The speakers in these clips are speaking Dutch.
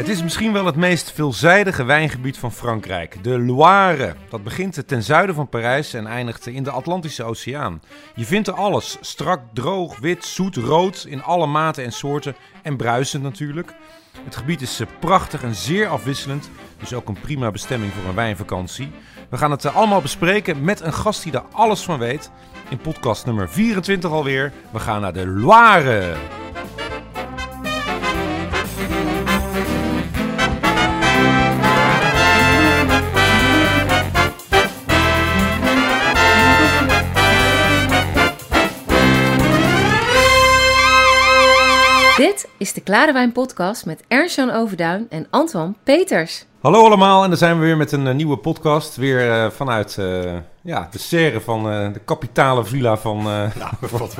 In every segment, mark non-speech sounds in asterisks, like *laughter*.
Het is misschien wel het meest veelzijdige wijngebied van Frankrijk, de Loire. Dat begint ten zuiden van Parijs en eindigt in de Atlantische Oceaan. Je vindt er alles: strak, droog, wit, zoet, rood, in alle maten en soorten en bruisend natuurlijk. Het gebied is eh, prachtig en zeer afwisselend, dus ook een prima bestemming voor een wijnvakantie. We gaan het eh, allemaal bespreken met een gast die daar alles van weet. In podcast nummer 24 alweer. We gaan naar de Loire. Is de Klare Wijn Podcast met Ernst-Jan Overduin en Antoine Peters. Hallo allemaal, en dan zijn we weer met een eh, nieuwe podcast. Weer eh, vanuit eh, ja, de serre van eh, de kapitale villa van, eh *laughs*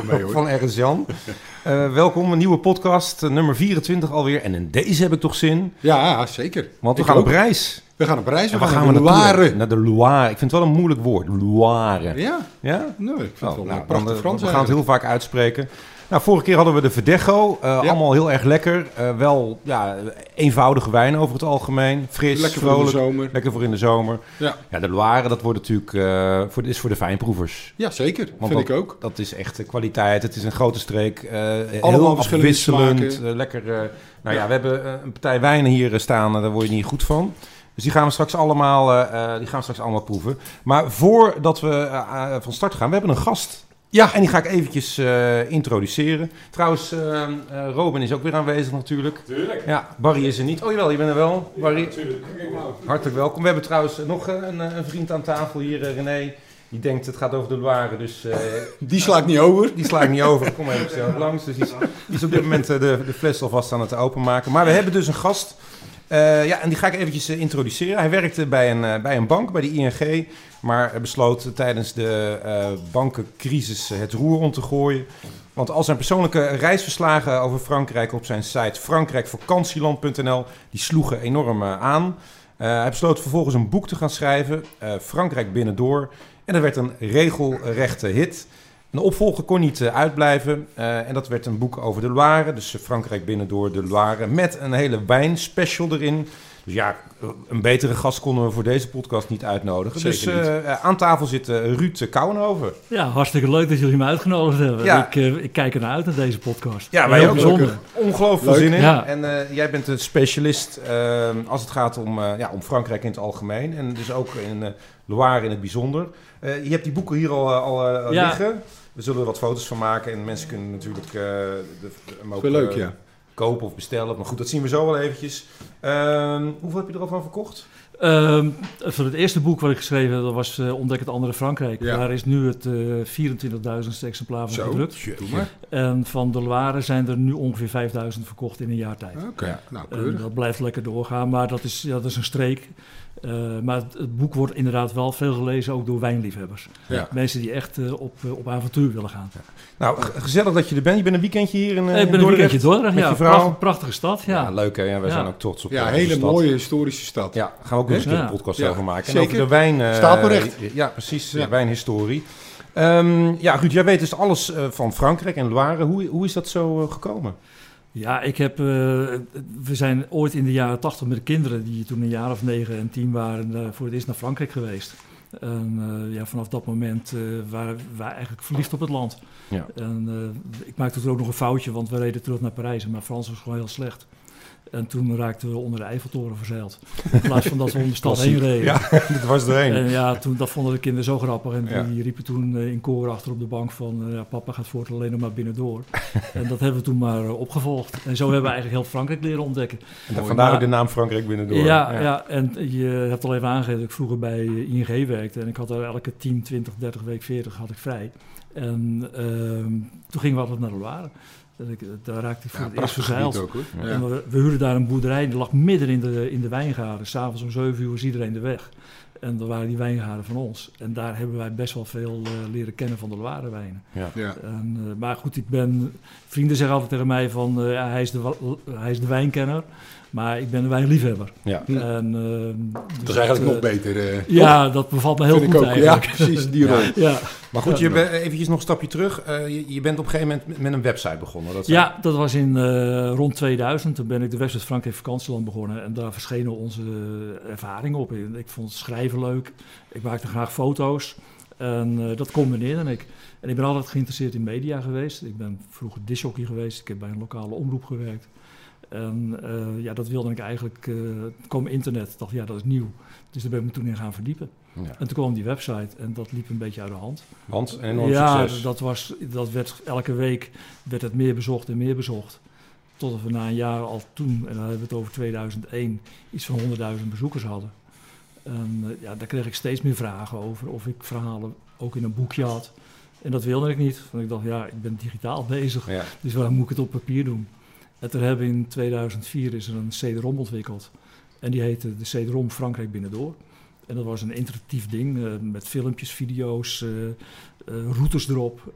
Nou, hoor. van Ernst Jan. Eh, welkom, een nieuwe podcast, nummer 24 alweer. En in deze heb ik toch zin, Ja, zeker. want we Ik gaan ook. op reis. We gaan op reis. We gaan, naar? Loire. Naar de Loire. Ik vind het wel een moeilijk woord, Loire. Ja, Ja? nee, ik vind Oh, het wel nou, een prachtig Frans We gaan het heel vaak uitspreken. Nou, vorige keer hadden we de Verdecho. eh, Ja. Allemaal heel erg lekker. Eh, wel ja, eenvoudige wijn over het algemeen. Fris, Lekker voor de vrolijk. zomer. Lekker voor in de zomer. Ja, Ja, de Loire, dat wordt natuurlijk eh, voor, is voor de fijnproevers. ja zeker. Want vind dat, ik ook. Dat is echt de kwaliteit. Het is een grote streek. Allemaal heel afwisselend. lekker. nou ja, we hebben een partij wijnen hier staan. daar word je niet goed van. Dus die gaan we straks allemaal, die gaan we straks allemaal proeven. Maar voordat we van start gaan, we hebben een gast. Ja, en die ga ik eventjes eh, introduceren. Trouwens, eh, eh, Robin is ook weer aanwezig natuurlijk. Tuurlijk. Ja, Barry is er niet. Oh jawel, je bent er wel. Barry, hartelijk welkom. We hebben trouwens nog een, een vriend aan tafel hier, René. Die denkt het gaat over de Loire, dus eh, *laughs* Die sla ik niet over. die sla ik niet over. Kom even snel langs. Dus die is, die is op dit moment de, de fles alvast aan het openmaken. Maar we hebben dus een gast. Eh, ja, en die ga ik eventjes introduceren. Hij werkte bij een, bij een bank, bij de ING. Maar besloot tijdens de eh, bankencrisis het roer om te gooien. Want al zijn persoonlijke reisverslagen over Frankrijk op zijn site frankrijkvakantieland.nl... die sloegen enorm eh, aan. Eh, hij besloot vervolgens een boek te gaan schrijven, Frankrijk binnendoor. En dat werd een regelrechte hit. Een opvolger kon niet uitblijven. en dat werd een boek over de Loire. Dus Frankrijk binnendoor de Loire. Met een hele wijnspecial erin. Dus ja, een betere gast konden we voor deze podcast niet uitnodigen. Zeker dus niet. eh, aan tafel zit eh, Ruud Kouwenhoven. Ja, hartstikke leuk dat jullie me uitgenodigd hebben. Ja. Ik, eh, ik kijk ernaar uit naar deze podcast. Ja, wij Heel ook. bijzonder. Ongelooflijk veel zin in. Ja. En eh, jij bent een specialist als het gaat om, eh, ja, om Frankrijk in het algemeen. En dus ook in eh, Loire in het bijzonder. Eh, je hebt die boeken hier al, al Ja. liggen. We zullen er wat foto's van maken. En mensen kunnen natuurlijk eh, de, ook leuk, ja. Kopen of bestellen. Maar goed, dat zien we zo wel eventjes. Ehm, hoeveel heb je er al van verkocht? Ehm, voor het eerste boek wat ik geschreven heb, dat was eh, Ontdek het andere Frankrijk. Ja. Daar is nu het eh 24.000ste exemplaar van Zo. gedrukt. En van de Loire zijn er nu ongeveer 5.000 verkocht in een jaar tijd. Oké, nou En dat blijft lekker doorgaan, maar dat is, ja, dat is een streek. Eh, maar het, het boek wordt inderdaad wel veel gelezen, ook door wijnliefhebbers. Ja. Mensen die echt eh, op, eh, op avontuur willen gaan. Nou, g- gezellig dat je er bent. Je bent een weekendje hier in, eh, ik ben een Dordrecht. weekendje Dordrecht, met ja. je vrouw. pracht- prachtige stad, Ja, ja. leuk hè. Ja, wij Ja. zijn ook trots op Ja, eh, een hele stad. mooie historische stad. Ja, gaan we ook eens een keer Ja. een podcast Ja, over maken. En zeker. over de wijn... eh, Staat me recht. Ja, precies. eh, Ja. wijnhistorie. Ehm, ja, Ruud, jij weet dus alles eh, van Frankrijk en Loire. Hoe, hoe is dat zo eh, gekomen? Ja, ik heb, eh, we zijn ooit in de jaren tachtig met de kinderen, die toen een jaar of negen en tien waren, eh, voor het eerst naar Frankrijk geweest. En eh, ja, vanaf dat moment waren wij eigenlijk verliefd op het land. Ja. En ik maakte toen ook nog een foutje, want we reden terug naar Parijs en mijn Frans was gewoon heel slecht. En toen raakten we onder de Eiffeltoren verzeild. In plaats van dat we om de stad heen reden. Ja, *laughs* dit was doorheen. En ja, toen, dat vonden de kinderen zo grappig. En Ja. die riepen toen eh, in koor achter op de bank van... eh, ja, papa gaat voort alleen nog maar binnendoor. *laughs* en dat hebben we toen maar eh, opgevolgd. En zo hebben we eigenlijk heel Frankrijk leren ontdekken. En Mooi. vandaar Maar- ook de naam Frankrijk binnendoor. Ja, ja. en je hebt al even aangegeven dat ik vroeger bij ING werkte. En ik had er elke 10, 20, 30 week, 40 had ik vrij. En ehm, toen gingen we altijd naar de Loire. Ik, daar raakte ik voor Ja, het eerst verzeild. ook. Ja. En we, we huurden daar een boerderij, die lag midden in de, in de wijngaarden. S'avonds om 7 uur was iedereen de weg. En dat waren die wijngaarden van ons. En daar hebben wij best wel veel eh, leren kennen van de Loire wijnen. Ja. Ja. En, eh, maar goed, ik ben, vrienden zeggen altijd tegen mij van, eh, ja, hij, is de, hij is de wijnkenner. Maar ik ben een wijnliefhebber. Ja. En, eh, Dat dus is eigenlijk eh, nog beter. eh, Ja, dat bevalt me heel vind goed ik ook. Ja, eigenlijk. precies, die *laughs* rol. Ja. Maar goed, Ja. je bent eventjes nog een stapje terug. Eh, je, je bent op een gegeven moment met- een website begonnen. Dat Ja, dat was in eh, rond 2000. Toen ben ik de website Frankrijk Vakantieland begonnen. En daar verschenen onze eh, ervaringen op. Ik vond schrijven leuk. Ik maakte graag foto's. En eh, dat combineerde ik. En ik ben altijd geïnteresseerd in media geweest. Ik ben vroeger disjockey geweest. Ik heb bij een lokale omroep gewerkt. En eh, ja, dat wilde ik eigenlijk. toen kwam internet. Ik dacht, ja, dat is nieuw. Dus daar ben ik me toen in gaan verdiepen. Ja. En toen kwam die website. En dat liep een beetje uit de hand. Want enorm ja, succes. dat was, dat werd elke week werd het meer bezocht en meer bezocht. Totdat we na een jaar al toen, en dan hebben we het over 2001, iets van 100.000 bezoekers hadden. En eh, ja, daar kreeg ik steeds meer vragen over of ik verhalen ook in een boekje had. En dat wilde ik niet, want ik dacht, ja, ik ben digitaal bezig, Ja. dus waarom moet ik het op papier doen? En toen hebben we in 2004 is er een CD-ROM ontwikkeld. En die heette de CD-ROM Frankrijk Binnendoor. En dat was een interactief ding eh, met filmpjes, video's, eh, eh, routes erop.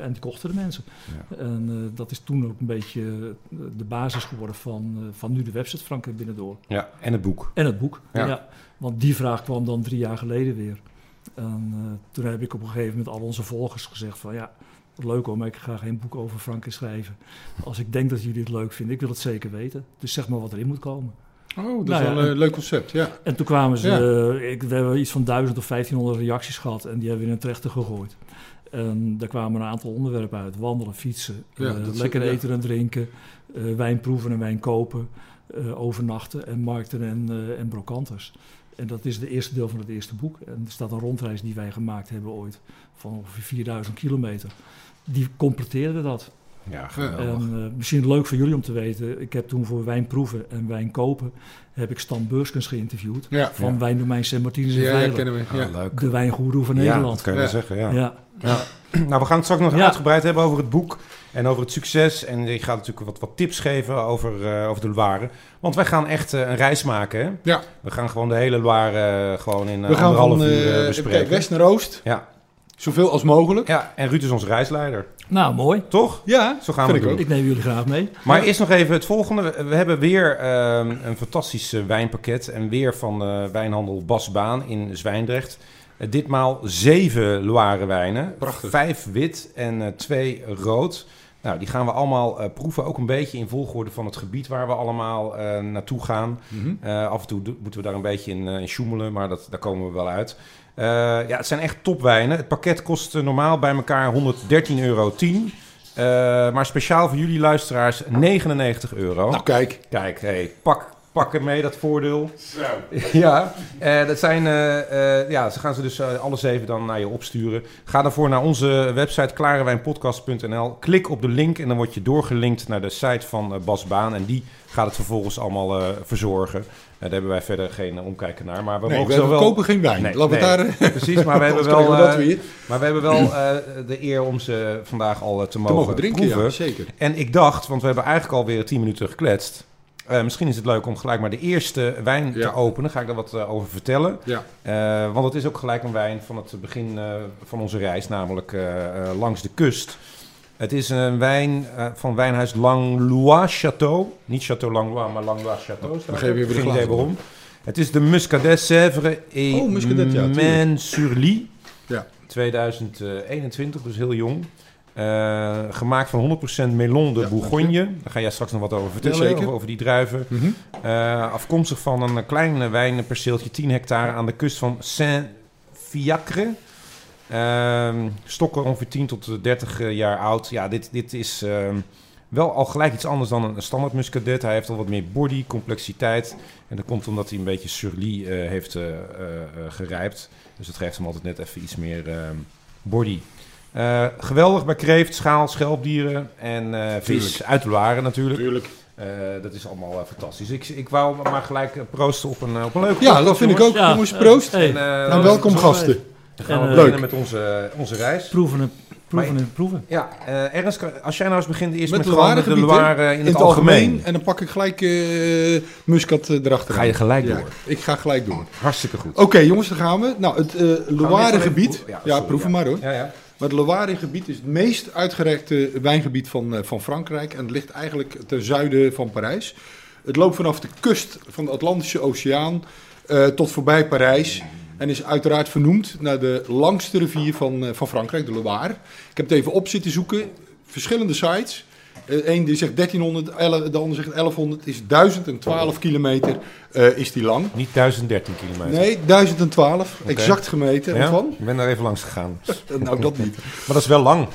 en die kochten de mensen. Ja. En dat is toen ook een beetje de basis geworden van, van nu de website Frankrijk Binnendoor. ja, en het boek. En het boek. Ja. Ja. want die vraag kwam dan drie jaar geleden weer. En toen heb ik op een gegeven moment al onze volgers gezegd van ja, leuk hoor, maar ik ga geen boek over Frankrijk schrijven. Als ik denk dat jullie het leuk vinden, ik wil het zeker weten. Dus zeg maar wat erin moet komen. Oh, dat Nou is ja, wel en- een leuk concept, ja. En toen kwamen ze, Ja. eh, ik, we hebben iets van 1000 of 1500 reacties gehad en die hebben we in een trechter gegooid. En daar kwamen een aantal onderwerpen uit. Wandelen, fietsen, Ja, eh, is- lekker eten en drinken, eh, wijn proeven en wijn kopen, eh, overnachten en markten en, eh, en brokantes. En dat is het eerste deel van het eerste boek. En er staat een rondreis die wij gemaakt hebben ooit van ongeveer 4000 kilometer. Die completeerde dat. Ja, geweldig. En eh, misschien leuk voor jullie om te weten. Ik heb toen voor wijn proeven en wijn kopen heb ik Stan Beurskens geïnterviewd Ja, van Ja. Wijndomein Sint Martinus in ja, ja kennen we. Ah, Ja. leuk. De wijngoeroe van Ja, Nederland. dat kan je wel zeggen, ja. Ja. Ja. *clears throat* Nou, we gaan het straks nog Ja. uitgebreid hebben over het boek en over het succes. En je gaat natuurlijk wat, wat tips geven over, eh, over de Loire. Want wij gaan echt eh, een reis maken, hè? Ja. We gaan gewoon de hele Loire gewoon in We gaan anderhalf van uur bespreken. kijken, west naar oost. Ja. Zoveel als mogelijk. ja, en Ruud is onze reisleider. Nou, mooi. Toch? Ja, Zo gaan vind we ik doen. Ik neem jullie graag mee. Maar Ja. eerst nog even het volgende. We, hebben weer ehm, een fantastisch eh, wijnpakket. En weer van eh, wijnhandel Bas Baan in Zwijndrecht. Eh, ditmaal zeven Loire wijnen. Prachtig. Vijf wit en eh, twee rood. Nou, die gaan we allemaal eh, proeven. Ook een beetje in volgorde van het gebied waar we allemaal eh, naartoe gaan. Mhm. Eh, af en toe moeten we daar een beetje in, eh, in sjoemelen, maar dat, daar komen we wel uit. Eh, ja, het zijn echt topwijnen. Het pakket kost eh, normaal bij elkaar 113,10 euro. Eh, maar speciaal voor jullie luisteraars 99 euro. Nou, kijk. Kijk, hey, pak, pak het mee, dat voordeel. *laughs* ja, eh, dat zijn, eh, eh, ja, ze gaan ze dus eh, alle zeven dan naar je opsturen. Ga daarvoor naar onze website klarewijnpodcast.nl. Klik op de link en dan word je doorgelinkt naar de site van Bas Baan. En die gaat het vervolgens allemaal eh, verzorgen. Daar hebben wij verder geen omkijken naar. Maar we Nee, mogen we zo wel... kopen geen wijn. Nee, nee. daar... Precies, maar we *laughs* hebben wel, we eh, maar we hebben wel eh, de eer om ze vandaag al te Te mogen, mogen drinken, ja, zeker. En ik dacht, want we hebben eigenlijk alweer 10 minuten gekletst. Eh, misschien is het leuk om gelijk maar de eerste wijn Ja. te openen. Ga ik daar wat eh, over vertellen. Ja. Eh, want het is ook gelijk een wijn van het begin van onze reis, namelijk langs de kust. Het is een wijn van wijnhuis Langlois Château. Niet Château Langlois, maar Langlois Château. staat geven er. we weer de Geen idee waarom. Het is de Muscadet Sèvres et Oh, Muscadet, ja, tuurlijk. Maine-sur-Lie. Ja. 2021, dus heel jong. Eh, gemaakt van 100% Melon de Ja, Bourgogne. Daar ga jij straks nog wat over vertellen, over, over die druiven. Mhm. Eh, afkomstig van een klein wijnperceeltje, 10 hectare aan de kust van Saint-Fiacre. Ehm, stokken ongeveer 10 tot 30 jaar oud. Ja, dit, dit is ehm, wel al gelijk iets anders dan een standaard muscadet. Hij heeft al wat meer body, complexiteit. En dat komt omdat hij een beetje surly eh, heeft eh, eh, eh, gerijpt. Dus dat geeft hem altijd net even iets meer ehm, body. Eh, geweldig bij kreeft, schaal, schelpdieren en eh, vis Tuurlijk. uit de Loire natuurlijk. Tuurlijk. Eh, dat is allemaal eh, fantastisch. Ik, ik wou maar gelijk proosten op een, op een leuke Ja, dat vind ik ook. Jongens, proost. Hey, En, eh, Nou, welkom gasten. Dan gaan we En, beginnen leuk. met onze, onze reis. proeven en proeven Maar- en proeven. Ja, eh Ernst, als jij nou eens begint eerst Met met, de gewoon de Loire in, in het algemeen. En dan pak ik gelijk eh muscat eh, erachter. Ga je gelijk Ja, door. ik ga gelijk door. Hartstikke goed. Oké, jongens, daar gaan we. Nou, het eh even proeven? Ja, sorry, proef hem maar hoor. Ja, ja. Het Loire-gebied is het meest uitgerekte wijngebied van, eh, van Frankrijk. En het ligt eigenlijk ten zuiden van Parijs. Het loopt vanaf de kust van de Atlantische Oceaan eh, tot voorbij Parijs. En is uiteraard vernoemd naar de langste rivier van, eh, van Frankrijk, de Loire. Ik heb het even op zitten zoeken. Verschillende sites. Eén die zegt 1300, ele- de ander zegt 1100. Is 1012 kilometer eh, is die lang. Niet 1013 kilometer. Nee, 1012. Oké. Exact gemeten. Ja? Van? Ik ben daar even langs gegaan. *laughs* Nou, dat niet. Maar dat is wel lang.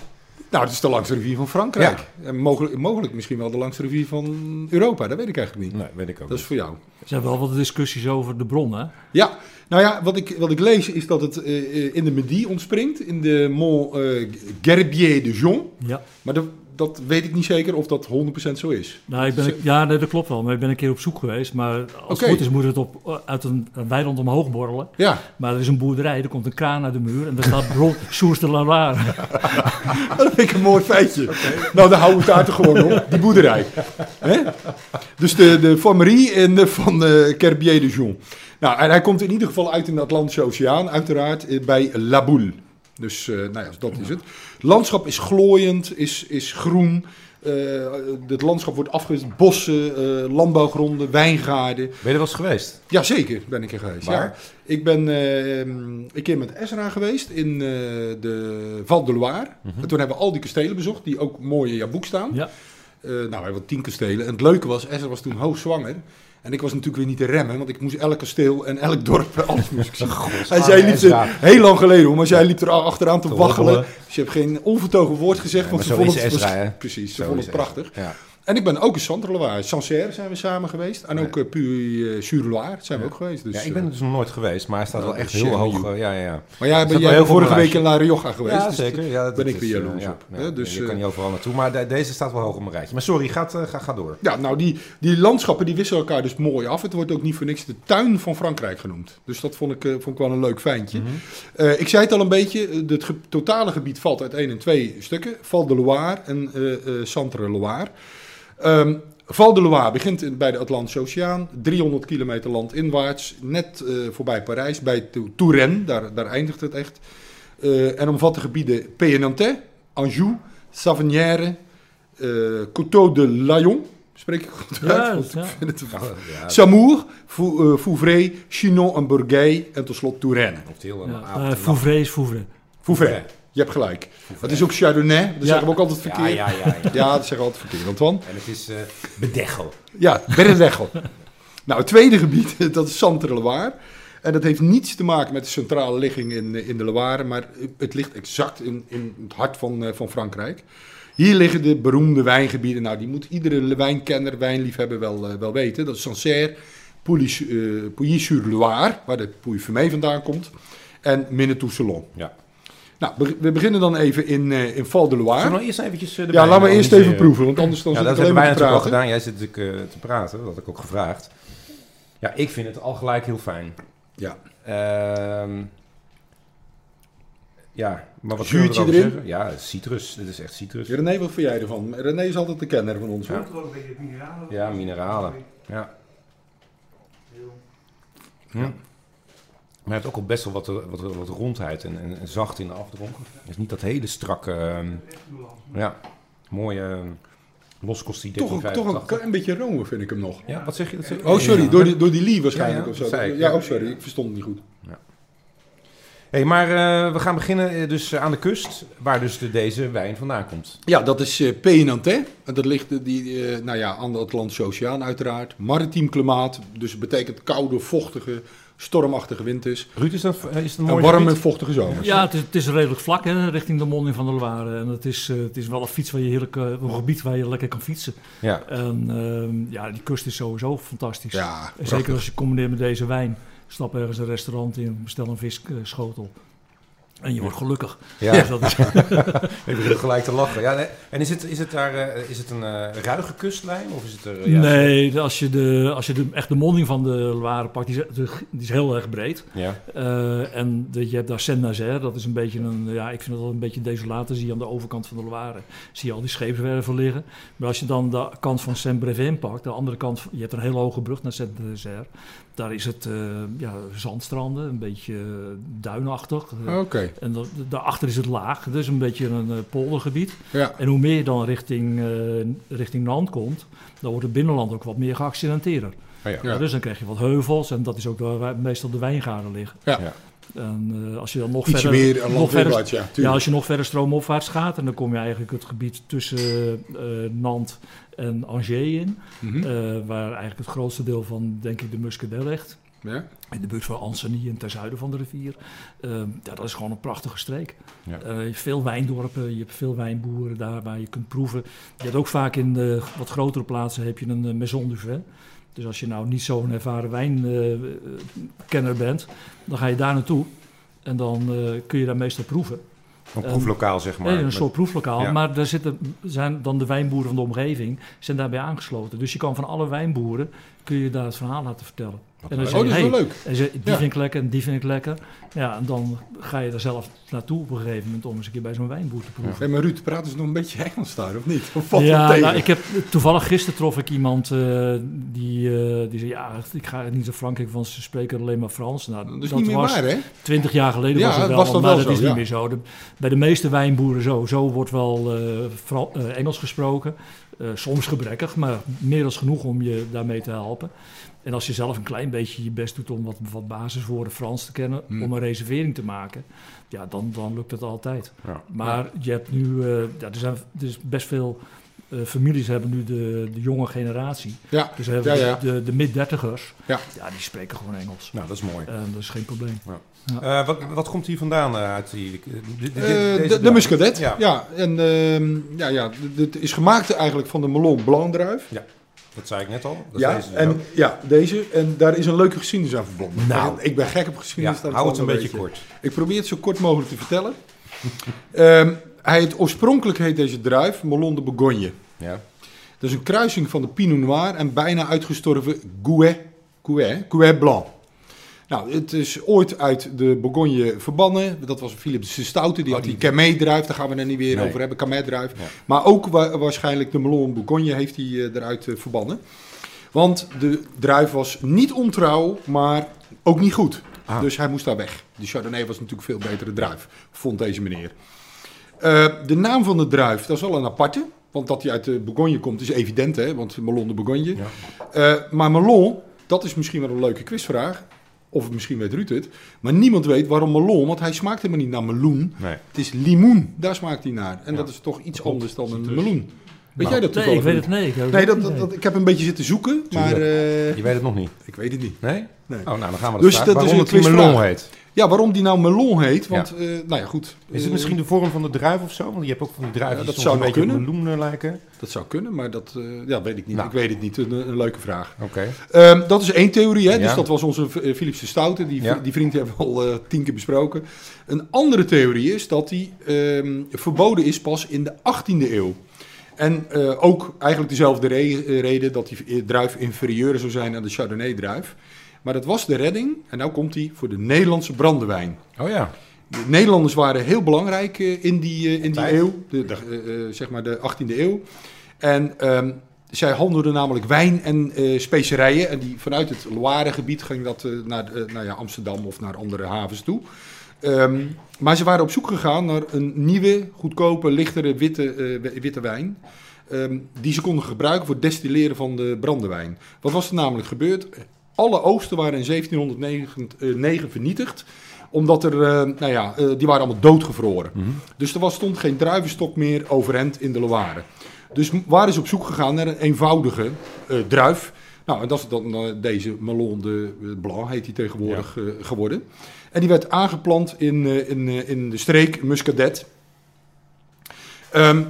Nou, het is de langste rivier van Frankrijk. En mogelijk, mogelijk misschien wel de langste rivier van Europa. Dat weet ik eigenlijk niet. Nee, weet ik ook Dat is voor jou. Er zijn wel wat discussies over de bron, hè? Ja, nou ja, wat ik, wat ik lees is dat het eh, eh, in de Midi ontspringt. In de Mont eh, Gerbier de Jon. Ja. Maar dat, dat weet ik niet zeker of dat 100% zo is. Nou, ik ben, ja, nee, dat klopt wel. Maar ik ben een keer op zoek geweest. Maar als het goed is, moet het op, uit een, een weiland omhoog borrelen. Ja, Maar er is een boerderij, er komt een kraan uit de muur. En daar staat *laughs* bron Source de la Loire. *laughs* dat vind ik een mooi feitje. Nou, dan houden we het daar toch gewoon op. Die boerderij. Hè? Dus de, de Formerie en de van eh Kerbier de Jon. Nou, en hij komt in ieder geval uit in de Atlantische Oceaan, uiteraard, eh, bij La Boule. Dus, eh, nou ja, dat is het. Het landschap is glooiend, is, is groen. Eh, het landschap wordt afgewisseld. Bossen, eh, landbouwgronden, wijngaarden. Ben je er wel eens geweest? Jazeker ben ik er geweest. Waar? Ja. Ik ben eh, een keer met Ezra geweest in de Val de Loire. Mhm. En toen hebben we al die kastelen bezocht, die ook mooi in jouw boek staan. Ja. Nou, we hebben tien kastelen. En het leuke was, Ezra was toen hoogzwanger. En ik was natuurlijk weer niet te remmen, want ik moest elk kasteel en elk dorp, *laughs* alles moest ik zien. En zij liep er, heel lang geleden hoor, maar zij liep er achteraan te, Te waggelen. Dus je hebt geen onvertogen woord gezegd, Ja, want ze vond het Ezra? Precies, ze Zo vond het prachtig. Ja. En ik ben ook in Centre-Loire. Sancerre zijn we samen geweest. En ook uh, Puy-sur-Loire zijn we ook geweest. Dus, ja, ik ben er dus nog nooit geweest, maar hij staat wel echt heel hoog. eh, ja, ja, ja. Maar jij, jij bent veel vorige week in La Rioja geweest. ja, dus zeker. Ja, dat ben ik weer eh, jaloers ja, op. Dus, je kan eh, niet overal naartoe, maar de- deze staat wel hoog op mijn rijtje. Maar sorry, ga, ga, ga door. Ja, nou die, die landschappen die wisselen elkaar dus mooi af. Het wordt ook niet voor niks de tuin van Frankrijk genoemd. Dus dat vond ik, eh, vond ik wel een leuk feintje. Mhm. Eh, ik zei het al een beetje, eh, het totale gebied valt uit één en twee stukken. Val de Loire en eh eh, Ehm, Val de Loire begint in- bij de Atlantische Oceaan, 300 kilometer landinwaarts, net eh, voorbij Parijs, bij Tou- Touraine, daar, daar eindigt het echt. Eh, en omvat de gebieden Pays-Nantais, Anjou, Savenière, eh Coteau de Layon, spreek ik goed Ja, uit? Want ja. ik vind het- Ja, ja, Samour, Fou- eh, Vouvray, Chinon en Bourgueil en tot slot Touraine. of heel een Ja, avond eh, Fouvray is Fouvray. Vouvray, je hebt gelijk. Het is ook Chardonnay, dat Ja. zeggen we ook altijd verkeerd. Ja, ja, ja. ja. Ja, dat zeggen we altijd verkeerd. Antoine. En het is eh bedechel. Ja, Berendechel. nou, het tweede gebied, *laughs* dat is Centre-Loire. En dat heeft niets te maken met de centrale ligging in, eh, in de Loire, maar het ligt exact in, in het hart van, eh, van Frankrijk. Hier liggen de beroemde wijngebieden. Nou, die moet iedere wijnkenner, wijnliefhebber wel, wel weten. Dat is Sancerre, Pouilly- Pouilly-sur-Loire, waar de Pouilly-Fumé vandaan komt. En Menetou-Salon. Ja. Nou, we beginnen dan even in, eh in Val de Zullen we Loire. nog eerst eventjes eh, de Ja, laten we eerst even proeven, want anders dan Ja, zit dat ik alleen hebben wij maar te natuurlijk al praten. gedaan. Jij zit natuurlijk eh, te praten, dat had ik ook gevraagd. Ja, ik vind het al gelijk heel fijn. Ja. Ehm, ja, maar wat we erover erin? zeggen? Ja, citrus. Dit is echt citrus. René, wat vind jij ervan? René is altijd de kenner van ons, hoor. Ja. Ja, mineralen. Ja. Hm. Maar hij heeft ook al best wel wat, wat, wat rondheid en, en, en zacht in de afdronk. Het is niet dat hele strakke... ehm, ja, mooie uh, loskostie Toch, een- toch een 1385. klein beetje romen vind ik hem nog. Ja, wat zeg je? Dat zeg- Oh, sorry, Ja. door die, door die lie waarschijnlijk Ja, ja, of zo. ik, ja, ja. oh, sorry, ik verstond het niet goed. Hey, maar eh, we gaan beginnen eh, dus eh, aan de kust, waar dus de, deze wijn vandaan komt. Ja, dat is eh Pays-Nantais. En dat ligt eh, die, eh, nou ja, aan de Atlantische Oceaan uiteraard. Maritiem klimaat, dus betekent koude, vochtige, stormachtige winters. Ruud, is dat, eh, is een En mooi warme, gebied? vochtige zomers. Ja, het is, het is redelijk vlak hè, richting de monding van de Loire. En het is, eh, het is wel een fiets waar je heerlijk, eh, een gebied waar je lekker kan fietsen. Ja, En ehm, ja, die kust is sowieso fantastisch. Ja, En zeker als je combineert met deze wijn. Stap ergens een restaurant in, bestel een visschotel. En je wordt gelukkig. ja. Dus dat is, *laughs* ik begin gelijk te lachen. Ja, nee. En is het, is het daar eh, is het een eh, ruige kustlijn? Of is het er, eh, nee, als je, de, als je de, echt de monding van de Loire pakt, die is, die is heel erg breed. Ja, en de, je hebt daar Saint-Nazaire, dat is een beetje een, ja, ik vind dat wel een beetje desolaat. Dan zie je aan de overkant van de Loire, zie je al die scheepswerven liggen. Maar als je dan de kant van Saint-Brevin pakt, de andere kant, je hebt een hele hoge brug naar Saint-Nazaire. Daar is het eh, ja, zandstranden, een beetje eh, duinachtig. Oké. En da- daarachter is het laag. Is een beetje een eh, poldergebied. Ja. En hoe meer je dan richting, eh richting Nant komt, dan wordt het binnenland ook wat meer geaccidenteerder. Oh ja. Ja. Dus dan krijg je wat heuvels en dat is ook waar meestal de wijngaarden liggen. Ja. En eh, als je dan nog Ietsje verder, meer nog verder, ja. ja, als je nog verder stroomopwaarts gaat, en dan kom je eigenlijk het gebied tussen eh Nantes en Angers in, Mhm. eh, waar eigenlijk het grootste deel van, denk ik, de Muscadet ligt. ja. In de buurt van Ancenis en ten zuiden van de rivier. Eh, ja, dat is gewoon een prachtige streek. Ja. Je hebt veel wijndorpen, je hebt veel wijnboeren daar waar je kunt proeven. Je hebt ook vaak in de wat grotere plaatsen heb je een maison du vin. Dus als je nou niet zo'n ervaren wijnkenner bent, dan ga je daar naartoe. En dan eh, kun je daar meestal proeven. Een proeflokaal, zeg maar. Nee, een soort proeflokaal. Ja. Maar daar zitten, zijn dan de wijnboeren van de omgeving zijn daarbij aangesloten. Dus je kan van alle wijnboeren kun je daar het verhaal laten vertellen. En dan Oh, dat is wel hey, leuk. en ze, die Ja. vind ik lekker en die vind ik lekker. Ja, en dan ga je er zelf naartoe op een gegeven moment om eens een keer bij zo'n wijnboer te proeven. Hey, maar Ruud, praten ze nog een beetje Engels daar, of niet? Of valt Ja, nou, ik heb, toevallig gisteren trof ik iemand eh, die, eh, die zei, ja, ik ga niet naar Frankrijk, want ze spreken alleen maar Frans. Nou, dat is niet meer was waar, hè? twintig jaar geleden Ja, was het wel, was dat maar wel dat zo, is niet meer zo. De- bij de meeste wijnboeren zo, zo wordt wel eh, Engels gesproken. Soms gebrekkig, maar meer dan genoeg om je daarmee te helpen. En als je zelf een klein beetje je best doet om wat, wat basiswoorden Frans te kennen, Hmm. om een reservering te maken, ja, dan, dan lukt het altijd. Ja. Maar je hebt nu, eh, ja, er zijn er is best veel eh, families hebben nu de, de jonge generatie. Ja, Dus hebben Ja, ja. de, de mid-dertigers, Ja. ja, die spreken gewoon Engels. Nou, dat is mooi. En dat is geen probleem. Eh, wat, wat komt hier vandaan eh, uit die... eh, Eh, de, de? Muscadet. Ja. Ja. en ehm, ja, ja, dit is gemaakt eigenlijk van de Melon Blanc druif. Dat zei ik net al. Dat Ja, deze dus en, ook. ja, deze. En daar is een leuke geschiedenis aan verbonden. Nou. ik ben gek op ja, geschiedenis. dat hou het een beetje kort. Ik probeer het zo kort mogelijk te vertellen. *laughs* Ehm, hij het, oorspronkelijk heet deze druif Melon de Bourgogne. Ja. Dat is een kruising van de Pinot Noir en bijna uitgestorven Gouet, Gouet, Gouet Blanc. Nou, het is ooit uit de Bourgogne verbannen. Dat was Philips de Stoute. Die Oh, had die die- Camet druif. Daar gaan we het niet weer Nee. over hebben. Camet druif. Ja. Maar ook wa- waarschijnlijk de Melon Bourgogne heeft hij eh, eruit eh, verbannen. Want de druif was niet ontrouw, maar ook niet goed. Ah. Dus hij moest daar weg. De Chardonnay was natuurlijk veel betere druif, vond deze meneer. Eh, de naam van de druif, dat is wel een aparte. Want dat hij uit de Bourgogne komt is evident, hè? want Melon de Bourgogne. Ja. Maar Melon, dat is misschien wel een leuke quizvraag. Of misschien weet Ruud het. Maar niemand weet waarom Melon, want hij smaakt helemaal niet naar meloen. Nee. Het is limoen, daar smaakt hij naar. En Ja. dat is toch iets Klopt, anders dan een meloen. Weet Nou, jij dat Nee, toevallig? ik weet het nee. Ik Nee, dat, niet, dat, nee. dat- ik heb een beetje zitten zoeken, maar eh, Je weet het nog niet. ik weet het niet. Nee? Nee. Oh, nou, dan gaan we Dus dus dat is waarom een het melon heet. Ja, waarom die nou melon heet, want eh, nou ja, goed. Is het Eh, misschien de vorm van de druif of zo? Want je hebt ook van die druiven Ja, die dat zou een beetje kunnen. meloen eh, lijken. Dat zou kunnen, maar dat eh, ja, weet ik niet. Nou. Ik weet het niet. Een, een leuke vraag. Oké. Ehm, dat is één theorie, hè? Ja. dus dat was onze eh, Philips de Stoute. Die, Ja. die vriend hebben we al eh, tien keer besproken. Een andere theorie is dat die ehm, verboden is pas in de 18e eeuw. En eh, ook eigenlijk dezelfde re- reden dat die druif inferieur zou zijn aan de Chardonnay-druif. Maar dat was de redding, en nou komt die voor de Nederlandse brandewijn. Oh ja. De Nederlanders waren heel belangrijk eh, in die, eh, in die eeuw, de, de, eh, zeg maar de 18e eeuw. En ehm, zij handelden namelijk wijn en specerijen. En die, vanuit het Loire-gebied ging dat naar nou ja, Amsterdam of naar andere havens toe. Ehm, maar ze waren op zoek gegaan naar een nieuwe, goedkope, lichtere witte, wi- witte wijn. ehm, die ze konden gebruiken voor het destilleren van de brandewijn. Wat was er namelijk gebeurd? Alle oogsten waren in 1709 vernietigd omdat er, eh, nou ja, eh, die waren allemaal doodgevroren. Mhm. Dus er was, stond geen druivenstok meer overeind in de Loire. Dus waren ze op zoek gegaan naar een eenvoudige eh, druif. Nou, en dat is dan eh, deze Melon de eh, Blanc, heet die tegenwoordig eh, geworden. En die werd aangeplant in, eh, in, eh, in de streek Muscadet. Ehm,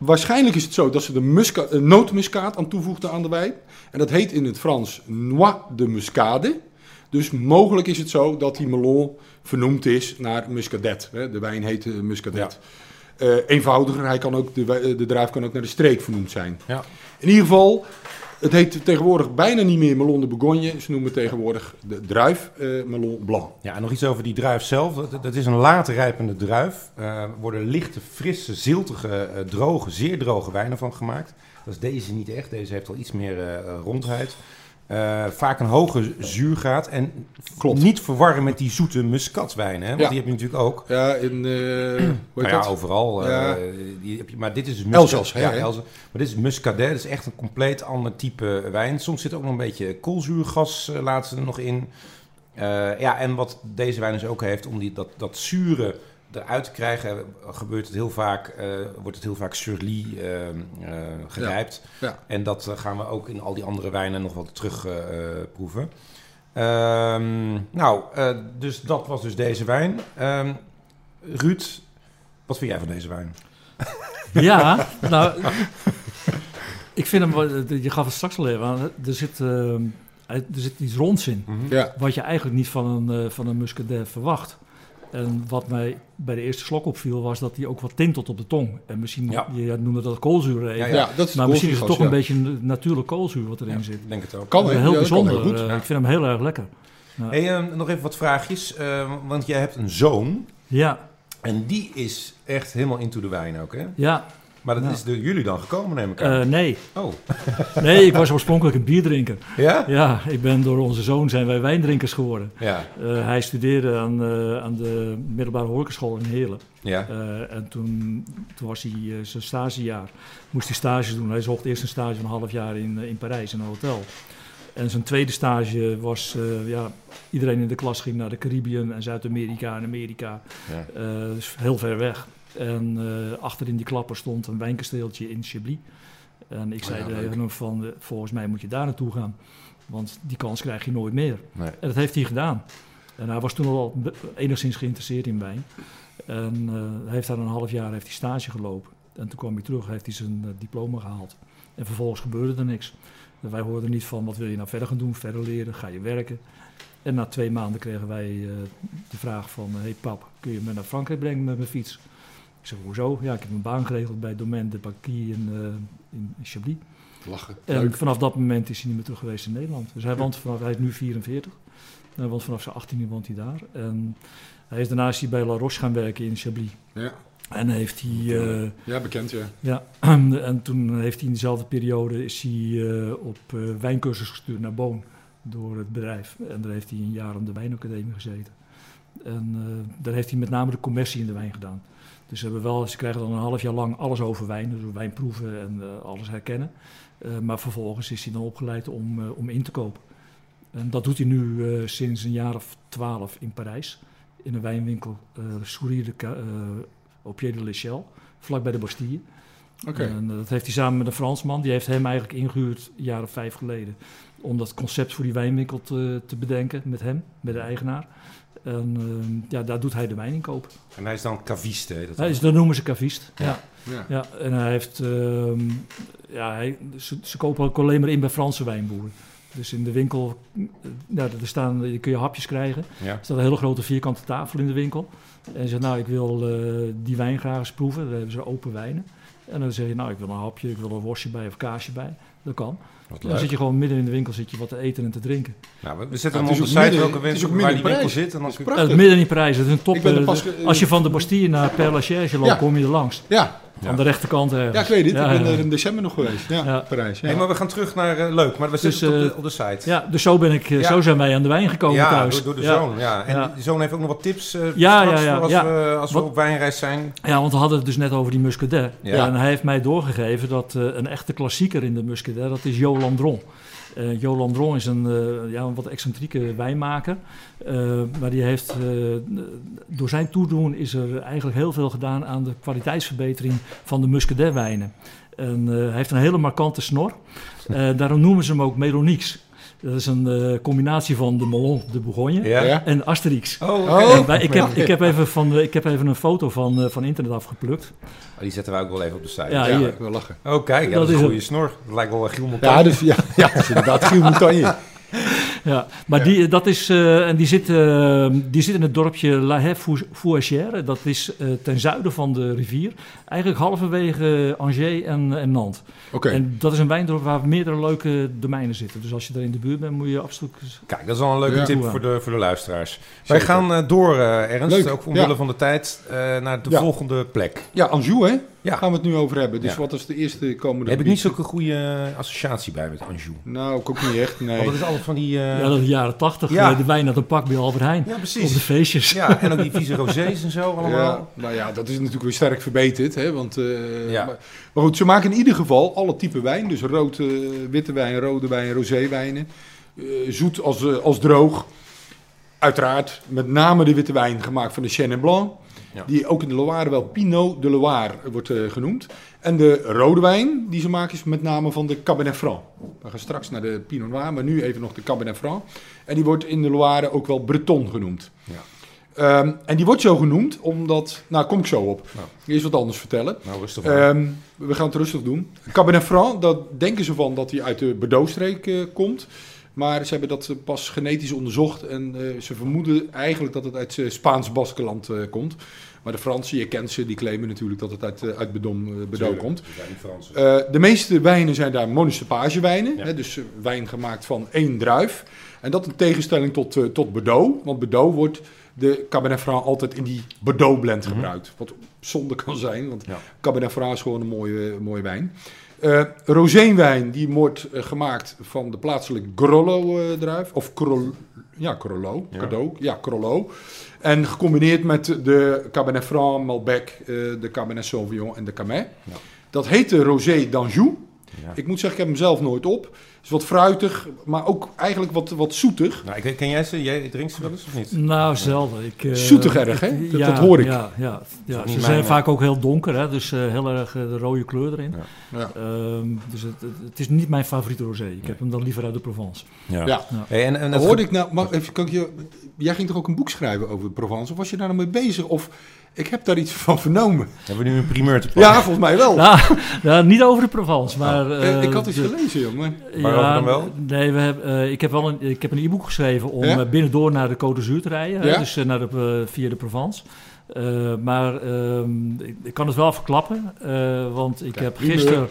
waarschijnlijk is het zo dat ze de musca eh, nootmuskaat aan toevoegden aan de wijn. En dat heet in het Frans Noix de Muscade. Dus mogelijk is het zo dat die melon vernoemd is naar Muscadet. Hè? De wijn heet eh, Muscadet. Eh, eenvoudiger, hij kan ook, de, wij- de druif kan ook naar de streek vernoemd zijn. Ja. In ieder geval, het heet tegenwoordig bijna niet meer Melon de Bourgogne. Ze noemen het tegenwoordig de druif eh, Melon Blanc. Ja, en nog iets over die druif zelf. Dat, dat is een laat rijpende druif. Er worden lichte, frisse, ziltige, eh, droge, zeer droge wijnen van gemaakt. Dat is deze niet echt. Deze heeft al iets meer eh, rondheid. Eh, vaak een hoge zuurgraad. En Klopt. niet verwarren met die zoete muskatwijnen. Hè? Want Ja. die heb je natuurlijk ook. Ja, in... eh hoe heet Nou ja, overal. eh, die heb je, maar dit is dus Elzas, hè, Ja, hè? Elzas. Maar dit is muscadet. Dat is echt een compleet ander type wijn. Soms zit ook nog een beetje koolzuurgas laten ze er nog in. Ja, en wat deze wijn dus ook heeft, om die, dat, dat zure eruit te krijgen, gebeurt het heel vaak, eh, wordt het heel vaak surly eh, eh, gerijpt. Ja. En dat gaan we ook in al die andere wijnen nog wat terug proeven. Ehm, nou, eh, dus dat was dus deze wijn. Ehm, Ruud, wat vind jij van deze wijn? *laughs* Ja, nou, ik vind hem, wel- je gaf het straks al even aan, er zit, eh, er zit iets ronds in. Ja, Wat je eigenlijk niet van een, eh, van een muscadet verwacht. En wat mij bij de eerste slok opviel, was dat hij ook wat tintelt op de tong. En misschien, Ja. je noemde dat koolzuur even. Ja, ja. dat is Maar misschien is het toch ja. een beetje een natuurlijk koolzuur wat erin Ja, zit. ik denk het ook. Kan, heel kan bijzonder. heel goed. Eh, Ja. Ik vind hem heel erg lekker. Hey, eh, nog even wat vraagjes. eh, want jij hebt een zoon. Ja, En die is echt helemaal into de wijn ook, hè? ja. Maar dat Ja. is door jullie dan gekomen, neem ik aan. Eh, nee. oh, *laughs* nee, ik was oorspronkelijk een bierdrinker. ja? Ja, ik ben door onze zoon zijn wij wijndrinkers geworden. Ja, Eh, hij studeerde aan, eh, aan de middelbare horecaschool in Heerlen. ja. En toen, toen was hij zijn stagejaar. Moest hij stages doen. Hij zocht eerst een stage van een half jaar in, in Parijs in een hotel. En zijn tweede stage was, ja, iedereen in de klas ging naar de Caribbean en Zuid-Amerika en Amerika. ja. Dus heel ver weg. En eh, achter in die klapper stond een wijnkasteeltje in Chablis. En ik Oh zei ja, tegen hem van, eh, volgens mij moet je daar naartoe gaan. Want die kans krijg je nooit meer. Nee. En dat heeft hij gedaan. En hij was toen al enigszins geïnteresseerd in wijn. En hij heeft daar een half jaar heeft hij stage gelopen. En toen kwam hij terug, heeft hij zijn diploma gehaald. En vervolgens gebeurde er niks. En wij hoorden niet van, wat wil je nou verder gaan doen? Verder leren, ga je werken? En na twee maanden kregen wij de vraag van... Hé hey pap, kun je me naar Frankrijk brengen met mijn fiets? Ik zeg, hoezo? Ja, ik heb een baan geregeld bij Domaine de Paquis in, eh, in Chablis. Lachen. En Leuk. vanaf dat moment is hij niet meer terug geweest in Nederland. Dus hij, woont vanaf, hij is nu 44. Hij woont vanaf zijn 18e woont hij daar. En hij is daarna is hij bij La Roche gaan werken in Chablis. Ja. En heeft hij, eh, ja, bekend, ja. ja, *clears throat* en toen heeft hij in dezelfde periode is hij eh, op eh, wijncursus gestuurd naar Boon door het bedrijf. En daar heeft hij een jaar aan de wijnacademie gezeten. En eh, daar heeft hij met name de commercie in de wijn gedaan. Dus ze, hebben wel, ze krijgen dan een half jaar lang alles over wijn, dus wijn proeven en eh, alles herkennen. Eh, maar vervolgens is hij dan opgeleid om, eh, om in te kopen. En dat doet hij nu sinds een jaar of twaalf in Parijs. In een wijnwinkel, Sourire de au Pied de l'Echelle, vlak bij de Bastille. Oké. En dat heeft hij samen met een Fransman. Die heeft hem eigenlijk ingehuurd een jaar of vijf geleden. Om dat concept voor die wijnwinkel te, te bedenken met hem, met de eigenaar. En eh, ja, daar doet hij de wijninkoop. En hij is dan caviste. Dat Hij is, dat noemen ze cavist. Ja. Ja. Ja, en hij heeft, ehm, ja, hij, ze, ze kopen ook alleen maar in bij Franse wijnboeren. Dus in de winkel, eh, nou, er staan, je kun je hapjes krijgen. ja. Er staat een hele grote vierkante tafel in de winkel. En je zegt, nou, ik wil eh, die wijn graag eens proeven. Dan hebben ze open wijnen. En dan zeg je, nou, ik wil een hapje, ik wil een worstje bij of kaasje bij. Dat kan. Wat Dan leuk. zit je gewoon midden in de winkel zit je wat te eten en te drinken. Nou, we- zetten hem het op de ook site welke het winkel, ook waar die midden in winkel Parijs. zit. En dan kun je- Eh, prachtig. midden in Parijs, dat is een top. Eh, als je van de Bastille naar Père Lachaise loopt, Ja. kom je er langs. Ja. Aan de rechterkant ergens. ja, ik weet het. Ja, ik ben ja. er in december nog geweest. Ja, Ja. Parijs. Ja. Nee, maar we gaan terug naar... eh, leuk, maar we Dus, op de, eh, op de site. Ja, dus zo, ben ik, eh, Ja. zo zijn wij aan de wijn gekomen Ja, thuis. door, door de ja. zoon. Ja. En Ja. die zoon heeft ook nog wat tips eh Ja, straks ja, ja, als, ja. we, als we Wat- op wijnreis zijn. Ja, want we hadden het dus net over die Muscadet. Ja. Ja. en hij heeft mij doorgegeven dat eh, een echte klassieker in de Muscadet, dat is Jo Landron. Eh Jo is een, eh, ja, wat excentrieke wijnmaker. Eh, maar die heeft, door zijn toedoen is er eigenlijk heel veel gedaan aan de kwaliteitsverbetering van de Muscadet wijnen. En hij heeft een hele markante snor. Daarom noemen ze hem ook Melonix. Dat is een eh, combinatie van de Melon de Bourgogne Ja. En Asterix. Oh. Oh. Wij- ik, heb, ik, heb even van, de- ik heb even een foto van, eh, van internet afgeplukt. Oh, die zetten we ook wel even op de site. Ja, Ja, ik wil lachen. Oh, kijk, ja, Dat dat, is een goede snor. Dat lijkt wel een Giel Montagne. Ja, dus, ja, ja, dat is inderdaad Giel Montagne. *laughs* Ja, maar Ja. Die, dat is, eh, en die, zit, eh, die zit in het dorpje La Haye-Fouachère. Dat is eh, ten zuiden van de rivier. Eigenlijk halverwege Angers en, en Nantes. Oké. En dat is een wijndorp waar meerdere leuke domeinen zitten. Dus als je daar in de buurt bent, moet je absoluut... Kijk, dat is al een leuke Ja. tip voor de, voor de luisteraars. Wij gaan door, eh, Ernst, Leuk, ook omwille ja. van de tijd, eh, naar de Ja. volgende plek. Ja, Anjou, hè? Ja. gaan we het nu over hebben. Dus Ja. wat is de eerste komende heb ik niet zulke goede eh, associatie bij met Anjou. Nou, ik ook niet echt, nee. Want dat is altijd van die... eh, Ja, dat is de jaren tachtig. Ja. eh, de wijn uit een pak bij Albert Heijn. ja, Op precies. de feestjes. *laughs* Ja, en ook die vieze rosés en zo allemaal. Ja, nou ja, dat is natuurlijk weer sterk verbeterd. Hè? Want, eh, Ja. maar, maar goed, ze maken in ieder geval alle typen wijn. Dus rood, eh, witte wijn, rode wijn, roséwijnen. Eh, zoet als, als droog. Uiteraard met name de witte wijn gemaakt van de Chenin Blanc. Ja. Die ook in de Loire wel Pinot de Loire wordt eh, genoemd. En de rode wijn die ze maken is met name van de Cabernet Franc. We gaan straks naar de Pinot Noir, maar nu even nog de Cabernet Franc. En die wordt in de Loire ook wel Breton genoemd. Ja. Ehm, en die wordt zo genoemd omdat... Nou, kom ik zo op. Nou. Eerst wat anders vertellen. Nou, rustig. Ehm, we gaan het rustig doen. Cabernet Franc, dat denken ze van dat hij uit de Bordeaux-streek eh, komt. Maar ze hebben dat eh, pas genetisch onderzocht. En eh, ze vermoeden eigenlijk dat het uit eh, Spaans-Baskeland eh, komt. Maar de Fransen, je kent ze, die claimen natuurlijk dat het uit, uit Bedom, Tuurlijk, komt. de meeste wijnen zijn daar monocepagewijnen. Ja. Dus wijn gemaakt van één druif. En dat in tegenstelling tot, tot Bordeaux. Want Bordeaux wordt de Cabernet Franc altijd in die Bordeaux blend Mhm. gebruikt. Wat zonde kan zijn, want Ja. Cabernet Franc is gewoon een mooie, mooie wijn. Eh roséwijn die wordt eh, gemaakt van de plaatselijke Grollo-druif. of Crol, ja, Crollo. Ja. Cadeau, ja, Crollo. En gecombineerd met de Cabernet Franc, Malbec, eh, de Cabernet Sauvignon en de Camet. Ja. Dat heet de Rosé d'Anjou. Ja. Ik moet zeggen, ik heb hem zelf nooit op. is wat fruitig, maar ook eigenlijk wat, wat zoetig. Nou, ik ken jij ze? Jij drinkt ze wel eens of niet? Nou, zelden. Ik, eh, Zoetig erg, hè? Dat- dat hoor ik. Ja, ja, ja. Ze mijn, zijn eh, vaak ook heel donker, hè? dus eh, heel erg de rode kleur erin. Ja. Ehm, dus het, het, is niet mijn favoriete rosé. Ik heb hem dan liever uit de Provence. Ja. Ja. Hey, en, en En dat hoorde ik nou, mag, even, kan ik je, jij ging toch ook een boek schrijven over Provence? Of was je daar nou mee bezig? Of ik heb daar iets van vernomen. hebben we nu een primeur te pakken? Ja, volgens mij wel. Nou, nou, niet over de Provence, maar... Eh, eh, ik had iets de- gelezen, joh. Maar, Waarover dan wel? Nee, we hebben, eh, ik heb wel een, ik heb een e-book geschreven om Ja? eh, binnendoor naar de Côte d'Azur te rijden. Ja? dus eh, naar de, eh, via de Provence. Eh, maar ehm, ik, ik kan het wel verklappen, eh, want ik Ja, heb gisteren...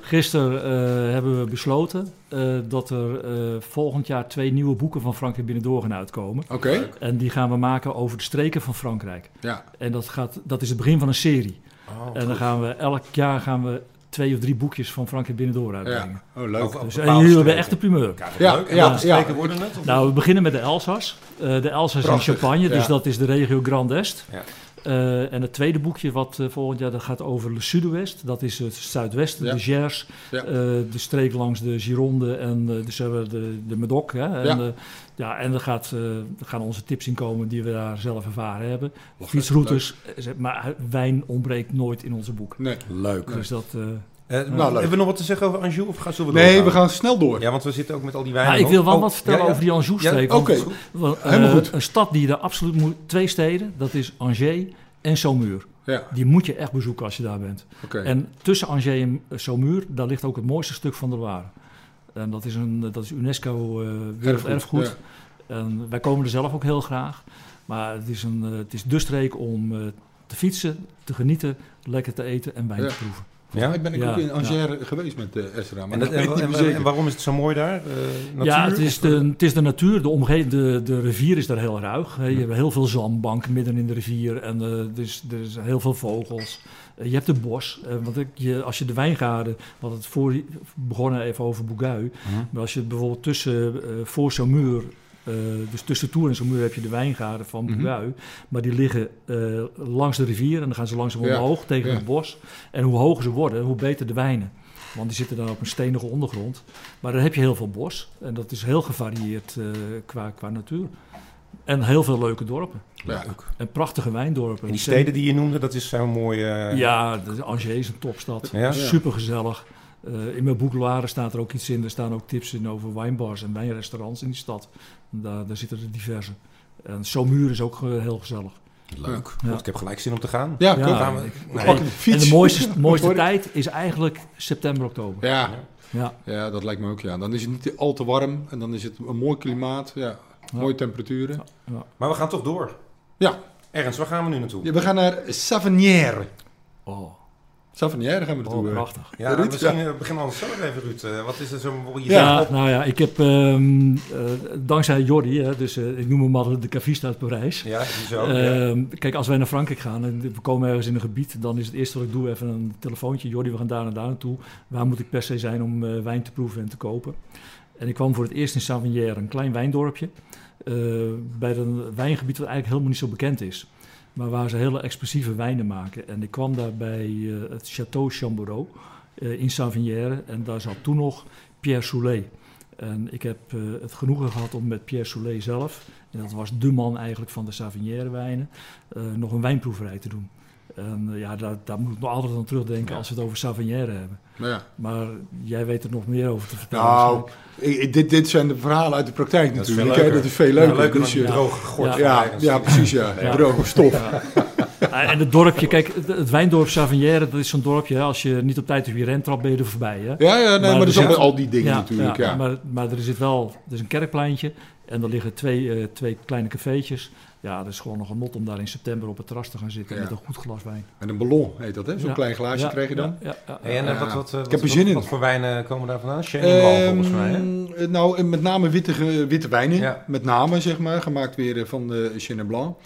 Gisteren eh, hebben we besloten eh, dat er eh, volgend jaar twee nieuwe boeken van Frankrijk binnendoor gaan uitkomen. Oké, En die gaan we maken over de streken van Frankrijk. ja. En dat, gaat, dat is het begin van een serie. Oh, en dan gaan we elk jaar gaan we twee of drie boekjes van Frankrijk binnendoor uitbrengen. ja. Oh, leuk. Dus en jullie hebben echt de primeur. Ja, Ja, leuk. En ja, ja. worden het? Of- Nou, we beginnen met de Elzas. Eh, de Elzas in Champagne, dus ja. dat is de regio Grand Est. Eh, en het tweede boekje wat eh, volgend jaar dat gaat over Le Sud-Ouest. Dat is het zuidwesten, Ja. de Gers, Ja. eh, de streek langs de Gironde en eh, dus hebben we de, de Medoc. Hè, en, Ja. ja. ja, en er, gaat, er gaan onze tips in komen die we daar zelf ervaren hebben. Fietsroutes, maar wijn ontbreekt nooit in onze boeken. Nee, Leuk. Dus dat... eh, Eh, Nou, leuk. hebben we nog wat te zeggen over Anjou? Of gaan, zullen we nee doorgaan? we gaan snel door. Ja, want we zitten ook met al die wijnen nou, ik nog. wil wel Oh, wat vertellen ja, ja. over die Anjou-streek. Oké. eh, Helemaal goed. Een stad die er absoluut moet... Twee steden, dat is Angers en Saumur. Ja, Die moet je echt bezoeken als je daar bent. oké. En tussen Angers en eh, Saumur, daar ligt ook het mooiste stuk van de Loire. En dat is, een, dat is UNESCO eh werelderfgoed. Ja. En wij komen er zelf ook heel graag. Maar het is, een, eh, het is de streek om eh, te fietsen, te genieten, lekker te eten en wijn Ja. te proeven. Volgens mij ben ik Ja, ook in ja. Angers geweest met uh, Esra. Maar En, dat ik waarom is het zo mooi daar? Eh, natuur, ja, het is, de, het is de natuur, de, omge de, de rivier is daar heel ruig. Je hebt heel veel zandbanken midden in de rivier en eh, er, is, er is heel veel vogels. Eh, je hebt het bos, eh, want ik, je, als je de wijngaarden, we hadden het voor, begonnen even over Bouguy, Mhm. maar als je bijvoorbeeld tussen, eh voor Saumur, eh, dus tussen Tours en Saumur heb je de wijngaarden van Mhm. Bouguy, maar die liggen eh, langs de rivier en dan gaan ze langzaam Ja, omhoog tegen ja. het bos. En hoe hoger ze worden, hoe beter de wijnen. Want die zitten dan op een stenige ondergrond. Maar dan heb je heel veel bos. En dat is heel gevarieerd eh, qua, qua natuur. En heel veel leuke dorpen. Ja. En prachtige wijndorpen. En die steden die je noemde, dat is zo'n mooi... eh, Ja, Angers is een topstad. Ja? Super gezellig. in mijn boek Loire staat er ook iets in. Er staan ook tips in over wijnbars en wijnrestaurants in die stad. Daar, daar zitten er diverse. En Saumur is ook eh, heel gezellig. Leuk. Ja. Goed, ik heb gelijk zin om te gaan. Ja, Ja, kom. Gaan we- ik- Nee. En de mooiste, *laughs* mooiste tijd is eigenlijk september, oktober. Ja. Ja. ja, dat lijkt me ook. Ja. Dan is het niet al te warm en dan is het een mooi klimaat. Ja. Mooie temperaturen. Maar we gaan toch door. Ja. Ernst, waar gaan we nu naartoe? Ja, we gaan naar Savenière. Oh. Savanière gaan we Oh, naartoe. eh. prachtig. Ja, Ruud, misschien eh, beginnen we anders zo even, Ruud. Eh, wat is er zo... Je Ja, op- nou ja, ik heb ehm, eh, dankzij Jordi, hè, dus eh, ik noem hem altijd de cavista uit Parijs. Ja, zo. ja. Ehm, Kijk, als wij naar Frankrijk gaan en we komen ergens in een gebied, dan is het eerste wat ik doe even een telefoontje. Jordi, we gaan daar en daar naartoe. Waar moet ik per se zijn om eh, wijn te proeven en te kopen? En ik kwam voor het eerst in Savinière, een klein wijndorpje. eh, bij een wijngebied wat eigenlijk helemaal niet zo bekend is. Maar waar ze hele expressieve wijnen maken. En ik kwam daar bij eh, het Château Chamboureau eh, in Savinière. En daar zat toen nog Pierre Soulet. En ik heb eh, het genoegen gehad om met Pierre Soulet zelf, en dat was de man eigenlijk van de Savinière wijnen, nog een wijnproeverij te doen. En eh, ja, daar, daar moet ik nog altijd aan terugdenken Ja. als we het over Savinière hebben. Nou ja. Maar jij weet er nog meer over te vertellen. Nou, ik- dit, dit zijn de verhalen uit de praktijk Dat is natuurlijk. leuker. Dat is veel Ja, leuker. leuker dus, droge gort. ja, ja, precies ja. Ja. Droge stof. *laughs* En het dorpje, kijk, het, het wijndorp Savinière, dat is zo'n dorpje, hè, als je niet op tijd op je rem trapt, ben je er voorbij. Hè? Ja, ja, nee, maar, er met al die dingen natuurlijk. Ja, Maar, maar er zit wel, er is een kerkpleintje en er liggen twee, eh, twee kleine cafeetjes. Ja, dat is gewoon nog een not om daar in september op het terras te gaan zitten Ja. met een goed glas wijn. En een ballon heet dat, hè? Zo'n Ja. klein glaasje Ja, krijg je dan. Ja, ja, ja. Hey, en eh, wat, wat, eh, Ik heb er zin in. Wat voor wijnen komen daar vandaan? Chenin Blanc volgens mij. hè? Ehm, nou, en met name witte, witte wijnen. Ja. Met name, zeg maar. Gemaakt weer eh, van de Chenin Blanc.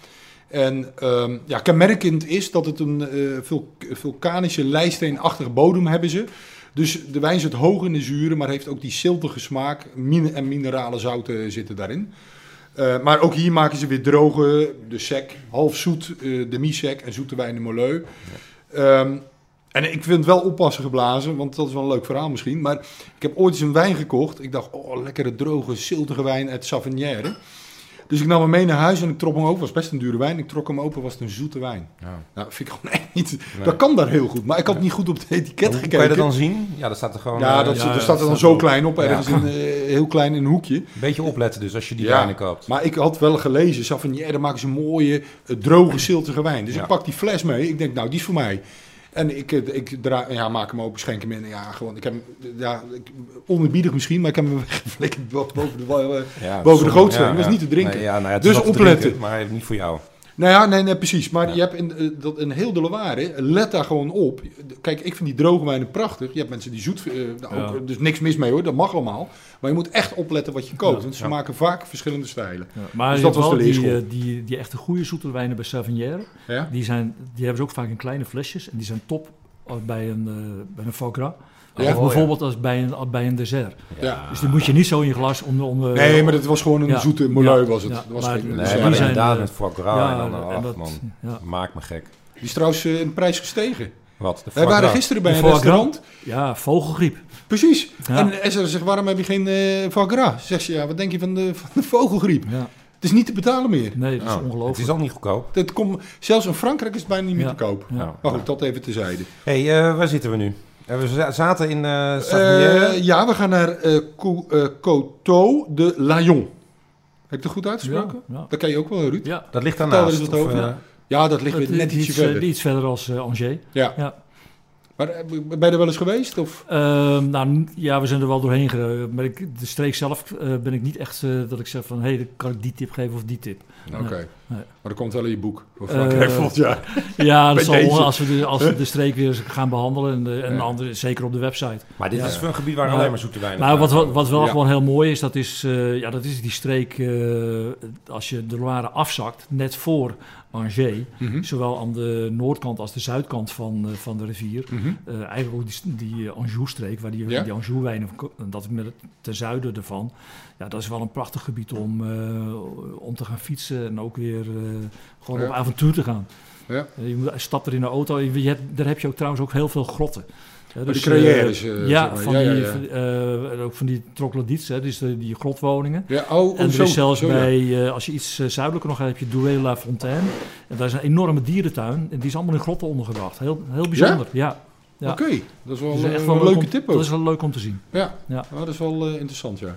En ehm, ja, kenmerkend is dat het een eh, vul- vulkanische lijststeenachtige bodem hebben ze. Dus de wijn zit hoog in de zuren, maar heeft ook die ziltige smaak. Min en minerale zouten zitten daarin. Eh, maar ook hier maken ze weer droge, de sec, half zoet, eh, de mi-sec en zoete wijn de Moleu. Ehm, en ik vind wel oppassen geblazen, want dat is wel een leuk verhaal misschien. Maar ik heb ooit eens een wijn gekocht. Ik dacht, oh, lekkere droge, ziltige wijn uit Savinière. Dus ik nam hem mee naar huis en ik trok hem open. Het was best een dure wijn. Ik trok hem open, was het een zoete wijn. Ja. Nou, vind ik gewoon echt niet... Nee. Dat kan daar heel goed. Maar ik had niet goed op het etiket gekeken. kan je dat dan zien? Ja, dat staat er gewoon... ja, eh, dat, ja, staat er dan zo klein op, ergens in, eh, heel klein in een hoekje. Beetje opletten dus als je die wijnen koopt. Maar ik had wel gelezen, Savinière, daar maken ze mooie, eh, droge, ziltige wijn. Dus ik pak die fles mee. Ik denk, nou, die is voor mij. En ik, eh, ik dra ja, maak hem open, schenk hem in. Ja, gewoon, ik heb ja, ik, misschien, maar ik heb hem *laughs* weggeflikkerd bo- boven de, wa- eh, Ja, boven de sommige- gootsteen. ja, was niet te drinken. Nee, nou het Dus opletten. drinken, maar niet voor jou. Nou ja, nee, nee precies. Maar Ja. je hebt in, eh, dat, in heel de Loire, let daar gewoon op. Kijk, ik vind die droge wijnen prachtig. Je hebt mensen die zoet, eh, nou, Ja. ook, dus niks mis mee hoor, dat mag allemaal. Maar je moet echt opletten wat je koopt. Want ze maken vaak verschillende stijlen. Ja, Maar Dus dat was de die, leerschool. eh, die, die echte goede zoete wijnen bij Savinière. Die, zijn, die hebben ze ook vaak in kleine flesjes. En die zijn top bij een, eh bij een foie gras. Ja? of bijvoorbeeld als bij een, bij een dessert. Ja. Dus die moet je niet zo in je glas om... om eh, Nee, maar dat was gewoon een Ja. zoete moleu Ja. was het. Dat was Maar- geen, Nee, die maar ja, zijn, inderdaad eh, met foie gras ja, en dan, en dat- man, ja. maakt me gek. Die is trouwens eh, in prijs gestegen. Wat? De Wij waren gisteren bij De een foie gras? restaurant. Ja, vogelgriep. Precies. Ja. En Esther zegt, waarom heb je geen eh foie gras? Zegt ze, ja, wat denk je van de, van de vogelgriep? Ja. Het is niet te betalen meer. Nee, dat is Oh, Het ongelooflijk. is al niet goedkoop. Dat komt, zelfs in Frankrijk is het bijna niet meer Ja. te koop. Ja. Nou, Maar goed, dat even tezijde. hey, eh, waar zitten we nu? We za- zaten in eh. Eh, ja, we gaan naar eh eh, Coteau de Layon. Heb ik het goed uitgesproken? Ja, ja. Dat ken je ook wel, Ruud. ja. dat ligt Vertel daarnaast. of, over. Ja, dat ligt Het- weer net iets, verder. iets verder als Angers. Ja. Ja. Maar ben je er wel eens geweest? Of? Ehm, nou, ja, we zijn er wel doorheen gereden. Maar ik, de streek zelf eh, ben ik niet echt eh, dat ik zeg van... hé, hey, kan ik die tip geven of die tip. Oké. Nee. Maar dat komt wel in je boek. Voor Eh, Frankrijk *laughs* volgend jaar. *laughs* Ja, dat zal deze. als we de, als we de streek weer gaan behandelen. En, de, en Ja. andere, zeker op de website. maar dit Ja. is een gebied waar Maar- alleen maar zoete wijnen Maar wat, vandaan wat, wat wel Ja. gewoon heel mooi is, dat is, eh, ja, dat is die streek... eh, als je de Loire afzakt, net voor Angers... Mhm. zowel aan de noordkant als de zuidkant van, eh, van de rivier... Mhm. Eh, eigenlijk ook die, die eh, Anjou-streek, waar die, Ja. die Anjou-wijnen, dat met het, ten zuiden ervan. Ja, dat is wel een prachtig gebied om, eh, om te gaan fietsen en ook weer eh, gewoon Ja. op avontuur te gaan. Ja. Eh, je stapt er in de auto, je, je hebt, daar heb je ook trouwens ook heel veel grotten. Ja, die carrières, ja, zeg maar. van Ja, ja, die, ja. ook van die troglodytes, hè, dus de, die grotwoningen. Ja, oh, oh, En er is zelfs zo, bij, als je iets zuidelijker nog hebt, heb je Douai-la-Fontaine. En daar is een enorme dierentuin. En die is allemaal in grotten ondergebracht. Heel, heel bijzonder, ja. ja. Oké, dat is wel Dus echt een wel leuke om- tip ook. Dat is wel leuk om te zien. Ja, Ja. Oh, dat is wel interessant, ja.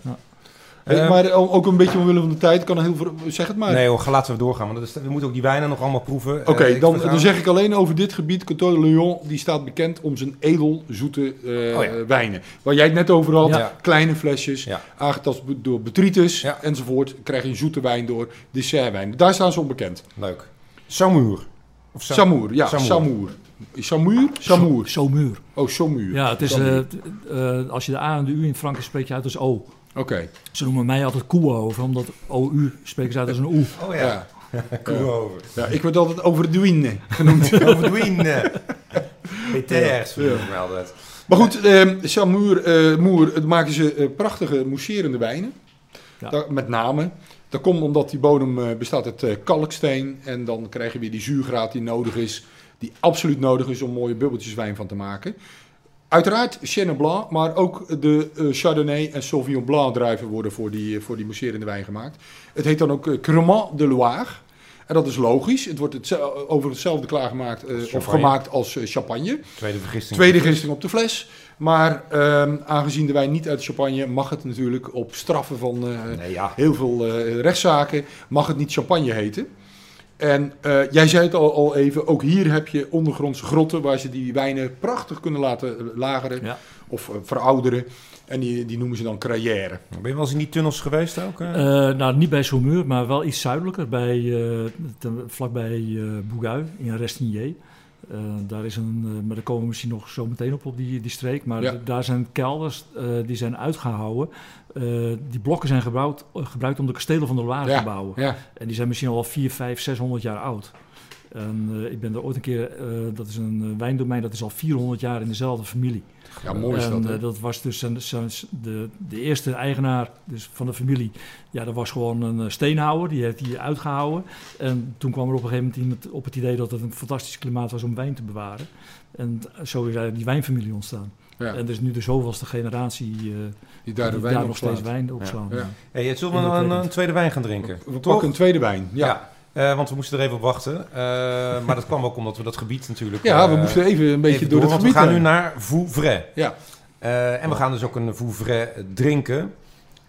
Ja. Hey, Eh, maar eh, ook een beetje omwille van de tijd, kan er heel veel... Zeg het maar. Nee hoor, laten we doorgaan. Want dat is- we moeten ook die wijnen nog allemaal proeven. Oké, Eh, ik- dan, dan zeg ik alleen over dit gebied. Coteau de Lyon, die staat bekend om zijn edelzoete eh Oh ja. wijnen. Waar jij het net over had, Ja. kleine flesjes, Ja. aangetast door botrytis Ja. enzovoort. Krijg je een zoete wijn door, dessertwijn. Daar staan ze onbekend. Leuk. Samour. Of Sa- Samour, ja, Samour. Samour. Samuur? Samour. Oh, Samuur. Ja, het is, als je de A en de U in Frankrijk spreek je uit als O. Oké. Ze noemen mij altijd koe over, omdat OU spreken ze uit als een oe. Oh Ja. Koe over. ja, ik word altijd over de Douine genoemd. *laughs* Over Dwayne. *laughs* PTR's Ja. ja. me altijd. maar goed, eh Samuur, eh, Moer, het maken ze eh, prachtige mousserende wijnen. Ja. Daar- met name. Dat komt omdat die bodem eh, bestaat uit eh, kalksteen. En dan krijg je weer die zuurgraad die nodig is. Die absoluut nodig is om mooie bubbeltjes wijn van te maken. Uiteraard Chenin Blanc, maar ook de eh, Chardonnay en Sauvignon Blanc druiven worden voor die, eh, voor die mousserende wijn gemaakt. Het heet dan ook eh, Cremant de Loire. En dat is logisch. Het wordt hetze- over hetzelfde klaargemaakt of gemaakt als champagne. Tweede vergisting. Tweede gisting op de fles. Maar ehm, aangezien de wijn niet uit champagne mag het natuurlijk op straffen van Nee, ja. heel veel rechtszaken, mag het niet champagne heten. En eh, jij zei het al, al even, ook hier heb je ondergrondse grotten waar ze die wijnen prachtig kunnen laten lageren Ja. of eh, verouderen. En die, die noemen ze dan crayère. Ben je wel eens in die tunnels geweest ook? eh? Eh, nou, niet bij Saumur, maar wel iets zuidelijker, bij, eh, ten- vlakbij eh Bougui in Restigné. Eh, daar is een, eh, maar daar komen we misschien nog zo meteen op, op die, die streek. Maar Ja. daar zijn kelders eh, die zijn uitgehouden. Eh, die blokken zijn gebouwd, eh, gebruikt om de kastelen van de Loire te bouwen. Ja, En die zijn misschien al 4, 5, 600 jaar oud. En eh, ik ben er ooit een keer, eh, dat is een eh, wijndomein, dat is al 400 jaar in dezelfde familie. ja mooi is en dat. eh, dat was dus zijn, zijn- de, de eerste eigenaar dus van de familie. Ja, dat was gewoon een eh, steenhouwer. Die heeft die uitgehouden. En toen kwam er op een gegeven moment iemand op het idee dat het een fantastisch klimaat was om wijn te bewaren. En zo is eigenlijk die wijnfamilie ontstaan. ja, En dus nu de zoveelste generatie eh, die daar de die wijn daar op nog steeds wijn opslaan. Ja. Hey, het zullen we de een, tweede. een tweede wijn gaan drinken? We Toch? pakken een tweede wijn. Ja, Eh, want we moesten er even op wachten. Eh, maar dat kwam ook omdat we dat gebied natuurlijk... ja we eh, moesten even een beetje even door het gebied we gaan nu naar Vouvray. Ja, en we gaan dus ook een Vouvray drinken.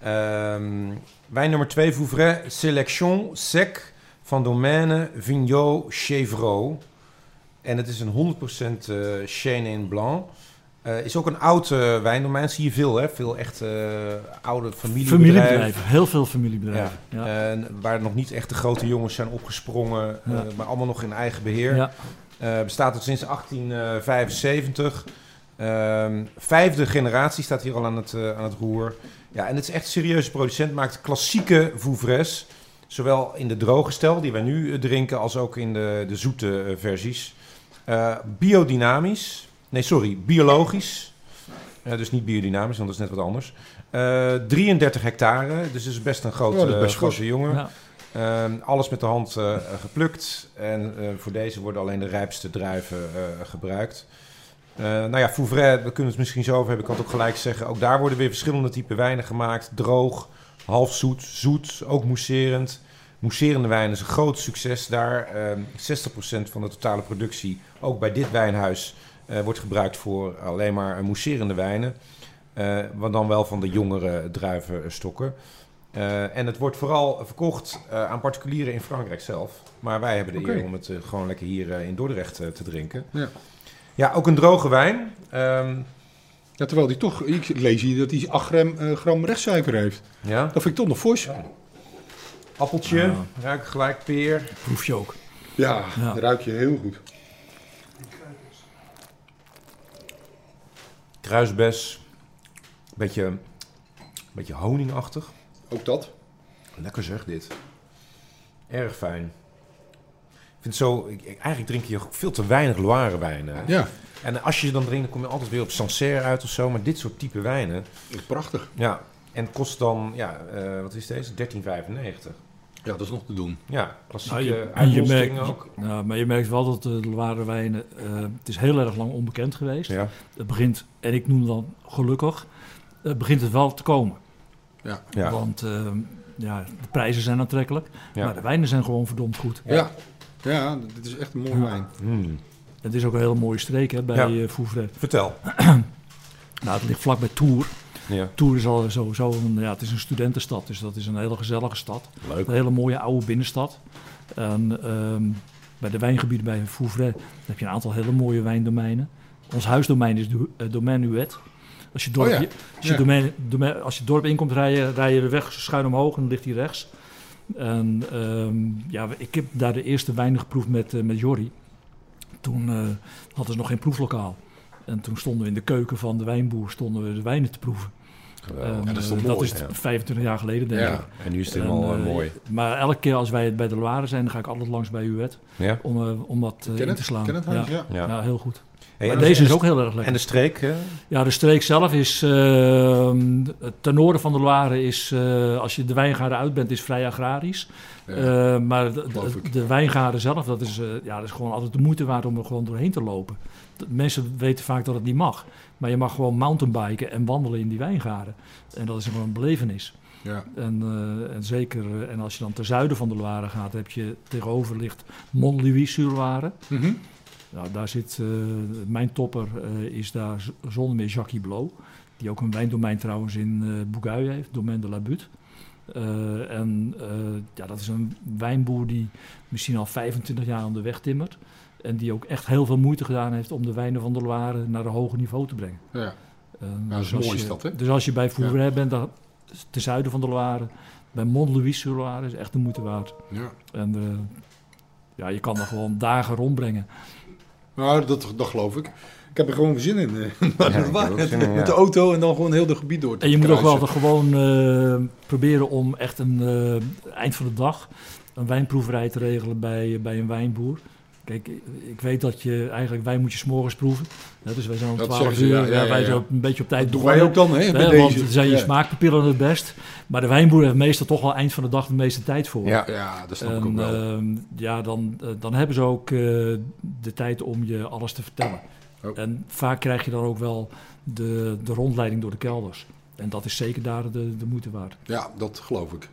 Ehm, wijn nummer 2, Vouvray Sélection Sec van Domaine Vigneault Chevreau. En het is een 100% eh Chenin Blanc. Eh, is ook een oud eh, wijndomein, zie je veel hè? Veel echt eh, oude familiebedrijven. Familiebedrijven, heel veel familiebedrijven. Ja. Waar nog niet echt de grote jongens zijn opgesprongen, Ja. maar allemaal nog in eigen beheer. Ja. Eh, bestaat al sinds 1875. Ehm, vijfde generatie staat hier al aan het, aan het roer. Ja, en het is echt een serieuze producent. Maakt klassieke Vouvres. Zowel in de droge stijl die wij nu drinken, als ook in de, de zoete versies. Biodynamisch. Nee, sorry, biologisch. Eh, dus niet biodynamisch, want dat is net wat anders. Eh, 33 hectare, dus is best een grote, Ja, dat is best grote jongen. Ja. Ehm, alles met de hand eh, geplukt. En eh, voor deze worden alleen de rijpste druiven eh, gebruikt. Eh, nou ja, Vouvray, we kunnen het misschien zo over hebben. Ik kan het ook gelijk zeggen. Ook daar worden weer verschillende typen wijnen gemaakt. Droog, half zoet, zoet, ook mousserend. Mousserende wijn is een groot succes daar. Ehm 60% van de totale productie, ook bij dit wijnhuis, eh, wordt gebruikt voor alleen maar eh, mousserende wijnen. Eh wat dan wel van de jongere druivenstokken. Eh, en het wordt vooral verkocht eh, aan particulieren in Frankrijk zelf. Maar wij hebben de Oké. eer om het eh, gewoon lekker hier eh, in Dordrecht eh, te drinken. Ja. Ja, ook een droge wijn. Ehm, Ja, terwijl die toch, ik lees hier dat hij 8 gram, eh, gram rechtssuiker heeft. ja. Dat vind ik toch nog fors. Ja, Appeltje, Ja. ruik gelijk peer. Proef je ook. ja, Ja. dat ruik je heel goed. Kruisbes. Beetje, beetje honingachtig. Ook dat. Lekker zeg dit. Erg fijn. Ik vind zo, ik, eigenlijk drink je veel te weinig Loire wijnen. Ja, En als je ze dan drinkt, dan kom je altijd weer op Sancerre uit of zo. Maar dit soort type wijnen, is prachtig. ja. En kost dan, ja, eh, wat is deze? 13,95. Ja, dat is nog te doen. Ja, klassieke Nou, je, en je uitmostering merkt, ook. nou, maar je merkt wel dat de Loire wijnen, eh, het is heel erg lang onbekend geweest. Ja, Het begint, en ik noem dan gelukkig, het begint het wel te komen. Ja, ja. Want eh, ja, de prijzen zijn aantrekkelijk, Ja. maar de wijnen zijn gewoon verdomd goed. ja. ja. dit is echt een mooie Ja. wijn. Hmm. Het is ook een hele mooie streek hè, bij Ja. eh. Vertel. *clears throat* Nou, het ligt vlak bij Tours. Ja, Tours is al sowieso een, ja, het is een studentenstad, dus dat is een hele gezellige stad. leuk. Een hele mooie oude binnenstad. En ehm, bij de wijngebieden bij Vouvray heb je een aantal hele mooie wijndomeinen. Ons huisdomein is do, eh, Domaine Huet. Als je, dorp, Oh ja, als, je ja. domein, domein- als je het dorp inkomt, rij je, rij je de weg schuin omhoog en dan ligt hij rechts. En ehm, ja, ik heb daar de eerste wijnen geproefd met, eh, met Jorri. Toen eh, hadden ze nog geen proeflokaal. En toen stonden we in de keuken van de wijnboer stonden we de wijnen te proeven. Ja, dat is eh, toch dat mooi, is ja. 25 jaar geleden, denk Ja. ik. En nu is het En, helemaal eh, eh, mooi. Maar elke keer als wij bij de Loire zijn, dan ga ik altijd langs bij Uwet Ja? om, eh, om dat Ken in het? te slaan. Ken het ja. huis? Ja. Ja. Ja, heel goed. Hey, maar en deze de- is ook heel erg lekker. En de streek, hè? Ja, de streek zelf is, eh, ten noorden van de Loire is, eh, als je de wijngaarden uit bent, is vrij agrarisch. Ja. Eh, maar de, de, wijngaarden zelf, dat is, eh, ja, dat is gewoon altijd de moeite waard om er gewoon doorheen te lopen. Mensen weten vaak dat het niet mag. Maar je mag gewoon mountainbiken en wandelen in die wijngaarden. En dat is gewoon een belevenis. Ja. En, eh, en zeker, eh, en als je dan ten zuiden van de Loire gaat, heb je tegenover ligt Mont-Louis-sur-Loire. Mhm. Nou, daar zit, eh, mijn topper is daar zonder meer Jacques Blot. Die ook een wijndomein trouwens in Bouguille heeft, Domaine de la Butte. En ja, dat is een wijnboer die misschien al 25 jaar aan de weg timmert. En die ook echt heel veel moeite gedaan heeft om de wijnen van de Loire naar een hoger niveau te brengen. Ja. Ja, dat is dus als mooi je- is dat, hè? Dus als je bij Vouvray bent, dan, ten zuiden van de Loire, bij Mont-Louis-sur-Loire, is echt de moeite waard. ja. En eh, ja, je kan er gewoon dagen rondbrengen. Nou, dat, dat geloof ik. Ik heb er gewoon zin in. eh, *laughs* Ja, zin in, *laughs* Met de auto en dan gewoon heel de gebied door te En je moet ook wel gewoon eh, proberen om echt een eh, eind van de dag een wijnproeverij te regelen bij, bij een wijnboer. Kijk, ik- weet dat je eigenlijk wijn moet je s'morgens proeven. Ja, dus wij zijn om Dat 12 zeggen ze, uur. ja, Ja, ja, ja, wij zijn een beetje op tijd Dat doen wij ook dan, hè? Bij Hè, deze. want zijn je smaakpapillen het best. Maar de wijnboer heeft meestal toch wel eind van de dag de meeste tijd voor. Ja. Ja, dat snap ik ook wel. ehm, ja, dan, eh, dan hebben ze ook eh, de tijd om je alles te vertellen. Oh. En vaak krijg je dan ook wel de, de rondleiding door de kelders. En dat is zeker daar de, de moeite waard. Ja, dat geloof ik.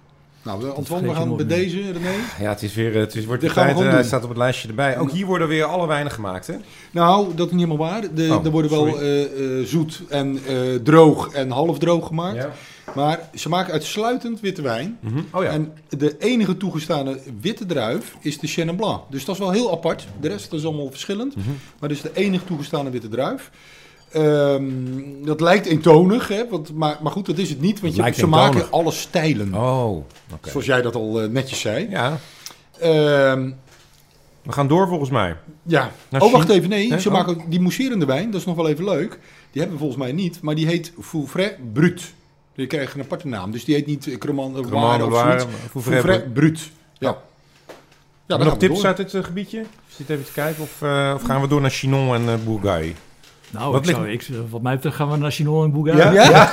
Nou, Antoine, we gaan bij deze, René. Ja, het is weer, het is, wordt we tijd. Hij staat op het lijstje erbij. Ook hier worden weer alle wijnen gemaakt, hè? Nou, dat is niet helemaal waar. De, Oh, er worden wel sorry. eh, eh, zoet en eh, droog en half droog gemaakt. Ja. Maar ze maken uitsluitend witte wijn. Mhm. Oh ja. En de enige toegestane witte druif is de Chenin Blanc. Dus dat is wel heel apart. De rest is allemaal verschillend. Mhm. Maar dit is de enige toegestane witte druif. Ehm, dat lijkt eentonig, hè? Want, maar, maar goed, dat is het niet. Want je, ze maken alle stijlen. Oh. Zoals jij dat al eh, netjes zei. Ja, Ehm, we gaan door volgens mij. ja. Naar oh, wacht even. Nee, ze Oh. maken die mousserende wijn. Dat is nog wel even leuk. Die hebben we volgens mij niet. Maar die heet Fouvray Brut. Die krijgt een aparte naam. Dus die heet niet eh, Cremant de of zoiets. Fouvray Fouvray Brut. Ja. We nog tips door. uit dit eh, gebiedje? Zit even te kijken. Of, of gaan we door naar Chinon en Bourgogne? Nou, Wat ik zou, ik, wat mij betreft gaan we naar Chinon en Bougain. Ja? *laughs*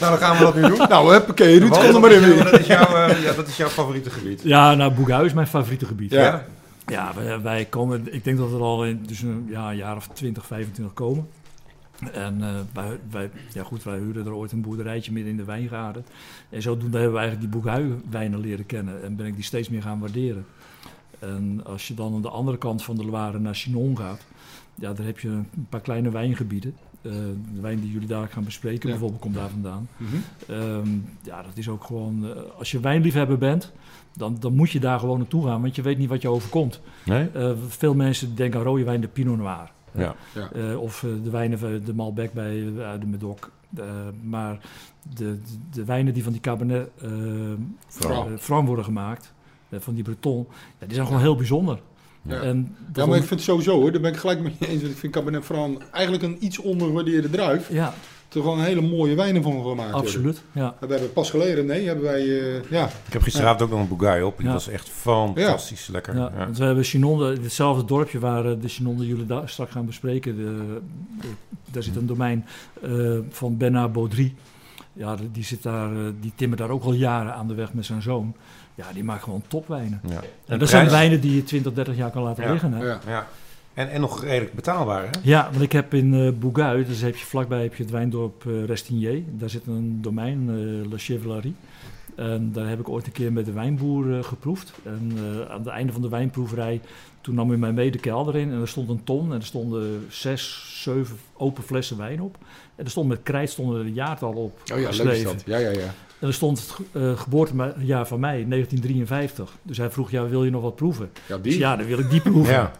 nou, dan gaan we dat nu doen. Nou, huppakee. Ruud, kom er maar in weer. Dat is, jouw, eh, ja, dat is jouw favoriete gebied. Ja, nou, Bougain is mijn favoriete gebied. Ja. Ja. Wij, wij komen, ik denk dat we er al in, dus een, ja, een jaar of 20, 25 komen. En eh, wij, wij, ja goed, wij huurden er ooit een boerderijtje midden in de wijngaarden. En zodoende hebben we eigenlijk die Bougain-wijnen leren kennen. En ben ik die steeds meer gaan waarderen. En als je dan aan de andere kant van de Loire naar Chinon gaat, ja, daar heb je een paar kleine wijngebieden. Eh, de wijn die jullie daar gaan bespreken, Ja. bijvoorbeeld, komt daar vandaan. Mhm. Ehm, ja, dat is ook gewoon, eh, als je wijnliefhebber bent, dan, dan moet je daar gewoon naartoe gaan, want je weet niet wat je overkomt. Nee? Eh, veel mensen denken aan rode wijn, de Pinot Noir. Ja. Ja. Eh, of de wijnen, van de Malbec bij de Medoc. Maar de, de, de wijnen die van die Cabernet Franc. worden gemaakt, van die Breton, ja, die zijn gewoon heel bijzonder. Ja. En Ja, dat maar ik vind het sowieso hoor, daar ben ik gelijk mee eens. want Ik vind Cabernet Franc eigenlijk een iets ondergewaardeerde druif. ja, Er gewoon hele mooie wijnen van gemaakt absoluut. Ja. We hebben pas geleden, nee, hebben wij, eh, ja, Ik heb gisteravond ook nog een Bourgogne op. Die Ja. was echt fantastisch lekker. Ja, Ja. want we hebben Chinon, de- hetzelfde dorpje waar eh, de Chinon die jullie daar straks gaan bespreken. De, de- daar zit een domein eh, van Bernard Baudry. Ja, die, zit daar, eh, die timmert daar ook al jaren aan de weg met zijn zoon. Ja, die maakt gewoon topwijnen. Ja. En dat zijn wijnen die je 20, 30 jaar kan laten Ja, liggen. Hè? Ja. ja. Ja. En, en nog redelijk betaalbaar, hè? want ik heb in eh Bouguin, dus heb je, vlakbij heb je het wijndorp eh Restigné. Daar zit een domein, eh La Chevalerie. En daar heb ik ooit een keer met de wijnboer geproefd. En eh, aan het einde van de wijnproeverij, toen nam hij mij mee de kelder in. En er stond een ton en er stonden zes, zeven open flessen wijn op. En er stond met krijt stonden er een jaartal op Oh ja, leuk is dat. Ja, ja, ja. En er stond het eh, geboortejaar van mij, 1953. Dus hij vroeg, ja, wil je nog wat proeven? Ja, Dus die. ja, dan wil ik die proeven. Ja.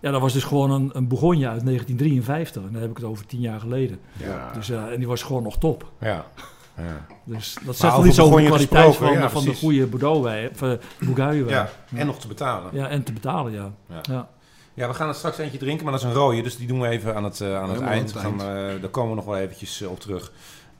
Ja, dat was dus gewoon een, een Bourgogne uit 1953. En dan heb ik het over tien jaar geleden. Ja. Dus, eh, en die was gewoon nog top. ja. ja. Dus dat zegt wel iets over de kwaliteit van, ja, van de goede Bordeaux wijn, of uh, Bourgogne wijn. Ja. En nog te betalen. Ja, en te betalen, ja. Ja. ja. Ja, we gaan er straks eentje drinken, maar dat is een rode, dus die doen we even aan het, eh, aan het eind. aan het We gaan, eh, daar komen we nog wel eventjes eh, op terug.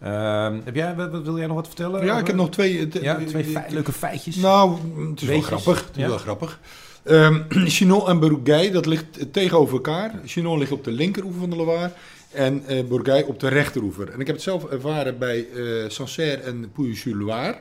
Ehm, heb jij, wat- wil jij nog wat vertellen? Ja, ik heb nog twee... eh, Ja, eh, twee eh, leuke feitjes. Nou, het is wel grappig. Het is Ja. wel grappig. Ehm *clears throat* Chinon en Bourgueil, dat ligt tegenover elkaar. Chinon ligt op de linkeroever van de Loire en eh Bourgueil op de rechteroever. En ik heb het zelf ervaren bij eh Sancerre en Pouilly-sur-Loire.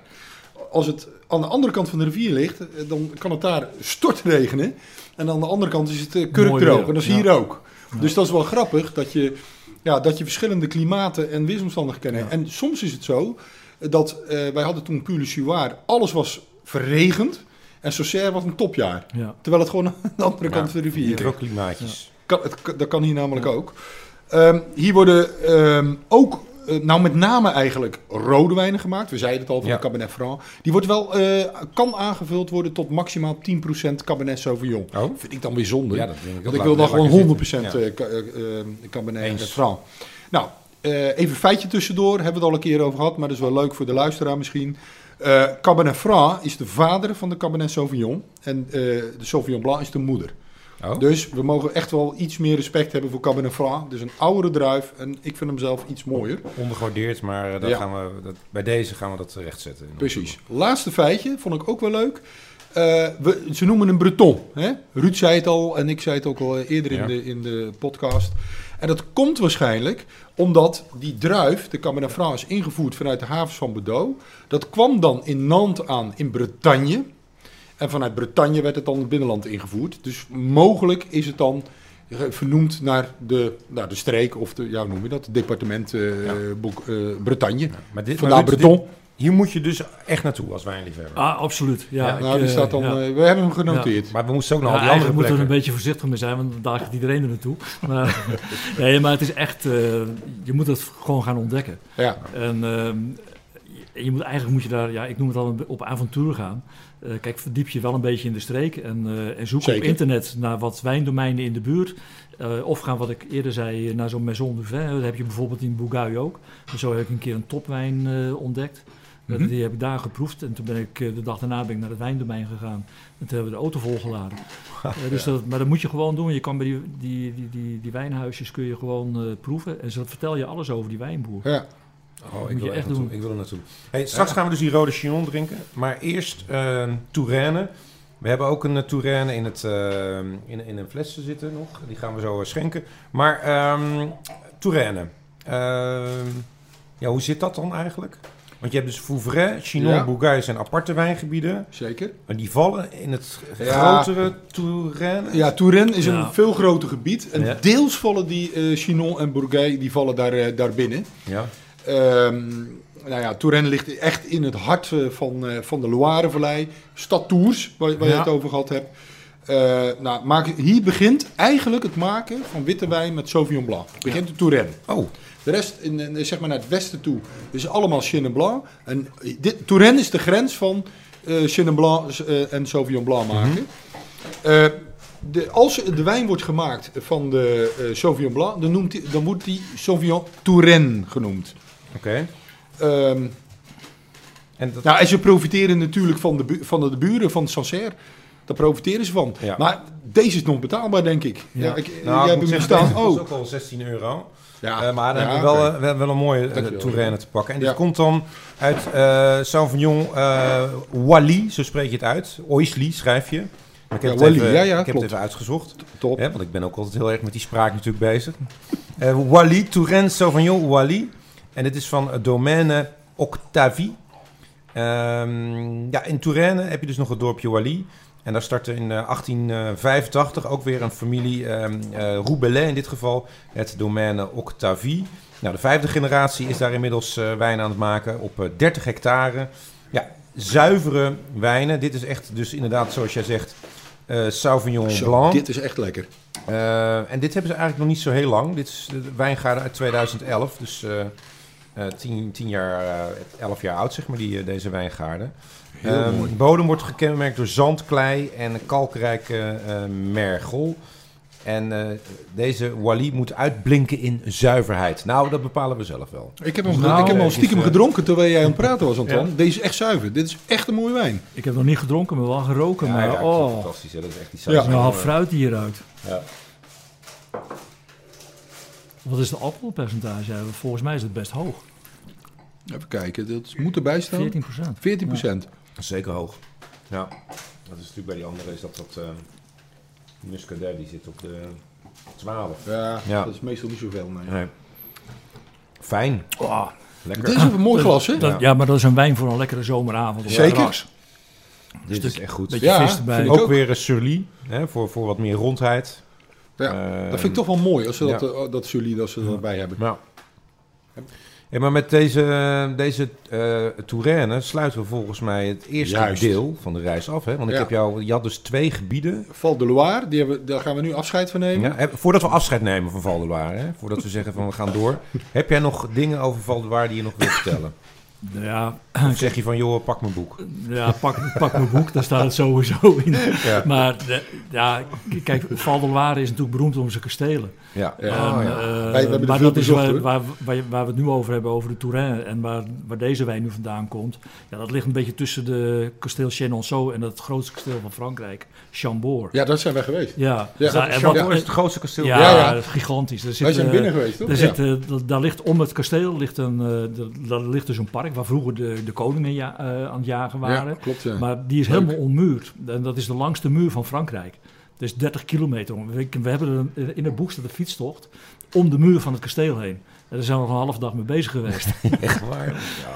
Als het aan de andere kant van de rivier ligt, dan kan het daar stortregenen. En aan de andere kant is het eh, kurkdroog. En dat is ja. hier ook. Ja. Dus dat is wel grappig dat je, ja, dat je verschillende klimaten en weersomstandigheden kent. Ja. En soms is het zo dat eh, wij hadden toen Pouilly-sur-Loire, alles was verregend. En Saucerre was een topjaar. Ja. Terwijl het gewoon *laughs* aan de andere Ja, kant van de rivier ligt. Microklimaatjes. Kan, het, dat kan hier namelijk ook. Ehm, hier worden ehm, ook, nou met name eigenlijk, rode wijnen gemaakt. We zeiden het al van Ja. de Cabernet Franc. Die wordt wel, eh, kan aangevuld worden tot maximaal 10% Cabernet Sauvignon. Oh? Vind ik dan weer zonde. Ja, dat denk ik ook. Want ik wil dan gewoon lekker 100% zitten. eh, ca- eh, eh, Cabernet Eens. Franc. Nou, eh, even een feitje tussendoor. Hebben we het al een keer over gehad, maar dat is wel leuk voor de luisteraar misschien. Eh, Cabernet Franc is de vader van de Cabernet Sauvignon. En eh, de Sauvignon Blanc is de moeder. Oh? Dus we mogen echt wel iets meer respect hebben voor Cabernet Franc. Dus een oudere druif en ik vind hem zelf iets mooier. Ondergewaardeerd, maar eh, dat Ja. gaan we, dat, bij deze gaan we dat rechtzetten. Precies. Laatste feitje, vond ik ook wel leuk. Eh, we, ze noemen een Breton. Hè? Ruud zei het al en ik zei het ook al eerder Ja. in, de, in de podcast. En dat komt waarschijnlijk omdat die druif, de Cabernet Franc, is ingevoerd vanuit de havens van Bordeaux. Dat kwam dan in Nantes aan in Bretagne. En vanuit Bretagne werd het dan het binnenland ingevoerd. Dus mogelijk is het dan vernoemd naar de, naar de streek of de, ja, hoe noem je dat? Het departement eh, Ja. Boek- eh, Bretagne. Ja, maar dit, Vandaar maar dit- Breton. dit- hier moet je dus echt naartoe als wijnliefhebber. Ah, absoluut. Ja, Ja, ik, nou, die eh, staat dan, ja. we hebben hem genoteerd. Maar we moesten ook Ja, naar al die andere moeten we er plekken. een beetje voorzichtig mee zijn, want dan daagt iedereen er naartoe. *laughs* Maar, *laughs* nee, maar het is echt, eh, je moet het gewoon gaan ontdekken. Ja, En ehm, je, je moet, eigenlijk moet je daar, ja, ik noem het al, een- op avontuur gaan. Eh, kijk, verdiep je wel een beetje in de streek en, eh, en zoek Zeker. op internet naar wat wijndomeinen in de buurt. Eh, of gaan, wat ik eerder zei, naar zo'n Maison du Vin. Dat heb je bijvoorbeeld in Bourgogne ook. En zo heb ik een keer een topwijn ontdekt. Mhm. Die heb ik daar geproefd. En toen ben ik de dag daarna ben ik naar het wijndomein gegaan. En toen hebben we de auto volgeladen. Dus dat, maar dat moet je gewoon doen. Je kan bij die, die, die, die, die wijnhuisjes kun je gewoon proeven. En zo vertel je alles over die wijnboer. ja. Oh, ik Moet wil, je echt echt naartoe. doen. ik wil er naartoe. Hey, straks gaan we dus die rode Chinon drinken. Maar eerst eh Touraine. We hebben ook een uh, Touraine in, het, eh, in, in een fles zitten nog. Die gaan we zo eh, schenken. Maar ehm Touraine. Ehm, ja, hoe zit dat dan eigenlijk? Want je hebt dus Vouvray, Chinon, Ja. Bourgogne zijn aparte wijngebieden. Zeker. En die vallen in het Ja. grotere Touraine. Ja, Touraine is Ja. een veel groter gebied. En deels vallen die eh Chinon en Bourgogne die vallen daar, eh, daar binnen. Ja. Ehm, nou ja, Touraine ligt echt in het hart eh, van, eh, van de Loirevallei. Stad Tours, waar, waar je Ja. het over gehad hebt. Eh, nou, maak, hier begint eigenlijk het maken van witte wijn met Sauvignon Blanc. Begint de Touraine. Oh, De rest, in, in- zeg maar naar het westen toe, is allemaal Chenin Blanc. En dit, Touraine is de grens van eh Chenin Blanc en Sauvignon Blanc maken. Eh, de, als de wijn wordt gemaakt van de Sauvignon Blanc, dan, noemt die, dan wordt die Sauvignon Touraine genoemd. Oké. Ehm, En dat, nou, en ze profiteren natuurlijk van de, bu- van de buren van Sancerre. Daar profiteren ze van. Ja. Maar deze is nog betaalbaar, denk ik. Ja. Ja. ik, nou, jij hebt hem staan. Oh, ook al 16 euro. ja. Eh, maar dan Ja, hebben we wel, eh, wel, wel een mooie uh, te pakken. En dit Ja. komt dan uit eh Sauvignon eh Wally, zo spreek je het uit. Oisli schrijf je. Maar ik heb, Ja, het, Wally, even, ik heb het even uitgezocht. Top. Want ik ben ook altijd heel erg met die spraak natuurlijk bezig. Eh Wally, Touraine Sauvignon Wally. En dit is van het Domaine Octavie. Ehm, ja, in Touraine heb je dus nog het dorpje Wally. En daar startte in eh, 1885 ook weer een familie, eh Roubelais in dit geval, het Domaine Octavie. Nou, de vijfde generatie is daar inmiddels eh, wijn aan het maken op eh, 30 hectare. Ja, zuivere wijnen. Dit is echt dus inderdaad, zoals jij zegt, eh Sauvignon Zo, Blanc. dit is echt lekker. Eh, en dit hebben ze eigenlijk nog niet zo heel lang. Dit is de wijngaarden uit 2011, dus eh eh, tien, tien jaar, eh, elf jaar oud zeg maar, die, eh, deze wijngaarden. Heel Ehm, bodem wordt gekenmerkt door zand, klei en kalkrijke mergel. En eh, deze Wally moet uitblinken in zuiverheid. Nou, dat bepalen we zelf wel. Ik heb hem, Nou, ik heb hem al is, stiekem gedronken terwijl jij aan het praten was, Anton. Ja. Deze is echt zuiver. Dit is echt een mooie wijn. Ik heb nog niet gedronken, maar wel geroken. Ja, maar ja, oh, fantastisch. Hè? Dat is echt die Ja. is zuiver. een half fruit hieruit. Ja. Wat is de alcoholpercentage? Volgens mij is het best hoog. Even kijken, dat moet erbij staan. 14 procent. 14 procent. Zeker hoog. Ja. Dat is natuurlijk bij die andere is dat dat uh, Muscadet die zit op de 12. Ja, Ja. dat is meestal niet zoveel. Nee. Nee. Fijn. Oh, Lekker. Dit is een mooi glas, hè? dat- ja. maar dat is een wijn voor een lekkere zomeravond. op Zeker. terras. Dit stuk- is echt goed. Beetje Ja, vis erbij. ook. weer een surly, hè, voor, voor wat meer rondheid. Ja, Eh, dat vind ik toch wel mooi als ze dat, eh, dat jullie dat ze erbij hebben. Ja. Maar met deze, deze eh Touraine sluiten we volgens mij het eerste Juist. deel van de reis af. Hè? Want ik Ja. heb jou, je had dus twee gebieden. Val de Loire, die hebben, daar gaan we nu afscheid van nemen. Ja, voordat we afscheid nemen van Val de Loire, hè? voordat we zeggen van we gaan door. *laughs* Heb jij nog dingen over Val de Loire die je nog wilt vertellen? Ja, Of zeg je van joh, pak mijn boek. ja pak, pak mijn boek, daar staat het sowieso in. Ja. Maar de- ja, kijk, Val de Loire is natuurlijk beroemd om zijn kastelen. Ja. Ja. En, Oh, ja. eh, Wij- er maar dat is waar, waar, waar, we het nu over hebben, over de Touraine. En waar, waar deze wijn nu vandaan komt. Ja, dat ligt een beetje tussen de kasteel Chenonceau en het grootste kasteel van Frankrijk, Chambord. Ja, daar zijn wij geweest. Ja, Ja, en wat- is het grootste kasteel. ja, Ja, ja. dat is gigantisch. Er zit, Wij zijn eh, binnen geweest, toch? Er Ja. zit, eh, da- daar ligt om het kasteel ligt een, eh, daar ligt dus een park waar vroeger de, de koningen ja, eh, aan het jagen waren. Ja, klopt. Ja. Maar die is Leuk. helemaal onmuurd. En dat is de langste muur van Frankrijk. Is 30 kilometer. We, we hebben in het boek staat een fietstocht om de muur van het kasteel heen. Daar zijn we nog een half dag mee bezig geweest. *laughs* Echt waar.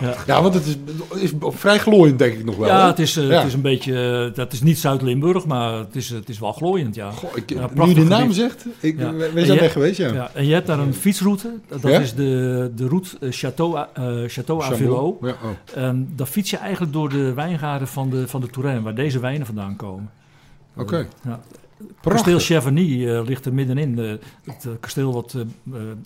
Ja. ja. ja, want het is, is vrij glooiend, denk ik nog wel. Ja, hè? het is, eh, Ja. het is een beetje. eh, dat is niet Zuid-Limburg, maar het is, het is wel glooiend, ja. Goh, ik, nu de naam gebied. zegt, ik, En zijn je- weg geweest, ja. En je hebt daar een fietsroute. Dat is de, de route eh, Château, eh, Château. Ja, oh. En dan fiets je eigenlijk door de wijngaarden van de, van de Touraine, waar deze wijnen vandaan komen. Oké. Ja. Prachtig. Kasteel Cheverny eh, ligt er middenin. Eh, het eh, kasteel wat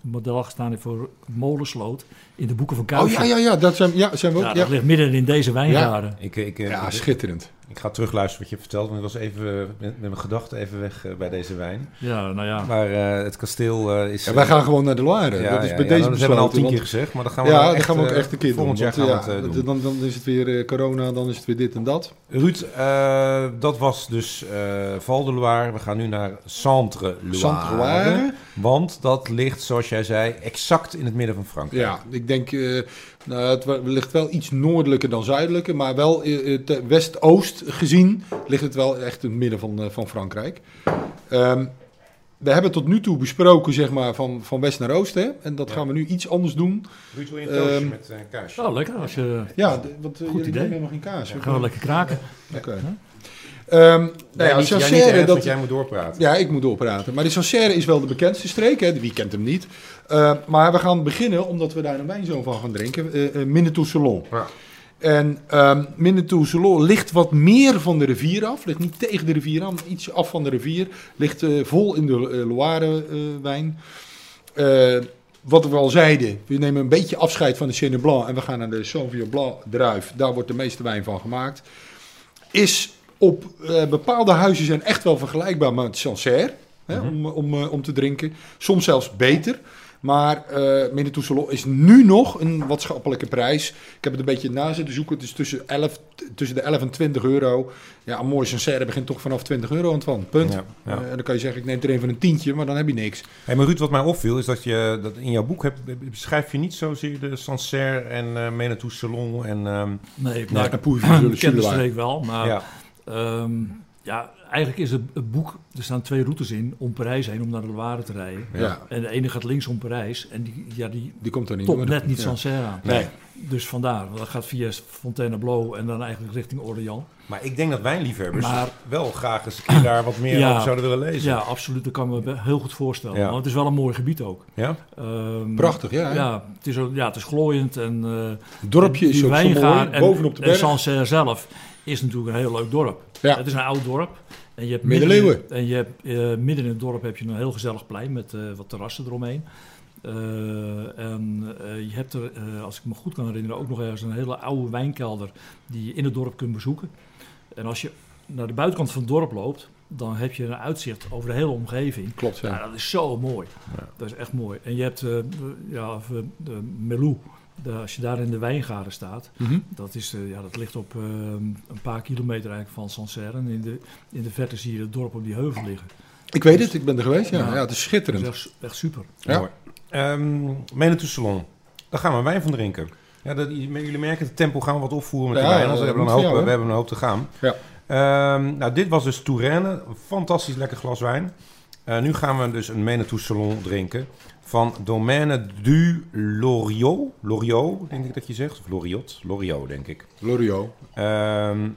model gestaan heeft voor Molensloot in de boeken van Oh Kuijver. ja, ja, ja, dat zijn, ja, zijn we ook. Ja, Ja, dat ligt midden in deze wijngaarden. Ik, ik, eh, ja, ik, schitterend. Ik ga terugluisteren wat je vertelt, want ik was even eh, met, met mijn gedachten even weg eh, bij deze wijn. Ja, nou ja. Maar eh, het kasteel eh, is... Ja, wij gaan gewoon naar de Loire. Ja, dat is bij ja, deze nou, dat hebben we al tien keer gezegd, maar dan gaan we Ja, echt, gaan we ook echt een keer doen. Volgend jaar want, gaan we het doen. Dan, dan is het weer eh, corona, dan is het weer dit en dat. Ruud, eh, dat was dus eh Val de Loire. We gaan nu naar Centre Loire. Centre-Loire. Want dat ligt, zoals jij zei, exact in het midden van Frankrijk. Ja, ik denk, eh, nou, het ligt wel iets noordelijker dan zuidelijker, maar wel eh, eh, west-oost gezien ligt het wel echt in het midden van, eh, van Frankrijk. Ehm, we hebben tot nu toe besproken, zeg maar, van, van west naar oost, hè? En dat Ja. gaan we nu iets anders doen. Ruud, wil je een toastje Ehm, met uh, kaas? Oh, lekker. Als je, Ja, want uh, Goed jullie idee. helemaal geen kaas. gaan we lekker kraken. Oké. Ehm, nou ja, niet, Sancerre, dat, jij moet doorpraten. Ja, ik moet doorpraten. Maar de Sancerre is wel de bekendste streek. Hè? Wie kent hem niet? Eh, maar we gaan beginnen, omdat we daar een wijnzoon van gaan drinken. eh uh, Minnetou Salon. Ja. En um, Minnetou Salon ligt wat meer van de rivier af. Ligt niet tegen de rivier aan, maar iets af van de rivier. Ligt uh, vol in de uh, Loire-wijn. wat we al zeiden, we nemen een beetje afscheid van de Chenin Blanc. En we gaan naar de Sauvignon Blanc druif. Daar wordt de meeste wijn van gemaakt. Is op uh, bepaalde huizen zijn echt wel vergelijkbaar met Sancerre. Hè, Mhm. om, om, uh, om te drinken. Soms zelfs beter. Maar uh, Minnetou Salon is nu nog een wat schappelijke prijs. Ik heb het een beetje na zitten zoeken. Het is tussen, 11, tussen de 11 en 20 euro. Ja, een mooi Sancerre begint toch vanaf 20 euro aan van. Punt. Ja, ja. Uh, en dan kan je zeggen, ik neem er een van een tientje, maar dan heb je niks. Hey, maar Ruud, wat mij opviel is dat je dat in jouw boek hebt, beschrijf je niet zozeer de Sancerre en uh, Minnetou Salon en... Um, nee, nou, ik, ik ken de streek wel, maar... Ja. Um, ja, eigenlijk is het, het, boek, er staan twee routes in om Parijs heen, om naar de Loire te rijden. Ja. En de ene gaat links om Parijs en die, ja, die, die komt er niet topt net niet ja. Sancerre aan. Nee. Dus vandaar, dat gaat via Fontainebleau en dan eigenlijk richting Orléans. Maar ik denk dat wijnliefhebbers maar, wel graag eens een keer daar wat meer ja, over zouden willen lezen. Ja, absoluut. Dat kan me heel goed voorstellen. Ja. Want het is wel een mooi gebied ook. Ja? Um, Prachtig, ja. Ja het, is, ja, het is glooiend. En, uh, het dorpje is ook zo mooi, en, bovenop de berg. En Sancerre zelf is natuurlijk een heel leuk dorp. Ja. Het is een oud dorp. En je hebt Middeleeuwen. Midden, en je hebt, uh, midden in het dorp heb je een heel gezellig plein met uh, wat terrassen eromheen. Uh, en je hebt er, als ik me goed kan herinneren, ook nog ergens een hele oude wijnkelder die je in het dorp kunt bezoeken. En als je naar de buitenkant van het dorp loopt, dan heb je een uitzicht over de hele omgeving. Klopt, ja. Ja, dat is zo mooi. Ja. Dat is echt mooi. En je hebt eh, ja, eh, Melou. De- als je daar in de wijngaarden staat, Mhm. dat, is, eh, ja, dat ligt op eh, een paar kilometer eigenlijk van Sancerre. En in de, in de verte zie je het dorp op die heuvel liggen. Ik weet het, ik ben er geweest. Ja, Ja. ja het is schitterend. is echt, echt super. Ja. Mooi. Ehm Manitou Salon. Daar gaan we wijn van drinken. Ja, dat, jullie merken, het tempo gaan we wat opvoeren met Ja, de wijn. hebben we, moet een hoop, jou, we hebben een hoop te gaan. Ja. Ehm, nou, dit was dus Touraine. Een fantastisch lekker glas wijn. Eh, nu gaan we dus een Manitou Salon drinken. Van Domaine du Loriot. Loriot, denk ik dat je zegt. Of Loriot. Loriot, denk ik. Loriot. Ehm,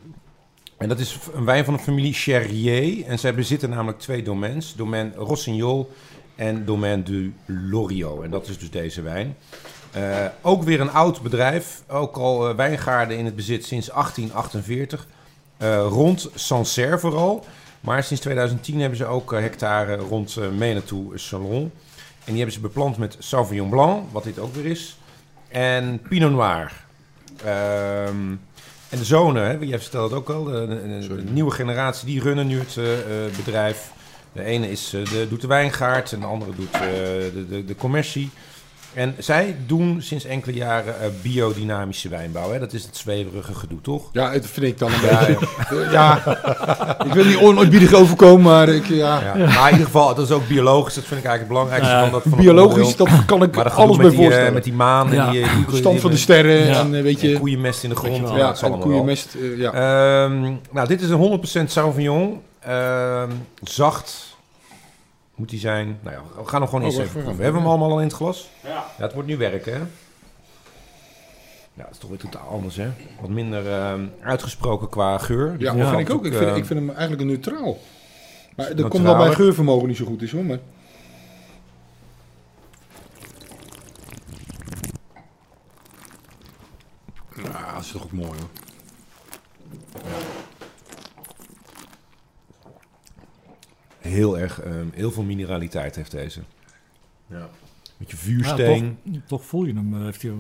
en dat is een wijn van de familie Cherrier. En zij bezitten namelijk twee domains. Domaine Rossignol en Domaine du Loriot. En dat is dus deze wijn. Eh, ook weer een oud bedrijf. Ook al eh, wijngaarden in het bezit sinds 1848. Eh, rond Sancerre vooral. Maar sinds 2010 hebben ze ook hectare rond Menetou Salon. En die hebben ze beplant met Sauvignon Blanc, wat dit ook weer is. En Pinot Noir. Ehm, en de zonen, hè, jij vertelde het ook al, de, de- nieuwe generatie, die runnen nu het eh, eh, bedrijf. De ene is, eh, de, doet de wijngaard en de andere doet de, de, de commercie. En zij doen sinds enkele jaren eh, biodynamische wijnbouw. Hè? Dat is het zweverige gedoe, toch? Ja, dat vind ik dan een Ja, beetje... Eh, *laughs* ja, ik wil niet onontbiedig overkomen, maar ik, ja, Ja. Maar in ieder geval, dat is ook biologisch. Dat vind ik eigenlijk het belangrijkste. Ja, van dat, van biologisch, dat kan ik Maar dat alles bij met die, eh, met die maan en Ja. die, die, die, Stand van de sterren Ja. en eh, weet en je... koeienmest in de grond. Ja, Ja, dat en koeienmest, eh, ja. Ehm, nou, dit is een 100% Sauvignon. Ehm, zacht moet die zijn. Nou ja, we gaan hem gewoon Oh, eens wacht, even proeven. Hebben we hem allemaal al in het glas? Ja. Het wordt nu werken, hè? Ja, dat is toch weer totaal anders, hè? Wat minder ehm, uitgesproken qua geur. Die Ja, valt vind ik ook. Ik vind, eh, ik vind hem eigenlijk een neutraal. Maar dat komt wel bij geurvermogen niet zo goed is hoor. Maar... Ja, dat is toch ook mooi hoor. Heel erg, ehm, heel veel mineraliteit heeft deze. Ja. Met je Ja, vuursteen. toch, toch voel je hem, eh, heeft hij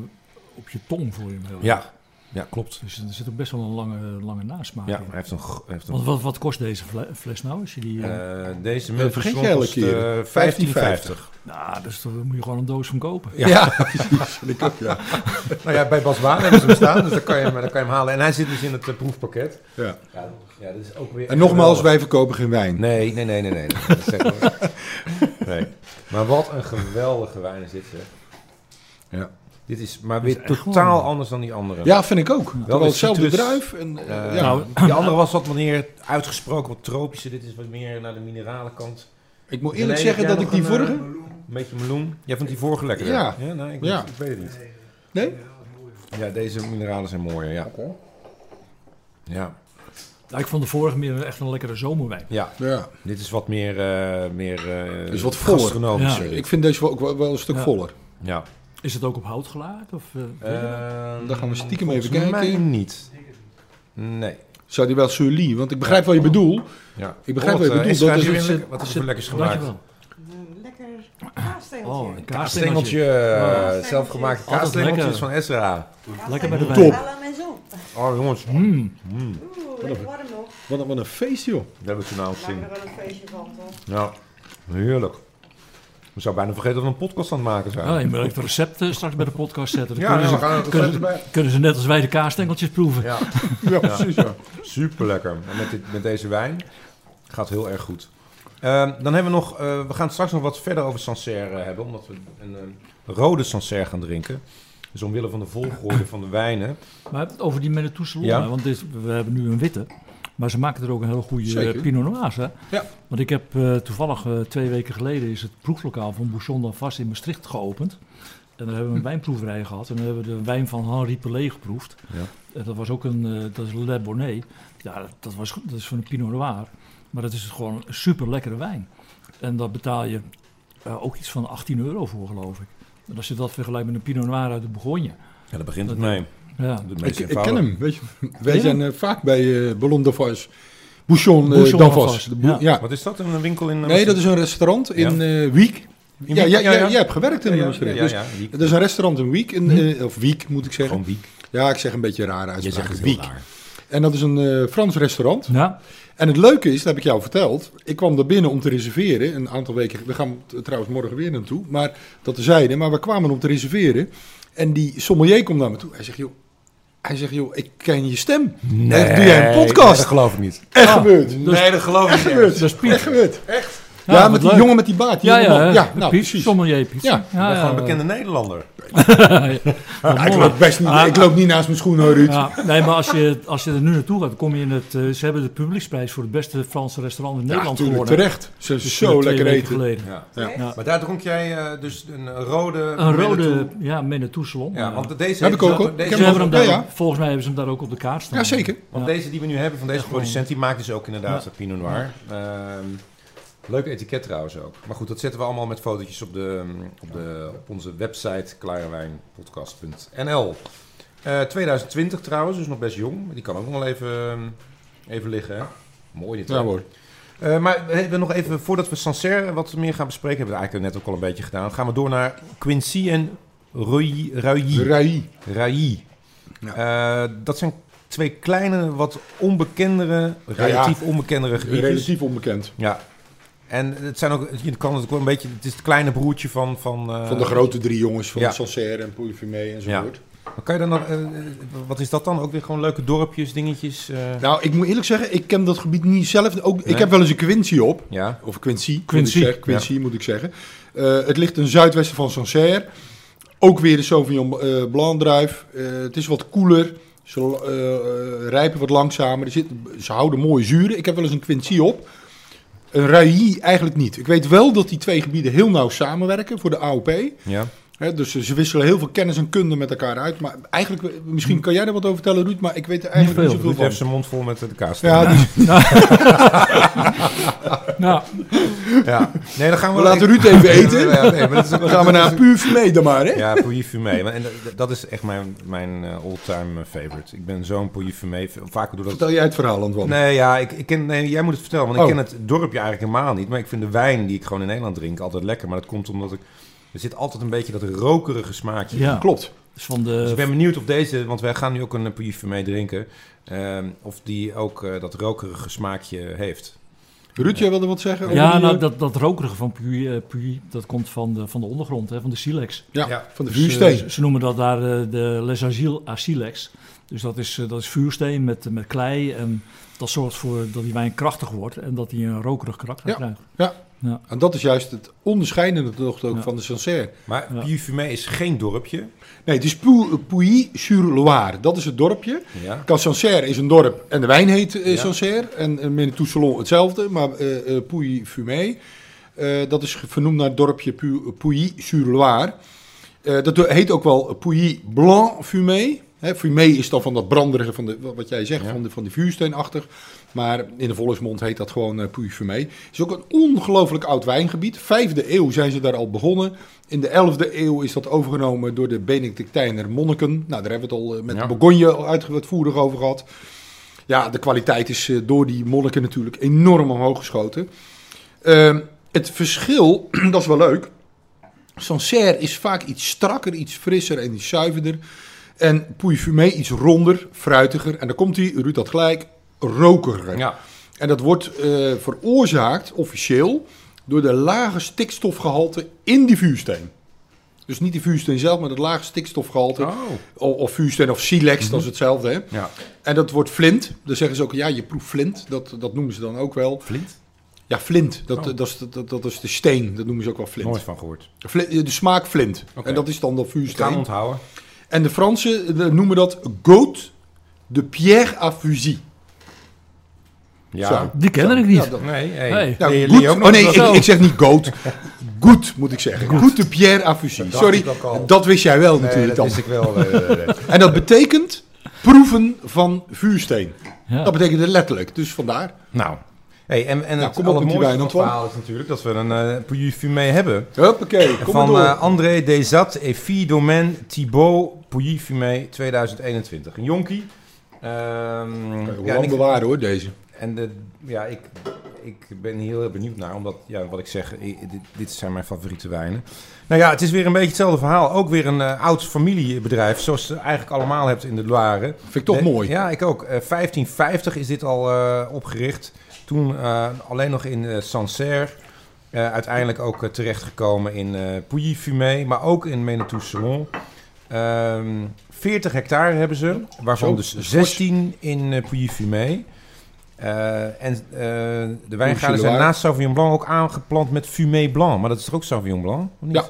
op je tong voel je hem heel erg. Ja, ja, klopt. Dus er zit ook best wel een lange, lange nasmaak Ja, in. hij heeft een, hij heeft een Wat, wat, wat kost deze fle- fles nou? Als je die, eh, Eh, deze Dat met vergeet je keer. uh, 15,50. nou, dus daar moet je gewoon een doos van kopen. Ja. *laughs* precies. Ik ook, ja. *laughs* Nou ja, bij Bas Waan hebben ze hem staan, dus dan kan, je hem, dan kan je hem halen. En hij zit dus in het eh, proefpakket. ja. Ja, ja, dat is ook weer En nogmaals, geweldig. wij verkopen geen wijn. Nee, nee, nee, nee, nee. nee. Dat zeggen *laughs* we. nee. Maar wat een geweldige wijn is dit, zeg. Ja. Dit is maar weer is totaal gewoon- anders dan die andere. Ja, vind ik ook. Wel de hetzelfde druif. En, eh, Eh, ja. Nou, die andere was wat meer uitgesproken, wat tropischer. Dit is wat meer naar de minerale kant. ik moet eerlijk Nee, zeggen dat ik die een, vorige... eh, Een beetje meloen. Jij vond die vorige lekker? Ja. ja nee, ik, Ja. ik weet het niet. Nee? Ja, deze mineralen zijn mooier, ja. Ja, Ja, ik vond de vorige meer echt een lekkere zomerwijn. ja. Ja. dit is wat meer, eh meer eh Dus wat voller. gastronomisch. Ja. Ik vind deze wel, ook wel, wel een stuk Ja. voller. Ja. Is het ook op hout gelaard? Of, eh, Ehm, Dan gaan we stiekem even kijken. mij niet. Nee. Zou die wel surly? Want ik begrijp wat je bedoelt. Ja. Ik begrijp wat je eh, bedoelt, Esra, dat is lekker- Wat is er voor lekkers gemaakt? Dankjewel. Een lekker kaasstengeltje. Oh, een Kaasstengeltje, kaasstengeltje. eh, zelfgemaakte kaasstengeltjes lekker. van Esra. Lekker bij de wijn. Zo. Oh jongens, Mm. mm, Oeh, lekker warm nog. Wat een, wat een feest, joh. dat hebben we toen nou Maak gezien. er wel een feestje van, toch? Ja, heerlijk. We zouden bijna vergeten dat we een podcast aan het maken zijn. Ja, je moet even het recept eh, straks bij de podcast zetten. Dan Ja, kunnen, ja, ze, we gaan het kunnen, erbij. kunnen ze net als wij de kaasstengeltjes proeven. Ja, *laughs* Ja, precies, ja. super lekker. En met, dit, met deze wijn gaat heel erg goed. Ehm, dan hebben we nog, eh, we gaan straks nog wat verder over Sancerre hebben, omdat we een, eh, rode Sancerre gaan drinken. Dus omwille van de volgorde van de wijnen. Maar over die Salon, Ja. want dit, we hebben nu een witte. Maar ze maken er ook een heel goede Zeker. eh, Pinot Noirs. Hè? Ja. Want ik heb eh, toevallig eh, twee weken geleden is het proeflokaal van Bouchon d'Alvast in Maastricht geopend. En daar hebben we een *laughs* wijnproeverij gehad. En dan hebben we de wijn van Henri Pelé geproefd. Ja. En dat was ook een, dat is Le Bonnet. Ja, dat, dat, was, dat is van een Pinot Noir. Maar dat is gewoon een super lekkere wijn. En daar betaal je ook iets van 18 euro voor, geloof ik. En als je dat vergelijkt met een Pinot Noir uit de Bourgogne. Ja, daar begint het Dat- mee. Ja, Ik, meest ik ken hem, weet je. Wij je zijn eh, vaak bij eh Ballon d'Avance. Bouchon, eh, Bouchon d'Avance. d'Alvast, De boe- ja. ja. Wat is dat? Een winkel in... Nee, dat is een restaurant in eh Wiek. In Ja, Wiek? ja, Ja, ja, ja. jij hebt gewerkt in ja, ja, Maastricht. ja, Dus. Het is een restaurant in Wiek, in, eh, of Wiek moet ik zeggen. Gewoon Wiek. Ja, ik zeg een beetje rare Je uitspraak. zegt het Wiek. raar. En dat is een eh, Frans restaurant. Ja, En het leuke is, dat heb ik jou verteld. Ik kwam daar binnen om te reserveren. Een aantal weken. We gaan trouwens morgen weer naartoe. Maar dat tezijde. Maar we kwamen om te reserveren. En die sommelier komt naar me toe. Hij zegt, joh. Hij zegt, joh, ik ken je stem. Echt, doe jij een nee, podcast? dat geloof ik niet. Echt Ah, gebeurd. nee, dat geloof ik Echt niet. gebeurd. dat is Piet. Echt gebeurd. Ja, Ja, wat met die leuk. jongen met die baard. die Ja, ja, ja nou, precies. sommelier Piet. Ja, Ik ben gewoon een bekende Nederlander. *laughs* Ja, ik, loop best niet, Ah, ik loop niet naast mijn schoenen, hoor, Ruud. Ja, nee, maar als je, als je er nu naartoe gaat, dan kom je in het... eh, ze hebben de publieksprijs voor het beste Franse restaurant in Ja, Nederland gewonnen. terecht. Ze is Dus, zo lekker eten. geleden. Ja. Ja. Ja. Maar daar dronk jij eh, dus een rode... Een rode, ja, Manitou Salon. Ja, Ja. want deze... Heb ik ook, Ja, ja. ook- volgens mij hebben ze hem daar ook op de kaart staan. Ja, zeker. Want Ja. deze die we nu hebben van deze Ja, producent, die maakt dus ook inderdaad Pinot Noir. Ehm, leuk etiket trouwens ook. Maar goed, dat zetten we allemaal met fotootjes op, de, op, de, op onze website klarewijnpodcast.nl. Eh 2020 trouwens, dus nog best jong. Die kan ook nog wel even, even liggen. Hè? Mooi dit. Ja hoor. Eh, maar we hebben nog even, voordat we Sancerre wat meer gaan bespreken, hebben we het eigenlijk net ook al een beetje gedaan. Gaan we door naar Quincy en Ruyi. Ruyi. Eh, dat zijn twee kleine, wat onbekendere, Ja, ja. relatief onbekendere gebieden. Relatief onbekend. Ja. En het zijn ook, je kan het ook wel een beetje, het is het kleine broertje van... Van, eh, Van de grote drie jongens van ja. Sancerre en Pouilly enzovoort. Maar Kan je dan nog, eh, wat is dat dan? Ook weer gewoon leuke dorpjes, dingetjes? eh, Nou, ik moet eerlijk zeggen, ik ken dat gebied niet zelf. Ook, Nee. Ik heb wel eens een Quincy op. ja. Of Quincy, Quincy, Moet ik zeggen. Quincy moet ik zeggen. Eh, het ligt ten zuidwesten van Sancerre. Ook weer de Sauvignon eh Blanc druif. Eh, het is wat koeler. Ze rijpen wat langzamer. Er zit, ze houden mooie zuren. Ik heb wel eens een Quincy op. Een Rui eigenlijk niet. Ik weet wel dat die twee gebieden heel nauw samenwerken voor de AOP. ja. Dus ze wisselen heel veel kennis en kunde met elkaar uit. Maar eigenlijk, misschien kan jij er wat over vertellen, Ruud, maar ik weet er eigenlijk niet, veel. Ruud zoveel heeft van. zijn mond vol met de kaas. Ja, die- *laughs* *laughs* Nou, ja. Nee, dan gaan we... we laten Ruud even eten. Ja, nee, maar dat is ook- Dan gaan we naar een puur fumé dan maar, hè? Ja, Pouilly Fumé. Maar- En dat- is echt mijn, mijn eh, all-time eh, favorite. Ik ben zo'n Pouilly Fumé. Vaker doe dat... Vertel jij het verhaal, Antoine. Nee, ja, ik, ik ken, nee, jij moet het vertellen, want Oh. ik ken het dorpje eigenlijk helemaal niet. Maar ik vind de wijn die ik gewoon in Nederland drink altijd lekker. Maar dat komt omdat ik... Er zit altijd een beetje dat rokerige smaakje. ja. Klopt. Dus van Dus ik de, ben benieuwd of deze, want wij gaan nu ook een Pouilly Fumé drinken. ehm, of die ook eh, dat rokerige smaakje heeft. Ruud, jij wilde wat zeggen? over ja, die, nou, eh, dat, dat rokerige van Puy, eh, Puy, dat komt van de, van de ondergrond, hè, van de silex. ja, ja. van de Dus, vuursteen. ze- ze noemen dat daar eh, de Les Agiles à silex. Dus dat is, eh, dat is vuursteen met, met klei. En dat zorgt ervoor dat die wijn krachtig wordt en dat hij een rokerig karakter Ja. krijgt. En dat is juist het onderscheidende toch ook Ja. van de Sancerre. Maar Ja. Pouilly Fumé is geen dorpje. Nee, het is Pou- Pouilly-sur-Loire. Dat is het dorpje. Ja. Kan Sancerre is een dorp en de wijn heet eh, Ja. Sancerre. En uh, Manitou Salon hetzelfde, maar eh eh, Pouilly-Fumé. eh, dat is vernoemd naar het dorpje Pou- Pouilly-sur-Loire. Eh, dat heet ook wel Pouilly-Blanc-Fumé. Hè, fumé is dan van dat branderige, van de, wat jij zegt, Ja. van, de, van de vuursteenachtig. Maar in de volksmond heet dat gewoon eh Pouilly-Fumé. Het is ook een ongelooflijk oud wijngebied. Vijfde eeuw zijn ze daar al begonnen. In de 11e eeuw is dat overgenomen door de Benedictijner monniken. Nou, daar hebben we het al eh, met Ja. de Bourgogne uitvoerig over gehad. Ja, de kwaliteit is eh, door die monniken natuurlijk enorm omhoog geschoten. Ehm, het verschil, *clears throat* dat is wel leuk. Sancerre is vaak iets strakker, iets frisser en iets zuiverder. En Pouilly-Fumé iets ronder, fruitiger. En dan komt hij, Ruud had gelijk, rokeriger. Ja. En dat wordt eh, veroorzaakt, officieel, door de lage stikstofgehalte in die vuursteen. Dus niet de vuursteen zelf, maar het lage stikstofgehalte. Oh. Of, of vuursteen of silex, dat is hetzelfde. Hè? Ja. En dat wordt flint. Dan zeggen ze ook, ja, je proeft flint. Dat, dat noemen ze dan ook wel. Flint? Ja, flint. Dat, Oh. dat, is, dat, dat is de steen. Dat noemen ze ook wel flint. Nooit van gehoord. Flint- de smaak flint. En dat is dan de Ik vuursteen. onthouden. En de Fransen eh, noemen dat goat de pierre à fusil. Ja. Zo. Die ken ik niet. Ja, dat- Nee, hey. Hey. Nou, Nee, goed. Oh nee, ik, ik zeg niet goat. Goed moet ik zeggen. Goed de pierre dacht Sorry, dat wist jij wel Nee, natuurlijk dat wist ik wel. eh, eh, eh. En dat betekent proeven van vuursteen. Ja. Dat betekent het letterlijk. Dus vandaar. nou. Hey, en en Nou, het kom op met wijn, Antoine. verhaal is natuurlijk dat we een eh Pouilly Fumé hebben. Huppakee, kom maar van door. André Desat et Fille Domaine Thibaut Pouilly Fumé 2021. Een jonkie. Ehm, Kan je ja, ik, bewaren hoor, deze. En de, ja, ik, ik ben hier heel benieuwd naar. Omdat, ja, wat ik zeg, dit, dit zijn mijn favoriete wijnen. Nou ja, het is weer een beetje hetzelfde verhaal. Ook weer een eh, oud familiebedrijf, zoals je eigenlijk allemaal hebt in de Loire. Vind ik toch mooi. Ja, ik ook. Eh, 1550 is dit al eh, opgericht. Toen alleen nog in Sancerre. Uiteindelijk ook terechtgekomen in Pouilly-Fumé, maar ook in Menetou-Salon. Ehm 40 hectare hebben ze, waarvan Zo, dus dat is fors. 16 in Pouilly-Fumé. Eh, en eh, de wijngaarden zijn naast Sauvignon Blanc ook aangeplant met Fumé Blanc. Maar dat is toch ook Sauvignon Blanc? Of niet? Ja.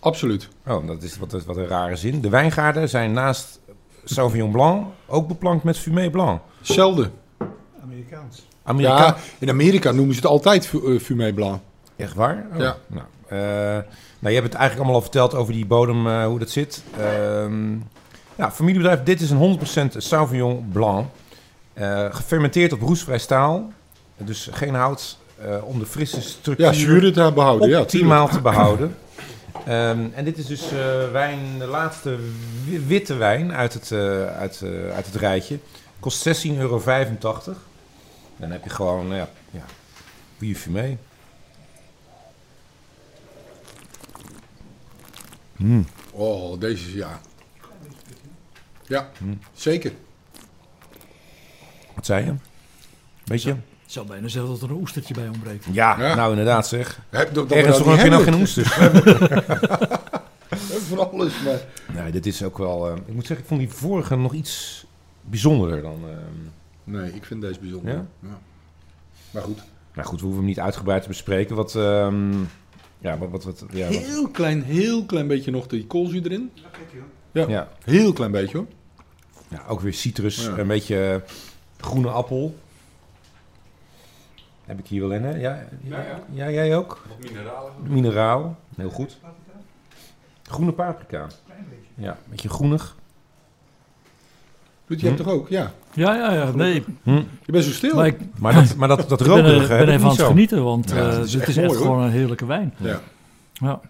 Absoluut. Oh, dat is wat, wat een rare zin. De wijngaarden zijn naast Sauvignon Blanc ook beplankt met Fumé Blanc. Zelden. Amerikaans. Amerika. Ja, in Amerika noemen ze het altijd eh, Fumé Blanc. Echt waar? Oh, Ja. Nou, eh, nou, je hebt het eigenlijk allemaal al verteld over die bodem, eh, hoe dat zit. Ehm ja, familiebedrijf, dit is een 100% Sauvignon Blanc. Eh, gefermenteerd op roestvrij staal. Dus geen hout eh, om de frisse structuur Ja, zuren te behouden. Ja, optimaal te behouden. Ehm, en dit is dus eh, wijn, de laatste wi- witte wijn uit het, uit, uit het rijtje. Kost 16,85 euro. Dan heb je gewoon, ja, ja Pouilly Fumé. Mm. Oh, deze is ja. Ja, Hmm. zeker. Wat zei je? Weet je? Ik zou bijna zeggen dat er een oestertje bij ontbreekt. Ja, Ja. nou inderdaad zeg. Heb, dat, dat Ergens toch dat heb je nog geen oesters. *laughs* Voor alles, maar... Nee, dit is ook wel... eh, ik moet zeggen, ik vond die vorige nog iets bijzonderder dan... ehm, Nee, ik vind deze bijzonder. Ja? Ja. Maar goed. Nou goed, we hoeven hem niet uitgebreid te bespreken. Wat, ehm, ja, wat, wat, wat, ja, wat- Heel klein, heel klein beetje nog die koolzuur erin. Ja, ja, heel klein beetje hoor. ja, ook weer citrus, Ja. een beetje eh, groene appel. Heb ik hier wel in, hè? Ja, ja, ja jij ook? mineralen. Mineraal, heel goed. Groene paprika. Ja, een beetje groenig. Ruud, je hebt Hm. toch ook? Ja. Ja, ja, ja. Nee, Hm. Je bent zo stil. maar ik Maar dat, maar dat, dat *laughs* ik ben, er- even aan het genieten, want Ja, eh, het het is echt hoor. gewoon een heerlijke wijn. Ja. Ja.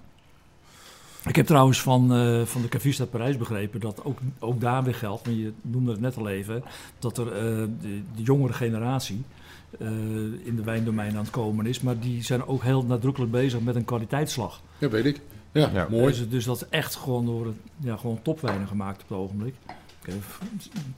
Ik heb trouwens van, eh, van de Cavista Parijs begrepen dat ook, ook daar weer geldt, maar je noemde het net al even, dat er eh, de, de jongere generatie eh, in de wijndomein aan het komen is, maar die zijn ook heel nadrukkelijk bezig met een kwaliteitsslag. Ja, weet ik. Ja, Ja. mooi. Dus, dus dat is echt gewoon door ja, gewoon topwijnen gemaakt op het ogenblik.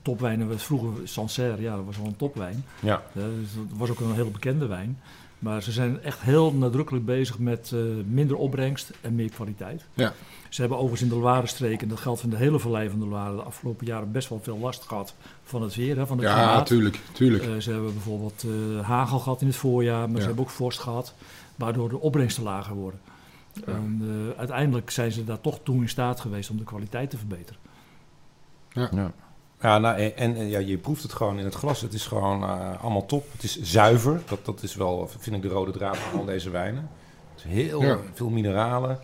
Topwijnen was vroeger Sancerre, ja, dat was wel een topwijn. Ja. Ja, dus dat was ook een heel bekende wijn. Maar ze zijn echt heel nadrukkelijk bezig met eh, minder opbrengst en meer kwaliteit. Ja. Ze hebben overigens in de Loire-streek, en dat geldt van de hele vallei van de Loire, de afgelopen jaren best wel veel last gehad van het weer, hè, van het Ja, klimaat. tuurlijk. tuurlijk. Eh, ze hebben bijvoorbeeld eh, hagel gehad in het voorjaar, maar Ja. ze hebben ook vorst gehad, waardoor de opbrengsten lager worden. Ja. En, eh, uiteindelijk zijn ze daar toch toe in staat geweest om de kwaliteit te verbeteren. Ja. Ja, nou, en, ja, je proeft het gewoon in het glas. Het is gewoon eh, allemaal top. Het is zuiver. Dat, dat is wel, vind ik, de rode draad van al deze wijnen. Het is heel Ja. veel mineralen.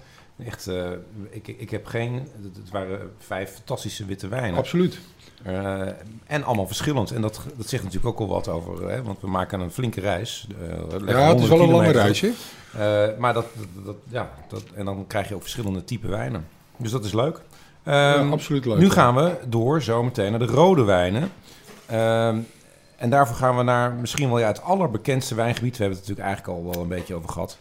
Echt, eh, ik, ik heb geen... Het, waren vijf fantastische witte wijnen. Absoluut. Eh, en allemaal verschillend. En dat, dat zegt natuurlijk ook al wat over... Hè, want we maken een flinke reis. Ja, het is wel een lange kilometer. reis, hè? Eh, maar dat, dat, dat- ja, dat, en dan krijg je ook verschillende type wijnen. Dus dat is leuk. Ja, Ehm, absoluut leuk. nu gaan we door zometeen naar de rode wijnen. Ehm, en daarvoor gaan we naar misschien wel ja, het allerbekendste wijngebied. We hebben het natuurlijk eigenlijk al wel een beetje over gehad.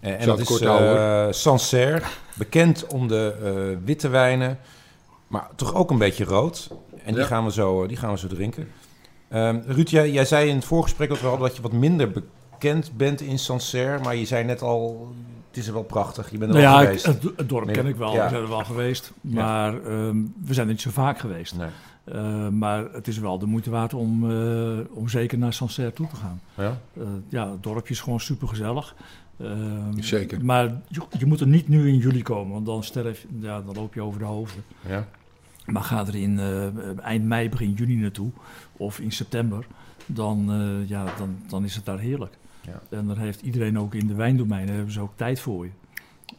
Eh, en Zou dat is eh Sancerre. Bekend om de eh, witte wijnen. Maar toch ook een beetje rood. En die, Ja. gaan, we zo, die gaan we zo drinken. Ehm Ruud, jij, jij zei in het voorgesprek dat we hadden dat je wat minder bekend bent in Sancerre. Maar je zei net al, het is er wel prachtig. Je bent er Nou wel ja, ik- geweest. het, het dorp Nee, ken ik wel, ja. we zijn er wel geweest. Maar ehm, we zijn er niet zo vaak geweest. Nee. Eh, maar het is wel de moeite waard om, eh, om zeker naar Sancerre toe te gaan. Ja? Eh, ja, het dorpje is gewoon super gezellig. Zeker. Maar je, je moet er niet nu in juli komen, want dan, sterf, je- ja, dan loop je over de hoofden. Ja? Maar ga er in eind mei, begin juni naartoe, of in september, dan, eh, ja, dan, dan is het daar heerlijk. Ja. En dan heeft iedereen ook in de wijndomeinen hebben ze ook tijd voor je.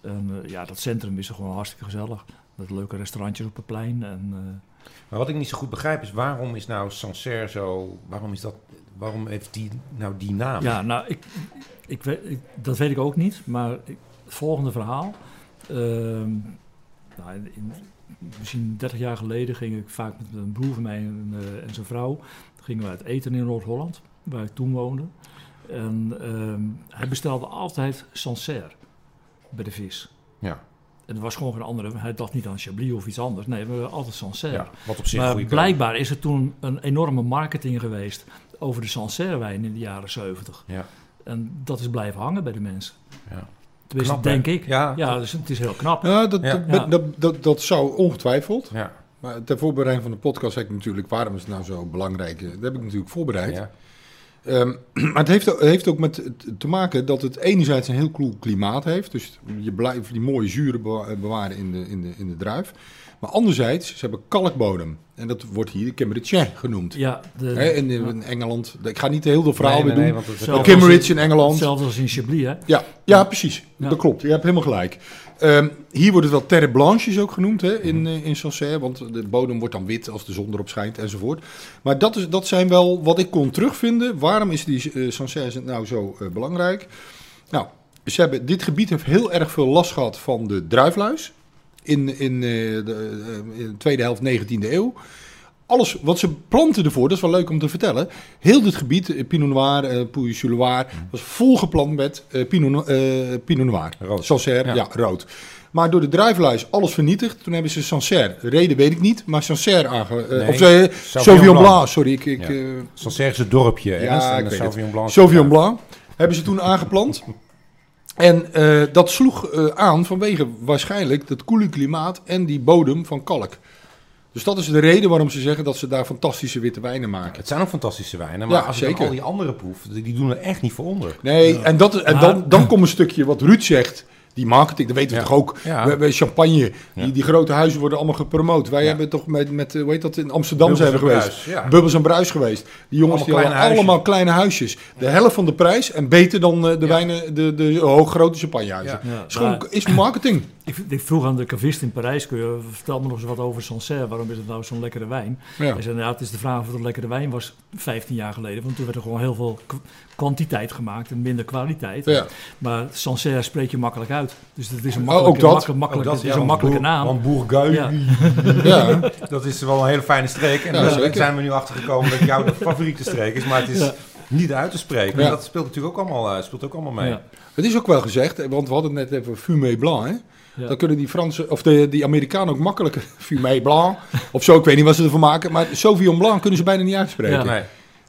En eh, ja, dat centrum is er gewoon hartstikke gezellig. Met leuke restaurantjes op het plein. En, eh, Maar wat ik niet zo goed begrijp is, waarom is nou Sancerre zo... Waarom, is dat, waarom heeft die nou die naam? ja, nou, ik, ik weet, ik- dat weet ik ook niet. Maar ik- het volgende verhaal. Ehm, nou, in, in- misschien 30 jaar geleden ging ik vaak met een broer van mij en, eh, en zijn vrouw. Gingen we uit eten in Noord-Holland, waar ik toen woonde. En ehm, hij bestelde altijd Sancerre bij de vis. Ja. En er was gewoon geen andere. Hij dacht niet aan Chablis of iets anders. Nee, we hebben altijd Sancerre. ja, wat op zich maar blijkbaar is er toen een enorme marketing geweest over de Sancerre-wijn in de jaren 70. Ja. En dat is blijven hangen bij de mensen. Ja. Tenminste, Knap, hè? denk ik. Ja. Ja, dus het is heel knap. Ja, dat, Ja. Dat, dat, dat, dat zou ongetwijfeld. Ja. Maar ter voorbereiding van de podcast heb ik natuurlijk, waarom is het nou zo belangrijk? Dat heb ik natuurlijk voorbereid. Ja. Ehm, *clears throat* maar het heeft, ook- heeft ook met te maken dat het enerzijds een heel cool klimaat heeft. Dus je blijft die mooie zuren bewa- bewaren in de, in, de, in de druif. Maar anderzijds, ze hebben kalkbodem. En dat wordt hier de Cambridge genoemd. Ja, de, Hè, in, in Engeland. Ik ga niet heel veel verhaal Nee, nee, weer nee, doen. Cambridge in Engeland. hetzelfde als in Chablis, hè? Ja, ja precies. Ja. Dat klopt. Je hebt helemaal gelijk. Ehm, hier wordt het wel terre blanches ook genoemd hè, in, eh, in Sancerre. Want de bodem wordt dan wit als de zon erop schijnt enzovoort. Maar dat, is, dat zijn wel wat ik kon terugvinden. Waarom is die eh Sancerre nou zo eh, belangrijk? Nou, ze hebben, dit gebied heeft heel erg veel last gehad van de druifluis. In, in, de, in de tweede helft 19e eeuw. Alles wat ze planten ervoor, dat is wel leuk om te vertellen. Heel dit gebied, eh, Pinot Noir, eh Pouilly Loire, was volgeplant met eh, Pinot, No- Pinot Noir. Rood. Sancerre, Ja. ja. rood. Maar door de druifluis alles vernietigd. Toen hebben ze Sancerre, reden weet ik niet, maar Sancerre aange... Nee, of Sauvignon Blanc. Sorry. Ik, ik, Ja. Sancerre is het dorpje. Ja, Ernst, en ik de weet Sauvignon Blanc. Sauvignon Blanc hebben ze toen aangeplant. *laughs* En dat sloeg aan vanwege waarschijnlijk dat koele klimaat en die bodem van kalk. Dus dat is de reden waarom ze zeggen dat ze daar fantastische witte wijnen maken. Het zijn ook fantastische wijnen, maar Ja, als zeker. al die andere proef, die doen er echt niet voor onder. Nee, en, dat, en dan, dan komt een stukje wat Ruud zegt. Die marketing, dat weten we Ja. toch ook. Ja. We hebben champagne. Ja. Die, die grote huizen worden allemaal gepromoot. Wij Ja. hebben toch met, met eh, hoe heet dat, in Amsterdam Bubbels zijn we geweest. Bruis. Bubbels en Bruis geweest. Die jongens Allemaal die kleine hadden huisjes. allemaal kleine huisjes. De helft van de prijs en beter dan eh, de Ja. wijnen, de, de hooggrote champagnehuizen. Ja. Ja, Is, gewoon, is marketing. Ik, ik vroeg aan de cavist in Parijs, kun je, vertel me nog eens wat over Sancerre. Waarom is het nou zo'n lekkere wijn? Ja. Hij zei, nou, het is de vraag of het een lekkere wijn was 15 jaar geleden. Want toen werd er gewoon heel veel kwantiteit gemaakt en minder kwaliteit. Ja. Maar Sancerre spreek je makkelijk uit. Dus het is een Oh, makkelijke, ook dat. makkelijk, makkelijk, Ook het dat, is ja, een makkelijke naam. Want Bourgogne, *laughs* Ja. dat is wel een hele fijne streek. En Ja, daar zeker. zijn we nu achter gekomen dat jouw favoriete streek is. Maar het is Ja. niet uit te spreken. Ja. En dat speelt natuurlijk ook allemaal, eh, speelt ook allemaal mee. Ja. Het is ook wel gezegd, want we hadden het net even fumé blanc. Hè? Ja. Dan kunnen die Fransen, of de, die Amerikanen ook makkelijker *laughs* fumé blanc. Of zo, ik weet niet wat ze ervan maken. Maar Sauvignon blanc kunnen ze bijna niet uitspreken. Ja. Nee.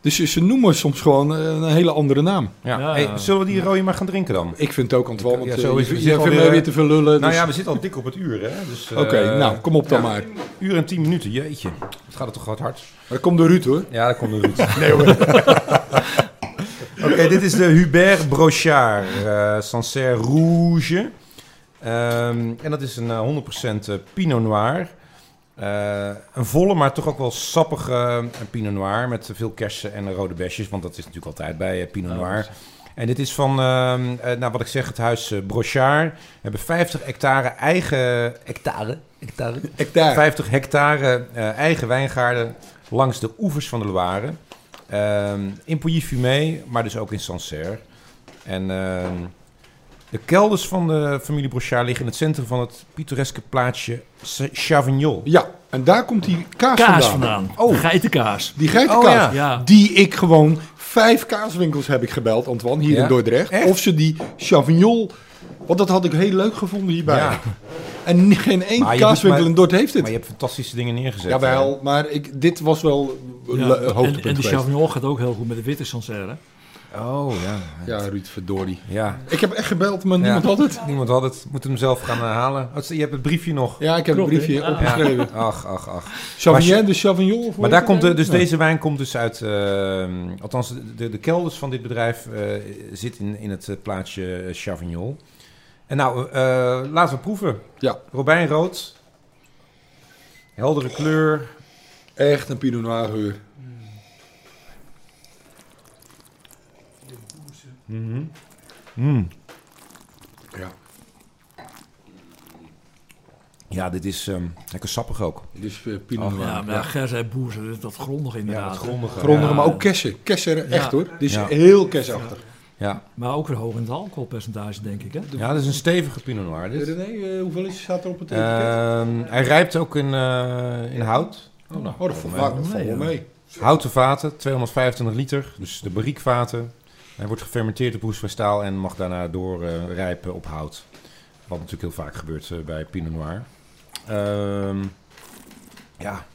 Dus ze- ze noemen soms gewoon eh, een hele andere naam. Ja. Ja. Hey, zullen we die rode maar gaan drinken dan? Ik vind het ook, Antoine, want Ja, ja, zo is- je, je mij weer te veel lullen. Nou dus- ja, we zitten al dik op het uur. Hè? Dus, Oké, eh, nou, kom op dan ja. maar. Uur en tien minuten, jeetje. Het gaat er toch wat hard. Maar dat komt door Ruud hoor. Ja, dat komt er goed. *laughs* Nee hoor. *laughs* Oké, dit is de Hubert Brochard eh Sancerre Rouge. Ehm, en dat is een eh, 100% eh, Pinot Noir. Eh, een volle, maar toch ook wel sappige eh, Pinot Noir. Met veel kersen en rode besjes. Want dat is natuurlijk altijd bij eh, Pinot Noir. En dit is van, ehm, eh, nou wat ik zeg, het huis eh, Brochard. We hebben 50 hectare eigen... Hectare? Hectare? Hectare. 50 hectare eh, eigen wijngaarden langs de oevers van de Loire. Ehm, in Pouilly-Fumé, maar dus ook in Sancerre. En de kelders van de familie Brochard liggen in het centrum van het pittoreske plaatsje Chavignol. Ja, en daar komt die kaas, Kaas vandaan. vandaan. Oh. Geitenkaas. Die geitenkaas. Oh, ja. Die ik gewoon... Vijf kaaswinkels heb ik gebeld, Antoine, hier Ja? in Dordrecht. Echt? Of ze die Chavignol... Want dat had ik heel leuk gevonden hierbij. Ja. En geen één kaaswinkel in Dordt heeft het. Maar je hebt fantastische dingen neergezet. Jawel, maar ik, dit was wel een Ja, le- en, hoogtepunt en de. Chauvignon gaat ook heel goed met de witte Sancerre. Oh, ja. Ja, Ruud, verdorie. Ja. Ik heb echt gebeld, maar niemand Ja. had het. Niemand had het. Moet hem zelf gaan eh, halen. Oh, Je hebt het briefje nog. Ja, ik heb Klopt, een briefje hè? opgeschreven. Ja. Ach, ach, ach. Chauvignon, de Chauvignon? of Maar daar komt de, het? dus Nee. deze wijn komt dus uit, eh, althans de, de, de kelders van dit bedrijf eh zit in, in het eh, plaatsje Chavignol. En nou, eh, laten we proeven. Ja. Robijnrood. Heldere kleur. Echt een Pinot Noir geur. Mm. Ja. Ja, dit is ehm, lekker sappig ook. Dus eh, Pinot Oh, Noir. Ja, maar Ja. Ger zei boer, dat is dat grondig inderdaad. het grondige. Grondige, Ja. maar ook kersen. Kersen, echt Ja. hoor. Dit is Ja. heel kersachtig. Ja. Maar ook weer hoog in het alcoholpercentage, denk ik. Hè? ja, dat is een stevige Pinot Noir. Dit. René, eh, hoeveel is, staat er op het etiket? Ehm, hij rijpt ook in, eh, in hout. oh, dat valt wel mee. Houten vaten, 225 liter. Dus de barriekvaten. Hij wordt gefermenteerd op hoestvrij staal en mag daarna doorrijpen op hout. Wat natuurlijk heel vaak gebeurt eh, bij Pinot Noir. Ehm, ja.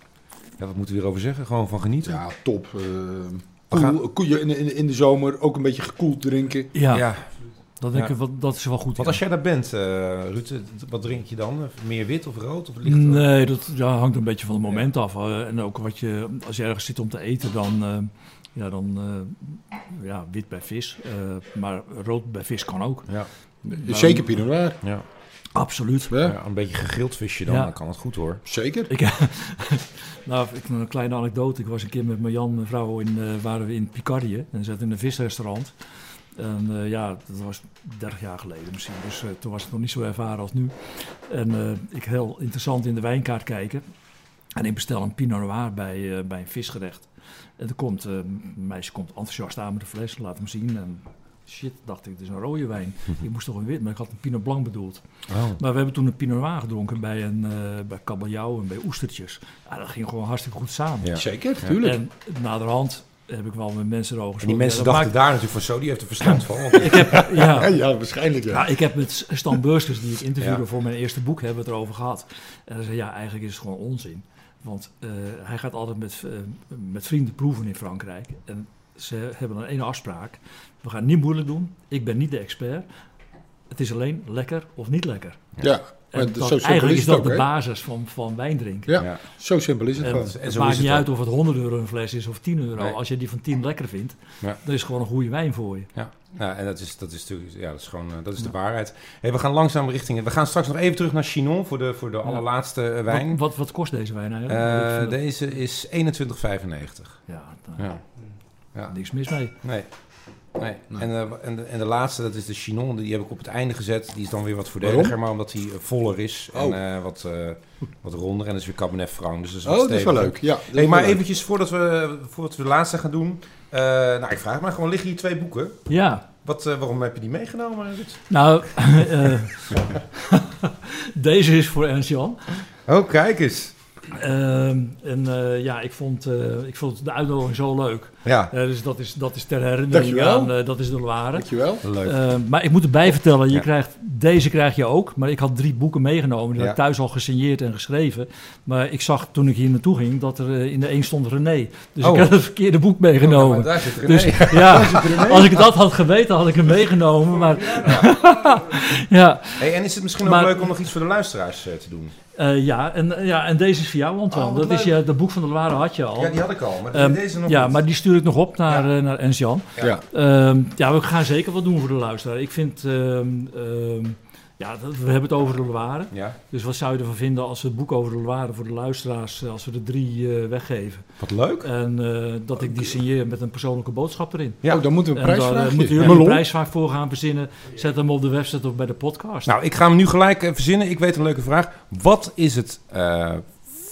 ja, wat moeten we hierover zeggen? Gewoon van genieten. Ja, top. eh We gaan- koel, koeien in, in, in de zomer ook een beetje gekoeld drinken. Ja, ja. Dat, denk Ja. ik, wel- dat is wel goed. Want ja. als jij daar bent, eh Ruud, wat drink je dan? Meer wit of rood of licht? Nee, dat ja, hangt een beetje van het moment af. en ook wat je, als je ergens zit om te eten, dan, ja, dan eh, ja, wit bij vis. eh, maar rood bij vis kan ook. Ja, Zeker Pinot Noir. ja. Absoluut. Ja, ja, een beetje gegrild visje dan, Ja. dan kan het goed hoor. Zeker. Ik, *laughs* nou, ik, een kleine anekdote. Ik was een keer met Marjan, mijn vrouw, in, eh, waren we in Picardie. En zaten in een visrestaurant. En eh, ja, dat was 30 jaar geleden misschien. Dus eh, toen was het nog niet zo ervaren als nu. En eh, ik heel interessant in de wijnkaart kijken. En ik bestel een Pinot Noir bij, eh, bij een visgerecht. En er komt, eh, een meisje komt enthousiast aan met de fles, laat hem zien. En shit, dacht ik, het is een rode wijn. Ik moest toch een wit, maar ik had een Pinot Blanc bedoeld. Oh. Maar we hebben toen een Pinot Noir gedronken bij, een, eh, bij kabeljauw en bij oestertjes. Ja, dat ging gewoon hartstikke goed samen. Ja. Zeker, tuurlijk. En naderhand heb ik wel met mensen erover En die mensen Ja, dachten daar natuurlijk van zo, die heeft er verstand van. Want *laughs* ik heb, ja, *laughs* Ja, waarschijnlijk ja. ja, ik heb met Stan Beurskes, die ik interviewde Ja. voor mijn eerste boek, hebben we het erover gehad. En hij zei, ja, eigenlijk is het gewoon onzin. Want eh, hij gaat altijd met, eh, met vrienden proeven in Frankrijk. En ze hebben dan één afspraak. We gaan niet moeilijk doen. Ik ben niet de expert. Het is alleen lekker of niet lekker. Ja, En maar dat- zo eigenlijk is het dat ook, de basis van, van wijn drinken. Ja, Ja. zo simpel is het En gewoon. En het maakt is niet het uit of het 100 euro een fles is of 10 euro. Nee. Als je die van 10 lekker vindt, Ja. dan is het gewoon een goede wijn voor je. Ja, ja en dat is, dat is natuurlijk, ja, dat is gewoon, eh, dat is de waarheid. Hey, we gaan langzaam richting, we gaan straks nog even terug naar Chinon voor de, voor de Ja. allerlaatste eh, wijn. Wat, wat, wat kost deze wijn eigenlijk? Eh, deze is 21,95. ja, nou, Ja. ja. niks mis mee. Nee. Nee. Nee. En, eh, en, de, en de laatste, dat is de Chinon, die heb ik op het einde gezet. Die is dan weer wat voordeliger, maar omdat hij eh, voller is en Oh. eh, wat, eh, wat ronder. En dat is weer Cabernet Franc, dus dat is Oh, dat is wel leuk. Ja, Hey, wel maar leuk. eventjes voordat we, voordat we de laatste gaan doen. eh, nou, ik vraag maar gewoon, liggen hier twee boeken? Ja, Wat, eh, waarom heb je die meegenomen? Ruud? nou, *laughs* eh, *laughs* deze is voor Ernst Jan. Oh, kijk eens. Ehm, en eh, ja, ik vond, eh, ik vond de uitnodiging zo leuk. Ja, Eh, dus dat is, dat is ter herinnering Dankjewel. aan, dat is de Loire. Dankjewel. leuk. Eh, maar ik moet erbij vertellen, je Ja. krijgt, deze krijg je ook. Maar ik had drie boeken meegenomen. Die Ja. had ik thuis al gesigneerd en geschreven. Maar ik zag toen ik hier naartoe ging dat er in de een stond René. Dus Oh. ik had het verkeerde boek Oh, meegenomen. daar zit René. dus *laughs* ja, als ik dat had geweten had ik hem meegenomen. Maar ja, *laughs* Hey, en is het misschien ook leuk om nog iets voor de luisteraars te doen? Eh, ja, en, eh, ja, en deze is voor jou, Antoine. Oh, dat is je, dat boek van de Loire had je al. Ja, die had ik al, maar Ehm, deze nog ja, niet. maar die stuur ik nog op naar, Ja. eh, naar Ernst-Jan. Ja. Ehm, ja, we gaan zeker wat doen voor de luisteraar. Ik vind, ehm, ehm, ja, we hebben het over de Loire. Ja, Dus wat zou je ervan vinden als we het boek over de Loire voor de luisteraars, eh, als we er drie eh, weggeven? wat leuk. En eh, dat ik die signeer met een persoonlijke boodschap erin. Ja. Oh, dan moeten we een daar prijsvraagje. moeten jullie een prijsvraag voor gaan verzinnen. Zet hem op de website of bij de podcast. Nou, ik ga hem nu gelijk verzinnen. Ik weet een leuke vraag. Wat is het eh,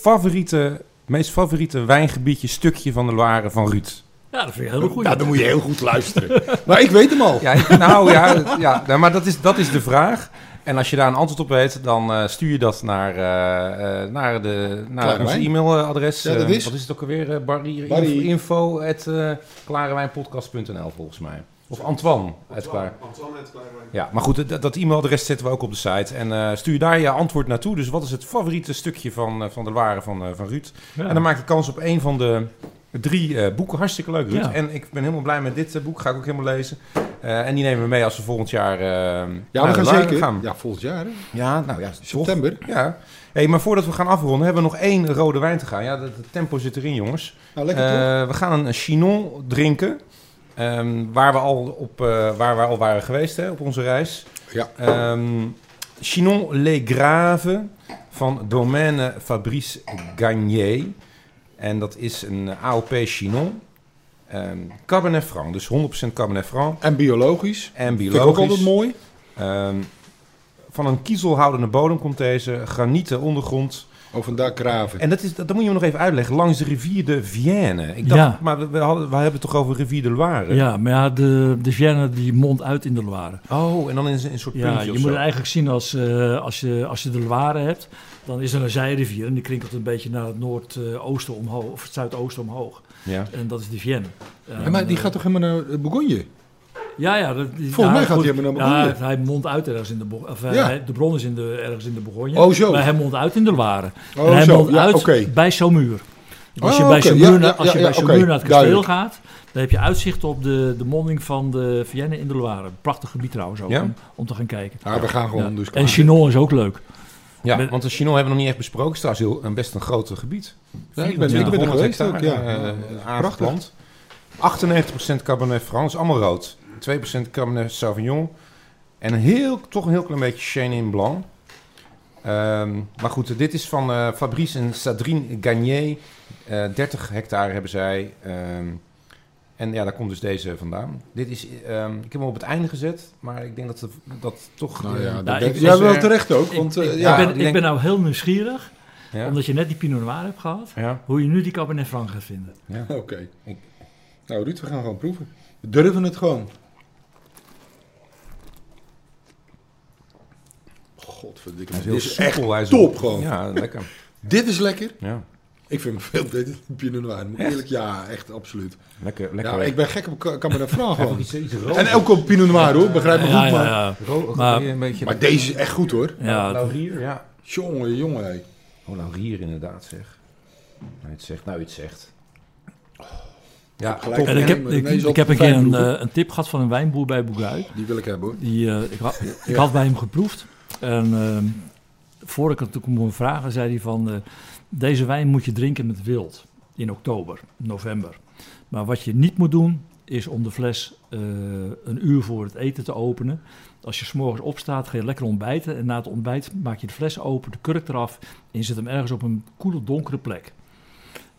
favoriete, meest favoriete wijngebiedje, stukje van de Loire van Ruud? ja, dat vind ik een hele goede. Ja, dan moet je heel goed luisteren. *laughs* maar ik weet hem al. Ja, nou ja, ja maar dat is, dat is de vraag. En als je daar een antwoord op weet, dan eh, stuur je dat naar, eh, eh, naar, de, naar ons e-mailadres. Ja, dat is- wat is het ook alweer? Barry, Barry. info at, klarewijnpodcast.nl volgens mij. Of Antoine. uit Klaar. Ja, maar goed, dat, dat e-mailadres zetten we ook op de site. En eh, stuur daar je antwoord naartoe. Dus wat is het favoriete stukje van, van de Loire van, van Ruud? Ja. En dan maak je kans op een van de drie eh, boeken. Hartstikke leuk, Ruud. Ja. En ik ben helemaal blij met dit eh, boek. Ga ik ook helemaal lezen. Eh, en die nemen we mee als we volgend jaar Ja, we gaan zeker. gaan. Ja, volgend jaar. Hè? Ja, nou ja, toch. September. Ja. Hey, maar voordat we gaan afronden, hebben we nog één rode wijn te gaan. Ja, de tempo zit erin, jongens. Nou, lekker toch? We gaan een Chinon drinken. ehm, waar, we al op, waar we al waren geweest hè, op onze reis. Ja. Ehm, Chinon Les Graves van Domaine Fabrice Gagné. En dat is een AOP Chinon. Ehm, Cabernet Franc, dus 100% Cabernet Franc. En biologisch. En Vind ik ook altijd biologisch. mooi. Ehm, van een kiezelhoudende bodem komt deze, granieten ondergrond. Oh, vandaar graven. En dat, is, dat, dat moet je me nog even uitleggen, langs de rivier de Vienne. Ik dacht, Ja. maar we, we, hadden, we hebben het toch over rivier de Loire? Ja, maar ja, de, de Vienne die mondt uit in de Loire. Oh, en dan in een soort Ja, puntje je moet zo. het eigenlijk zien als, eh, als, je, als je de Loire hebt, dan is er een zijrivier en die krinkelt een beetje naar het noordoosten omhoog, of het zuidoosten omhoog. Ja. En dat is de Vienne. Ja, maar die gaat toch helemaal naar eh, Bourgogne? Ja, ja. dat- Volgens ja, mij gaat goed. hij helemaal naar Ja, Bourgogne. hij mondt uit ergens in de. Of, eh, Ja. hij- de bron is in de, ergens in de Bourgogne. Oh, zo. Maar hij mondt uit in de Loire. Oh, en hij zo. mondt Ja, uit oké. bij Saumur. Dus Als je Oh, bij. Saumur, Ja, ja, als je ja, bij ja, Saumur oké. naar het kasteel Duidelijk. gaat, dan heb je uitzicht op de, de monding van de Vienne in de Loire. Prachtig gebied trouwens ook, Ja? om, om te gaan kijken. Ja, we gaan gewoon Ja. dus En Chinon is ook leuk. Ja, Met- want de Chinon hebben we nog niet echt besproken. Het is trouwens heel, een best een groot gebied. Ja, ik ben- ik ben er 400 geweest ook, hectare, ja. eh, Ja, aangeplant. 98% Cabernet Franc, is allemaal rood. 2% Cabernet Sauvignon. En een heel, toch een heel klein beetje Chenin Blanc. Ehm, maar goed, dit is van eh, Fabrice en Sadrine Gagné. Eh 30 hectare hebben zij. Ehm, en ja, daar komt dus deze vandaan. Dit is, ehm, ik heb hem op het einde gezet, maar ik denk dat het, dat toch... Nou eh, ja, Ja, dat ik- ik- ja, wel ik- terecht ook. Ik, Want, eh, ik, ja, ben, ik ik denk- ben nou heel nieuwsgierig, ja, omdat je net die Pinot Noir hebt gehad, ja, hoe je nu die Cabernet Franc gaat vinden. ja. Oké. Ik- Nou, Ruud, we gaan gewoon proeven. We durven het gewoon. Godverdikke. Dit is echt top gewoon. Ja, lekker. *laughs* Dit is lekker. Ja, Ik vind hem veel beter dan Pinot Noir. Moet eerlijk, ja, echt absoluut. lekker. lekker. Ja, ik ben gek op Ca- Cabernet Franc *laughs* gewoon. iets, iets rood. En ook op Pinot Noir hoor, begrijp me goed. Ja, ja, maar, ja. Ro- Maar- een beetje... maar deze is echt goed hoor. ja. Laurier, ja. Jongen, jongen. hé. Oh, Laurier inderdaad, zeg. Nou, het zegt, nou, iets zegt. Ja, gelijk. En ik, heb, ik, ik heb een keer een, eh, een tip gehad van een wijnboer bij Bourguy. Die wil ik hebben hoor. Die, eh, ik, had, *laughs* ik had bij hem geproefd. En ehm voordat ik het toen kon vragen, zei hij van... eh, deze wijn moet je drinken met wild in oktober, november. Maar wat je niet moet doen, is om de fles eh, een uur voor het eten te openen. Als je s'morgens opstaat, ga je lekker ontbijten. En na het ontbijt maak je de fles open, de kurk eraf... en je zet hem ergens op een koele, donkere plek.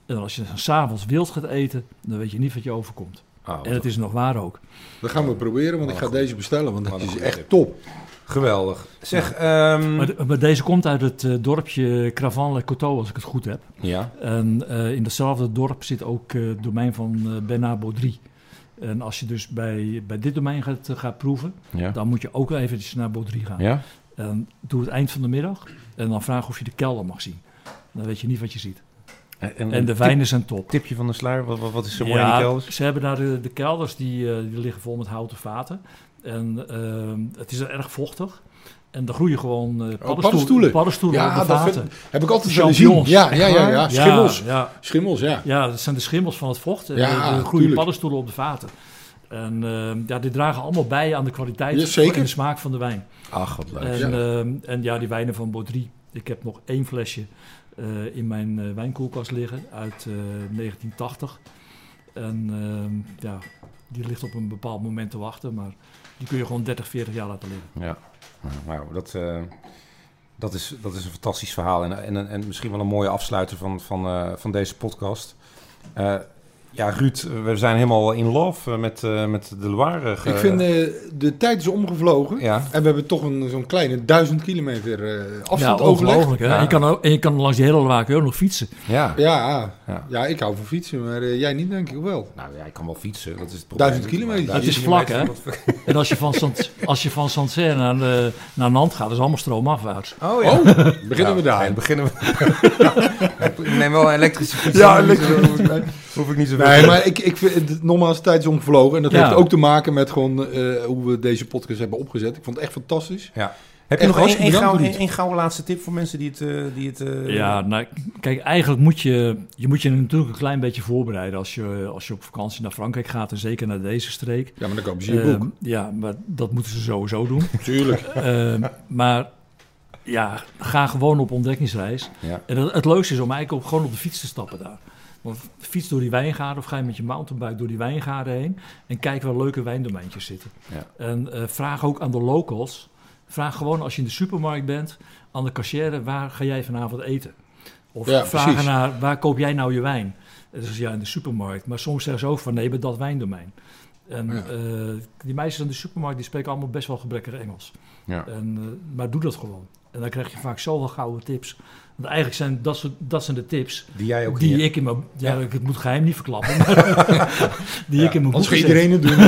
En als je dan s'avonds wild gaat eten, dan weet je niet wat je overkomt. Wat En het is nog waar ook. Dat gaan we proberen, want ik ga goed. deze bestellen, want dat is echt top. Geweldig. Zeg, ehm, Maar, de- maar deze komt uit het eh, dorpje Cravan-le-Coteau, als ik het goed heb. ja, En eh, in datzelfde dorp zit ook eh, het domein van Bernard Baudry. En als je dus bij, bij dit domein gaat, gaat proeven, ja, dan moet je ook eventjes naar Baudry gaan. ja. En doe het eind van de middag en dan vraag of je de kelder mag zien. Dan weet je niet wat je ziet. En, En de wijnen zijn top. Tipje van de sluier, wat, wat, wat is er mooi in die Ja, kelders? ze hebben daar de, de kelders, die, die liggen vol met houten vaten. En ehm, het is er erg vochtig. En er groeien gewoon eh paddenstoelen, paddenstoelen. paddenstoelen Ja, op de vaten. vind- Heb ik altijd willen zien. Champignons. Ja, ja, ja, ja. Schimmels. Ja, ja, Schimmels, ja. ja, dat zijn de schimmels van het vocht. Ja, er- groeien tuurlijk. paddenstoelen op de vaten. En ehm, ja, die dragen allemaal bij aan de kwaliteit en de smaak van de wijn. Ach, wat leuk. En Ja. ja, en ja die wijnen van Baudry. Ik heb nog één flesje eh, in mijn eh, wijnkoelkast liggen uit eh, 1980. En ehm, ja, die ligt op een bepaald moment te wachten. Maar die kun je gewoon 30, 40 jaar laten liggen. Ja, nou, dat, eh, dat, is, dat is een fantastisch verhaal. En, en, en misschien wel een mooie afsluiter van, van, eh, van deze podcast. Eh, ja, Ruud, we zijn helemaal in love eh, met, eh, met de Loire. ge- Ik vind eh, de tijd is omgevlogen. Ja, En we hebben toch een, zo'n kleine duizend kilometer eh, afstand ja, overlegd. ongelooflijk. Hè? Ja. En, je kan ook, en je kan langs die hele Loire ook nog fietsen. ja. Ja, Ja. ja. ik hou van fietsen, maar eh, jij niet denk ik wel. Nou ja, ik kan wel fietsen. Dat is het probleem. Duizend kilometer. Het is vlak, hè? En als je van, Sant, als je van Sancerre naar, de, naar Nantes gaat, is allemaal stroomafwaarts. Oh ja. Oh, beginnen we daar. Beginnen we. *laughs* ik neem wel een elektrische fiets. Ja, dan elektrisch. Hoef ik- Hoef ik niet zoveel Nee, maar ik, ik vind het nogmaals, de tijd is omgevlogen. En dat Ja. heeft ook te maken met gewoon eh, hoe we deze podcast hebben opgezet. Ik vond het echt fantastisch. Heb je nog één, gouden, laatste tip voor mensen die het... eh, die het eh, Ja, nou, kijk, eigenlijk moet je, je moet je natuurlijk een klein beetje voorbereiden als je, als je op vakantie naar Frankrijk gaat en zeker naar deze streek. Ja, maar dan kopen ze je Ehm, boek. ja, maar dat moeten ze sowieso doen. *laughs* Tuurlijk. Ehm, maar ja, ga gewoon op ontdekkingsreis. Ja. En het, het leukste is om eigenlijk ook gewoon op de fiets te stappen daar. Want fiets door die wijngaarden of ga je met je mountainbike door die wijngaarden heen en kijk waar leuke wijndomeintjes zitten. Ja. En eh, vraag ook aan de locals. Vraag gewoon als je in de supermarkt bent aan de cashier waar ga jij vanavond eten? Of Ja, precies. naar waar koop jij nou je wijn? Dus ja, in de supermarkt. Maar soms zeggen ze ook van nee, bij dat wijndomein. En Ja. eh, die meisjes aan de supermarkt die spreken allemaal best wel gebrekkig Engels. Ja. En, eh, maar doe dat gewoon. En dan krijg je vaak zoveel gouden tips. Want eigenlijk zijn dat, soort, dat zijn de tips Die jij ook die ik in mijn... Ja, Ja. ik het moet geheim niet verklappen. *laughs* *laughs* die ik in mijn boek gezet. iedereen het doen.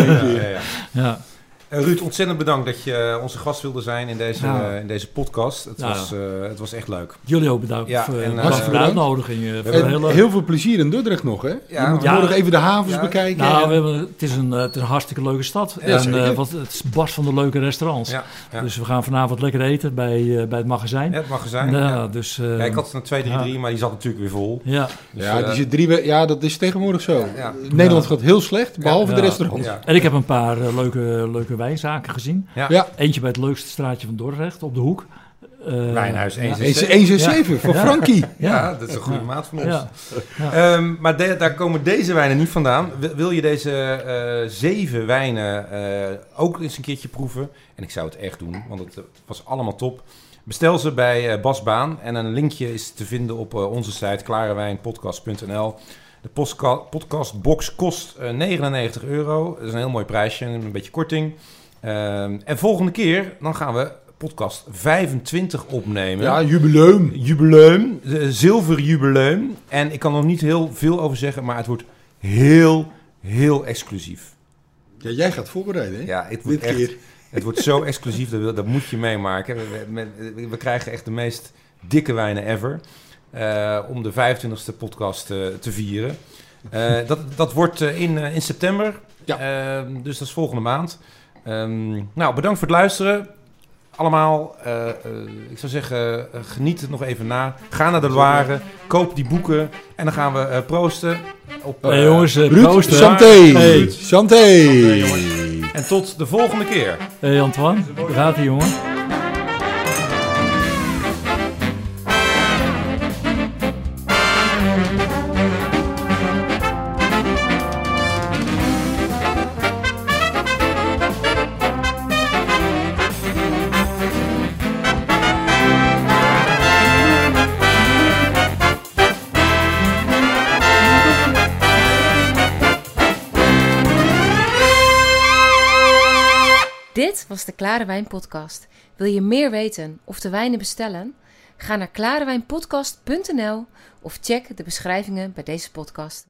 Ja, Eh, Ruud, ontzettend bedankt dat je eh, onze gast wilde zijn in deze, Ja. eh, in deze podcast. Het, Ja. was, eh, het was echt leuk. Jullie ook bedankt Ja, voor, en, en, voor de uitnodiging. heel heel veel plezier in Dordrecht nog, hè? Ja, je moet ja. morgen even de havens Ja. bekijken. Nou, we hebben, het, is een, het is een hartstikke leuke stad. Ja, en, zeker. eh, wat, het is barst van de leuke restaurants. Ja, ja. Dus we gaan vanavond lekker eten bij, bij het magazijn. Ja, het mag er zijn. Ja, Ja. Dus, eh, Ja, ik had een 2-3-3, maar die zat natuurlijk weer vol. ja. Dus, ja, die zit drie we- ja, dat is tegenwoordig zo. Ja. Nederland Ja. gaat heel slecht, behalve Ja. de restaurants. En ik heb een paar eh, leuke, leuke wijnzaken gezien. Ja. Ja. Eentje bij het leukste straatje van Dordrecht, op de hoek. Eh, Wijnhuis ja. 167. 167 voor Ja. Frankie. Ja, dat is een goede maat van ons. Ja. Ehm, maar de- daar komen deze wijnen niet vandaan. Wil, wil je deze eh, zeven wijnen eh, ook eens een keertje proeven? En ik zou het echt doen, want het was allemaal top. Bestel ze bij Bas Baan. En een linkje is te vinden op onze site klarewijnpodcast.nl. De podcastbox kost eh, 99 euro. Dat is een heel mooi prijsje, een beetje korting. Ehm, en volgende keer dan gaan we podcast 25 opnemen. Ja, jubileum. Jubileum, eh, zilverjubileum. En ik kan er nog niet heel veel over zeggen, maar het wordt heel, heel exclusief. Ja, jij gaat voorbereiden, hè? Ja, het wordt Dit echt, keer. het wordt zo exclusief, dat, dat moet je meemaken. We- we krijgen echt de meest dikke wijnen ever. Eh, om de 25e podcast eh, te vieren. Eh, dat, dat wordt in, in september. Ja. Ehm, dus dat is volgende maand. Ehm, nou, bedankt voor het luisteren. Allemaal, ik zou zeggen, geniet het nog even na. Ga naar de Loire, koop die boeken en dan gaan we eh, proosten. Op, Hey, jongens, Ruud, proost, hè. santé. Hey. Santé. En tot de volgende keer. Hey Antoine, daar gaat hij jongen. Was de Klare Wijn Podcast. Wil je meer weten of de wijnen bestellen? Ga naar klarewijnpodcast.nl of check de beschrijvingen bij deze podcast.